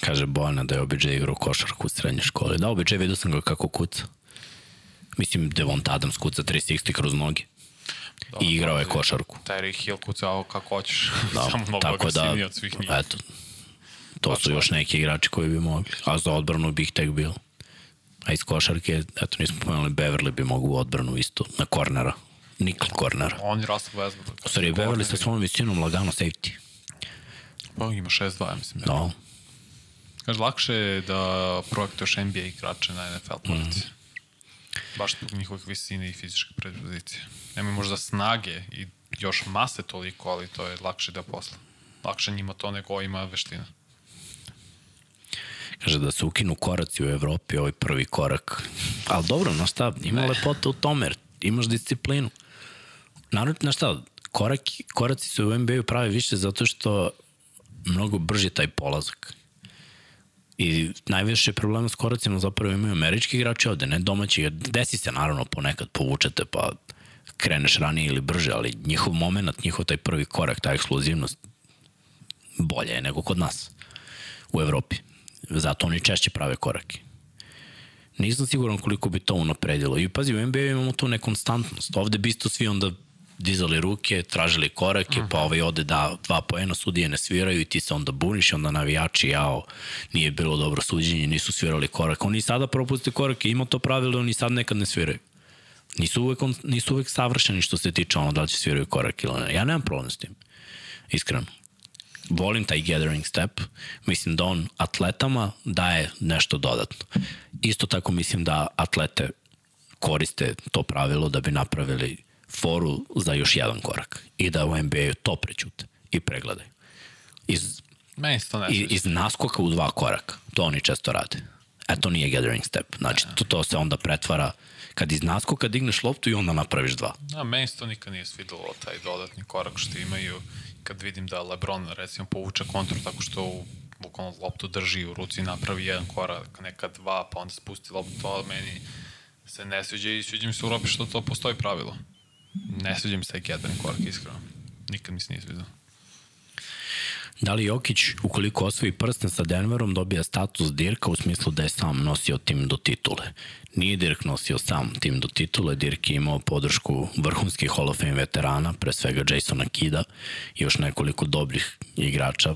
Kaže Bojana da je OBJ igrao košarku u srednjoj školi. Da, OBJ vidio sam ga kako kuca. Mislim, Devont Adams kuca 360 kroz noge. I igrao je košarku. Terry Hill kucao kako hoćeš. Da, Samo mnogo tako da, od svih njih. eto, to su još neki igrači koji bi mogli. A za odbranu bi ih tek bilo. A iz košarke, eto, nismo pomenuli, Beverly bi mogu u odbranu isto, na kornera. Nikl kornera. On je Russell Westbrook. U stvari, Beverly sa svojom visinom lagano safety. Pa ima 6-2, ja mislim. Da. Kaže, lakše je da projektuješ NBA igrače na NFL pozicije. Mhm. Baš zbog njihovih visine i fizičke predispozicije. Nemaju možda snage i još mase toliko, ali to je lakše da posle. Lakše njima to nego ima veština. Kaže da se ukinu koraci u Evropi, ovaj prvi korak. Ali dobro, znaš šta, ima Ne. lepota u tome, jer imaš disciplinu. Naravno, znaš šta, korak, koraci se u NBA-u prave više zato što mnogo brže taj polazak. I najviše problema s koracima zapravo imaju američki igrači ovde, ne domaći. Jer Desi se naravno ponekad povučete pa kreneš ranije ili brže, ali njihov moment, njihov taj prvi korak, ta ekskluzivnost bolje je nego kod nas u Evropi. Zato oni češće prave korake. Nisam siguran koliko bi to unapredilo. I pazi, u NBA imamo tu nekonstantnost. Ovde bi isto svi onda dizali ruke, tražili korake, pa ovaj ode da dva poena, sudije ne sviraju i ti se onda buniš onda navijači, jao, nije bilo dobro suđenje, nisu svirali korak. Oni sada propuste korake, ima to pravilo, oni sad nekad ne sviraju. Nisu uvek, on, nisu uvek savršeni što se tiče ono da li će sviraju korak ili ne. Ja nemam problem s tim, iskreno volim taj gathering step. Mislim da on atletama daje nešto dodatno. Isto tako mislim da atlete koriste to pravilo da bi napravili foru za još jedan korak i da u NBA-u to prećute i pregledaju. Iz, Meni se to ne i, sviđa. iz naskoka u dva koraka. To oni često rade. E, to nije gathering step. Znači, to, to se onda pretvara kad iz naskoka digneš loptu i onda napraviš dva. Da, meni to nikad nije svidelo, taj dodatni korak što imaju. Kad vidim da Lebron, recimo, povuče kontru tako što bukvalno loptu drži u ruci, napravi jedan korak, neka dva, pa onda spusti loptu, to meni se ne sviđa i sviđa mi se u Europi što to postoji pravilo. Ne sviđa mi se taj jedan korak, iskreno. Nikad mi se nije sviđa. Da li Jokić, ukoliko osvoji prsten sa Denverom, dobija status Dirka u smislu da je sam nosio tim do titule? Nije Dirk nosio sam tim do titule, Dirk je imao podršku vrhunskih Hall of Fame veterana, pre svega Jasona Kida i još nekoliko dobrih igrača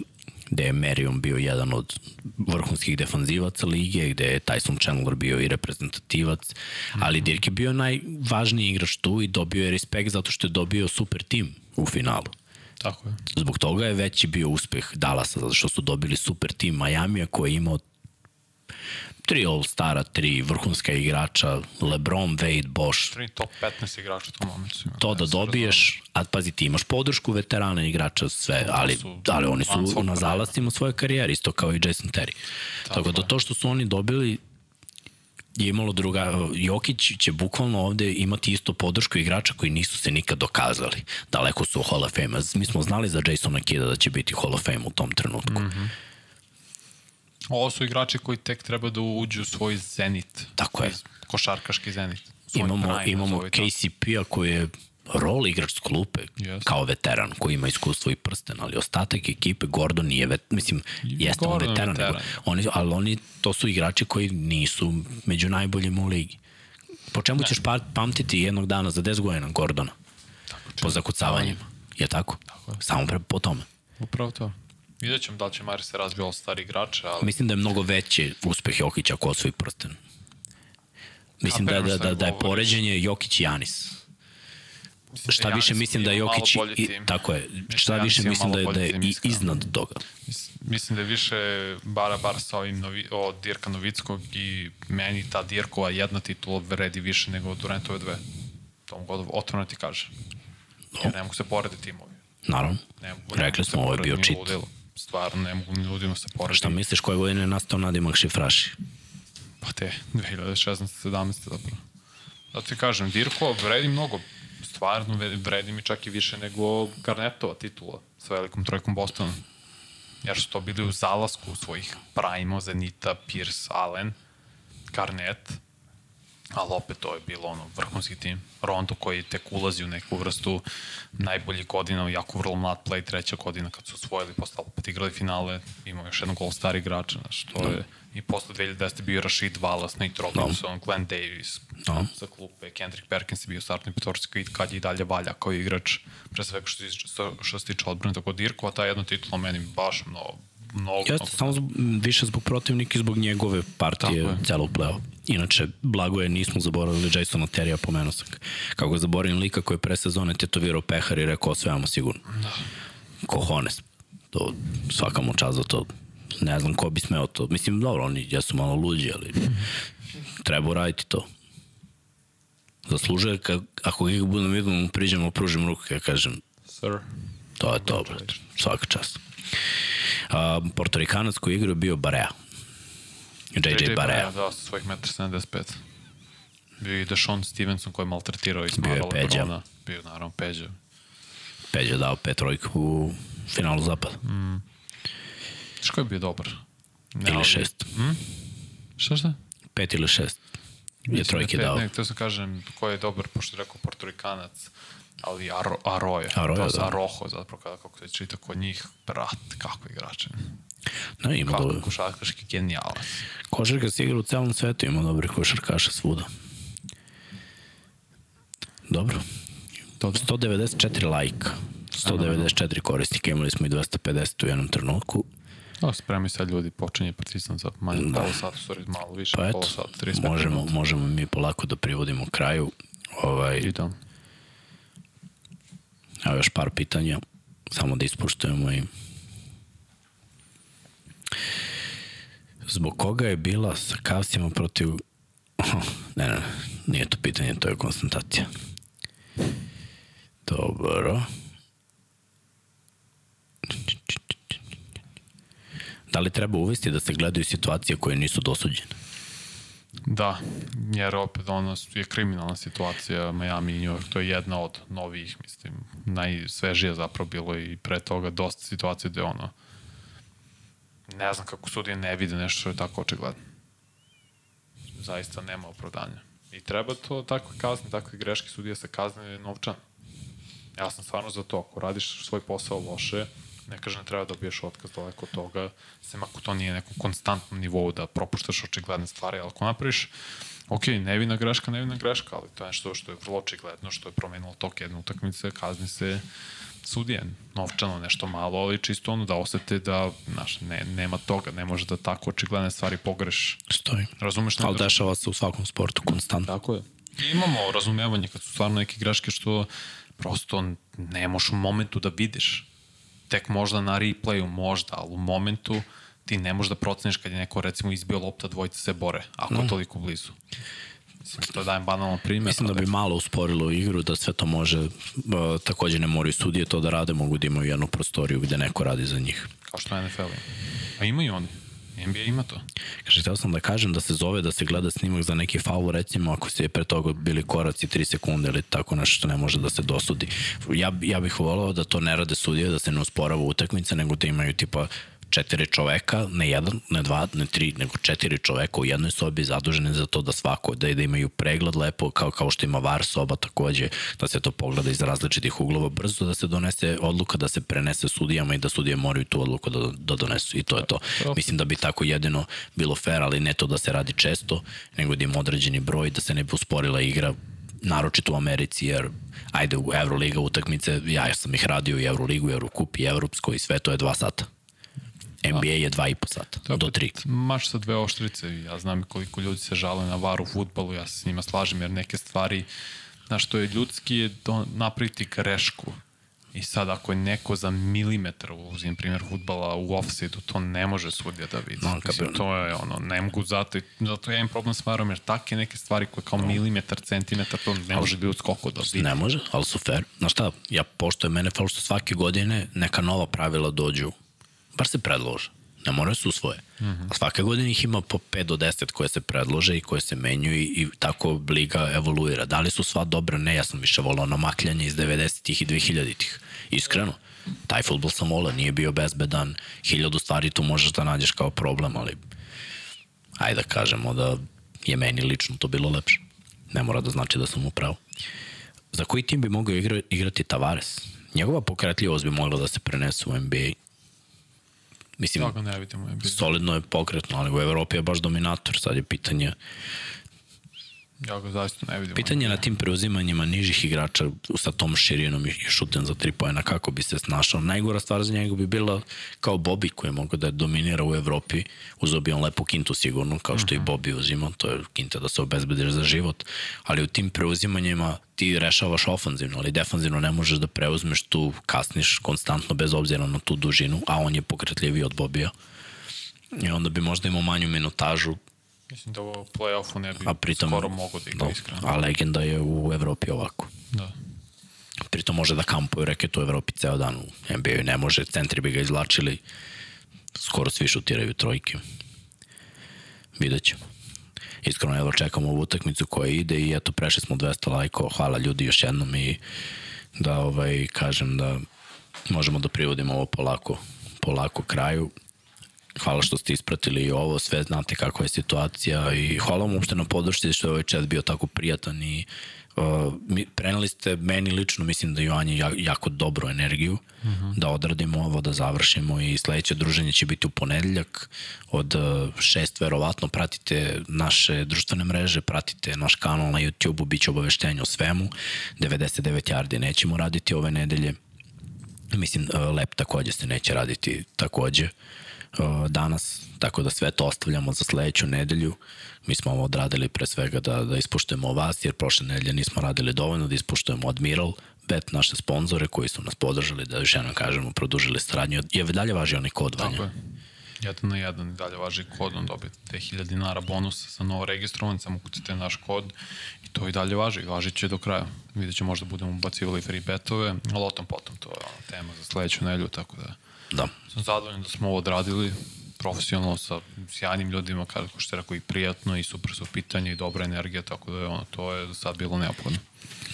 gde je Marion bio jedan od vrhunskih defanzivaca lige, gde je Tyson Chandler bio i reprezentativac, ali Dirk je bio najvažniji igrač tu i dobio je respekt zato što je dobio super tim u finalu. Tako je. Zbog toga je veći bio uspeh Dallasa, zato što su dobili super tim Majamija koji je imao tri All-Stara, tri vrhunska igrača, LeBron, Wade, Bosch. Tri top 15 igrača u tom momentu. To da dobiješ, a pazi ti imaš podršku veterana igrača, sve, ali, su ali oni su na zalastima svoje karijere, isto kao i Jason Terry. Tako, da to što su oni dobili je imalo druga, Jokić će bukvalno ovde imati isto podršku igrača koji nisu se nikad dokazali. Daleko su Hall of Fame. Mi smo znali za Jasona Kida da će biti Hall of Fame u tom trenutku. Mm -hmm. Ovo su igrači koji tek treba da uđu u svoj zenit. Tako je. Košarkaški zenit. Svoj Imamo, imamo. KCP-a koji je rol igrač s klupe Jeste. kao veteran koji ima iskustvo i prsten, ali ostatak ekipe Gordon nije vet, mislim, jeste on Gordon je veteran, veteran. nego, oni, ali oni, to su igrači koji nisu među najboljima u ligi. Po čemu ćeš pa, pamtiti jednog dana za 10 godina Gordona? Po zakucavanjima. Je tako? Tako je. Samo pre, po tome. Upravo to. Vidjet ćemo da li će Mari se razbio all star igrače, ali Mislim da je mnogo veći uspeh Jokića ako osvoji prsten. Mislim da, da, da, da je poređenje Jokić i Janis. Mislim Šta da više mislim da malo Jokić i, tako je. Šta da više mislim da je da je i iznad toga. Mis- Mislim da je više bara bar sa ovim novi, od Dirka Novickog i meni ta Dirkova jedna titula vredi više nego Durantove dve. To mogu od- otvoreno ti kaže. Jer ne mogu se porediti timovi. Naravno. Ne mogu, Rekli ne se smo, ovo je bio ni ludilo. Stvarno, ne mogu ni ludilo se porediti. Šta misliš koje godine je nastao nadimak Šifraši? Pa te, 2016. 17. zapravo. Zato ti kažem, Dirko vredi mnogo. Stvarno vredi mi čak i više nego Garnetova titula sa velikom trojkom Bostona. Jer su to bili u zalasku svojih Primo, Zenita, Pierce, Allen, Garnet, ali opet to je bilo ono vrhunski tim. Rondo koji tek ulazi u neku vrstu najboljih godina, jako vrlo mlad play, treća godina kad su osvojili, posle opet igrali finale, imao još jednog all-star igrača, znaš, to je, i posle 2010. bio Rashid Wallace, Nate Robinson, Glenn Davis, Da. za klupe, Kendrick Perkins je bio startni petorci koji kad je i dalje valja kao igrač, pre svega što, što, što se tiče odbrane, tako Dirko, a ta jedna titula meni baš mnogo, mnogo, Jeste, mnogo samo više zbog protivnika i zbog njegove partije celog play Inače, blago je, nismo zaboravili Jasona Terija, pomenuo sam. Kako ga zaboravim lika koji je pre sezone tetovirao pehar i rekao osvajamo sigurno. Da. Kohones. To, svaka mu čast za to. Ne znam ko bi smeo to. Mislim, dobro, oni jesu malo luđi, ali treba uraditi to. Zaslužuje, ka, ako ga budem vidio, mu priđemo, pružim ruku, ja kažem, Sir. To je to. Svaka čast. A, Portorikanac koji igrao bio Barea. JJ, Barea. Da, sa svojih 1,75 Bio i Deshaun Stevenson koji je maltretirao i Bio je Peđa. Lebrona. Bio je naravno Peđa. Peđa dao pet trojka u finalu zapada. Znaš ko je bio dobar? Ne, Ili šest. Šta šta? Pet ili šest. Je trojke da je dao. Ne, to sam kažem ko je dobar, pošto je rekao Portorikanac, ali Aro, Aroja. Aroja, to da. da. Aroho, zapravo kada, kako se čita kod njih, brat, kako igrače. Da, ima Kako dobro. košarkaški genijalac. Košarka se igra u celom svetu, ima dobri košarkaša svuda. Dobro. To da. 194 lajka. 194 korisnika, imali smo i 250 u jednom trenutku. Da, spremi sad ljudi, počinje partizan za manje da. pola sata, sorry, malo više, Pa pola eto, sata, 35 možemo, minuta. možemo mi polako da privodimo kraju. Ovaj, Idem. Evo još par pitanja, samo da ispoštujemo i... Zbog koga je bila sa Kavsima protiv... Ne, ne, nije to pitanje, to je konstatacija. Dobro. Da li treba uvesti da se gledaju situacije koje nisu dosuđene? Da, jer opet ono je kriminalna situacija Miami i New York, to je jedna od novih, mislim, najsvežija zapravo bilo i pre toga dosta situacija gde ono ne znam kako sudije ne vide nešto što je tako očigledno. Zaista nema opravdanja. I treba to takve kazne, takve greške sudije se kazne novčan. Ja sam stvarno za to, ako radiš svoj posao loše, ne kaže ne treba da dobiješ otkaz daleko od toga, sem ako to nije nekom konstantnom nivou da propuštaš očigledne stvari, ali ako napraviš ok, nevina greška, nevina greška, ali to je nešto što je vrlo očigledno, što je promenilo tok jedne utakmice, kazni se sudije, novčano nešto malo, ali čisto ono da osete da, znaš, ne, nema toga, ne može da tako očigledne stvari pogreš. Stoji. Razumeš? Ali dešava se u svakom sportu konstantno. Tako je. I imamo razumevanje kad su stvarno neke greške što prosto ne možeš u momentu da vidiš. Tek možda na replayu, možda, ali u momentu ti ne možeš da proceniš kad je neko recimo izbio lopta, dvojice se bore, ako je toliko blizu. Mislim, to dajem banalan primjer. Mislim da bi malo usporilo igru, da sve to može, uh, takođe ne moraju sudije to da rade, mogu da imaju jednu prostoriju gde neko radi za njih. Kao što je NFL. A imaju oni. NBA ima to. Kaže, htio sam da kažem da se zove da se gleda snimak za neki faul, recimo ako se je pre toga bili koraci 3 sekunde ili tako nešto što ne može da se dosudi. Ja, ja bih volao da to ne rade sudije, da se ne usporava utakmica, nego da imaju tipa četiri čoveka, ne jedan, ne dva, ne tri, nego četiri čoveka u jednoj sobi zaduženi za to da svako, da, da imaju pregled lepo, kao, kao što ima VAR soba takođe, da se to pogleda iz različitih uglova, brzo da se donese odluka, da se prenese sudijama i da sudije moraju tu odluku da, da donesu i to je to. Mislim da bi tako jedino bilo fair, ali ne to da se radi često, nego da ima određeni broj, da se ne bi usporila igra naročito u Americi, jer ajde u Euroliga utakmice, ja sam ih radio i Euroligu, i Eurokup i Evropsko i sve to je dva sata. NBA je dva i po sata, To do opet tri. Mač sa dve oštrice. Ja znam koliko ljudi se žale na var u futbalu, ja se s njima slažem, jer neke stvari, znaš, što je ljudski je do, napraviti grešku. I sad ako je neko za milimetar, uzim primjer futbala u offside to ne može sudija da vidi. No, No, Mislim, to je ono, ne mogu zato, zato ja imam problem s varom, jer take neke stvari koje kao milimetar, centimetar, to ne može biti skoko da vidi. Ne može, ali su fair. Znaš šta, ja poštojem NFL što svake godine neka nova pravila dođu, bar se predlože. Ne moraju se usvoje. Mm -hmm. A svake godine ih ima po 5 do 10 koje se predlože i koje se menjuju i, i tako liga evoluira. Da li su sva dobra? Ne, ja sam više volao namakljanje iz 90-ih i 2000-ih. Iskreno. Taj futbol sam volao, nije bio bezbedan. Hiljadu stvari tu možeš da nađeš kao problem, ali ajde da kažemo da je meni lično to bilo lepše. Ne mora da znači da sam upravo. Za koji tim bi mogao igra, igrati Tavares? Njegova pokretljivost bi mogla da se prenese u NBA. Mislim, ne vidimo. Solidno je pokretno, ali u Evropi je baš dominator. Sad je pitanje, ja ga zaista ne vidim. pitanje na tim preuzimanjima nižih igrača sa tom širinom i šutem za tri pojena, kako bi se snašao. Najgora stvar za njega bi bila kao Bobby koji je mogao da dominira u Evropi. Uzeo bi on lepu kintu sigurno, kao što uh -huh. i Bobby uzima, to je kinta da se obezbediš za život. Ali u tim preuzimanjima ti rešavaš ofanzivno, ali defanzivno ne možeš da preuzmeš tu, kasniš konstantno bez obzira na tu dužinu, a on je pokretljiviji od Bobija. I onda bi možda imao manju minutažu, Mislim da u play-offu ne bi a pritom, skoro mogo da igra no, iskreno. A legenda je u Evropi ovako. Da. Pritom može da kampuje reket u Evropi ceo dan u NBA-u ne može, centri bi ga izlačili, skoro svi šutiraju trojke. Vidjet ćemo. Iskreno, evo čekamo ovu utakmicu koja ide i eto, prešli smo 200 lajkova, hvala ljudi još jednom i da ovaj, kažem da možemo da privodimo ovo polako, polako kraju. Hvala što ste ispratili ovo, sve znate kakva je situacija i hvala vam uopšte na podršci što je ovaj chat bio tako prijatan i uh, mi, preneli ste meni lično, mislim da Joan je ja- jako dobru energiju, uh -huh. da odradimo ovo, da završimo i sledeće druženje će biti u ponedeljak od uh, šest verovatno, pratite naše društvene mreže, pratite naš kanal na YouTube-u, bit će obaveštenje o svemu, 99 yardi nećemo raditi ove nedelje, Mislim, uh, lep takođe se neće raditi takođe uh, danas, tako da sve to ostavljamo za sledeću nedelju. Mi smo ovo odradili pre svega da, da ispuštujemo vas, jer prošle nedelje nismo radili dovoljno, da ispuštujemo Admiral, Bet, naše sponzore koji su nas podržali, da još jednom kažemo, produžili saradnju. Je dalje važi onaj kod vanja? Tako je. Jedan na jedan i dalje važi kod, on dobije 1000 dinara bonusa sa novo registrovan, samo kucite naš kod i to i dalje važi, važit će do kraja. Vidjet će možda budemo ubacivali free betove, ali o tom potom, to je tema za sledeću nedelju, tako da Da. sam zadovoljan da smo ovo odradili profesionalno sa sjajnim ljudima, kako što je rekao, i prijatno i super su pitanja i dobra energija, tako da je ono, to je sad bilo neophodno.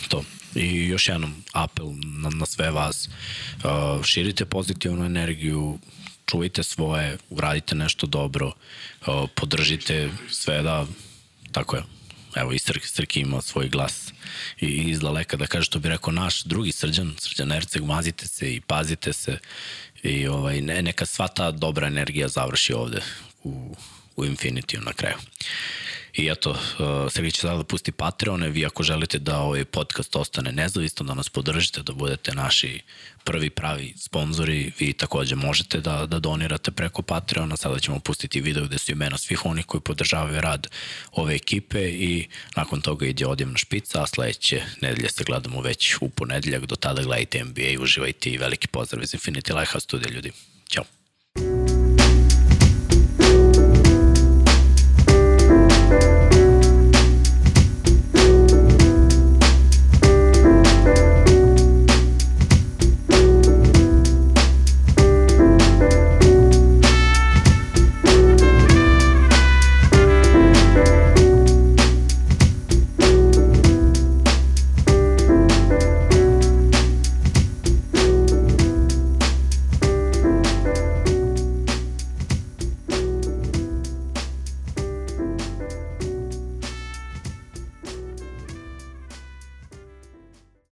To. I još jednom apel na, na sve vas. Uh, širite pozitivnu energiju, čuvajte svoje, uradite nešto dobro, podržite sve da, tako je, evo i Srki, Srki ima svoj glas i iz daleka da kaže što bi rekao naš drugi srđan, srđan Erceg, mazite se i pazite se i ovaj, ne, neka sva ta dobra energija završi ovde u, u Infinitiju na kraju. I eto, uh, Sergej će sada da pusti Patreone, vi ako želite da ovaj podcast ostane nezavisno, da nas podržite, da budete naši prvi pravi sponzori, vi takođe možete da, da donirate preko Patreona, sada ćemo pustiti video gde su imena svih onih koji podržavaju rad ove ekipe i nakon toga ide odjevna špica, a sledeće nedelje se gledamo već u ponedeljak, do tada gledajte NBA, uživajte i veliki pozdrav iz Infinity Lighthouse studija ljudi. Ćao.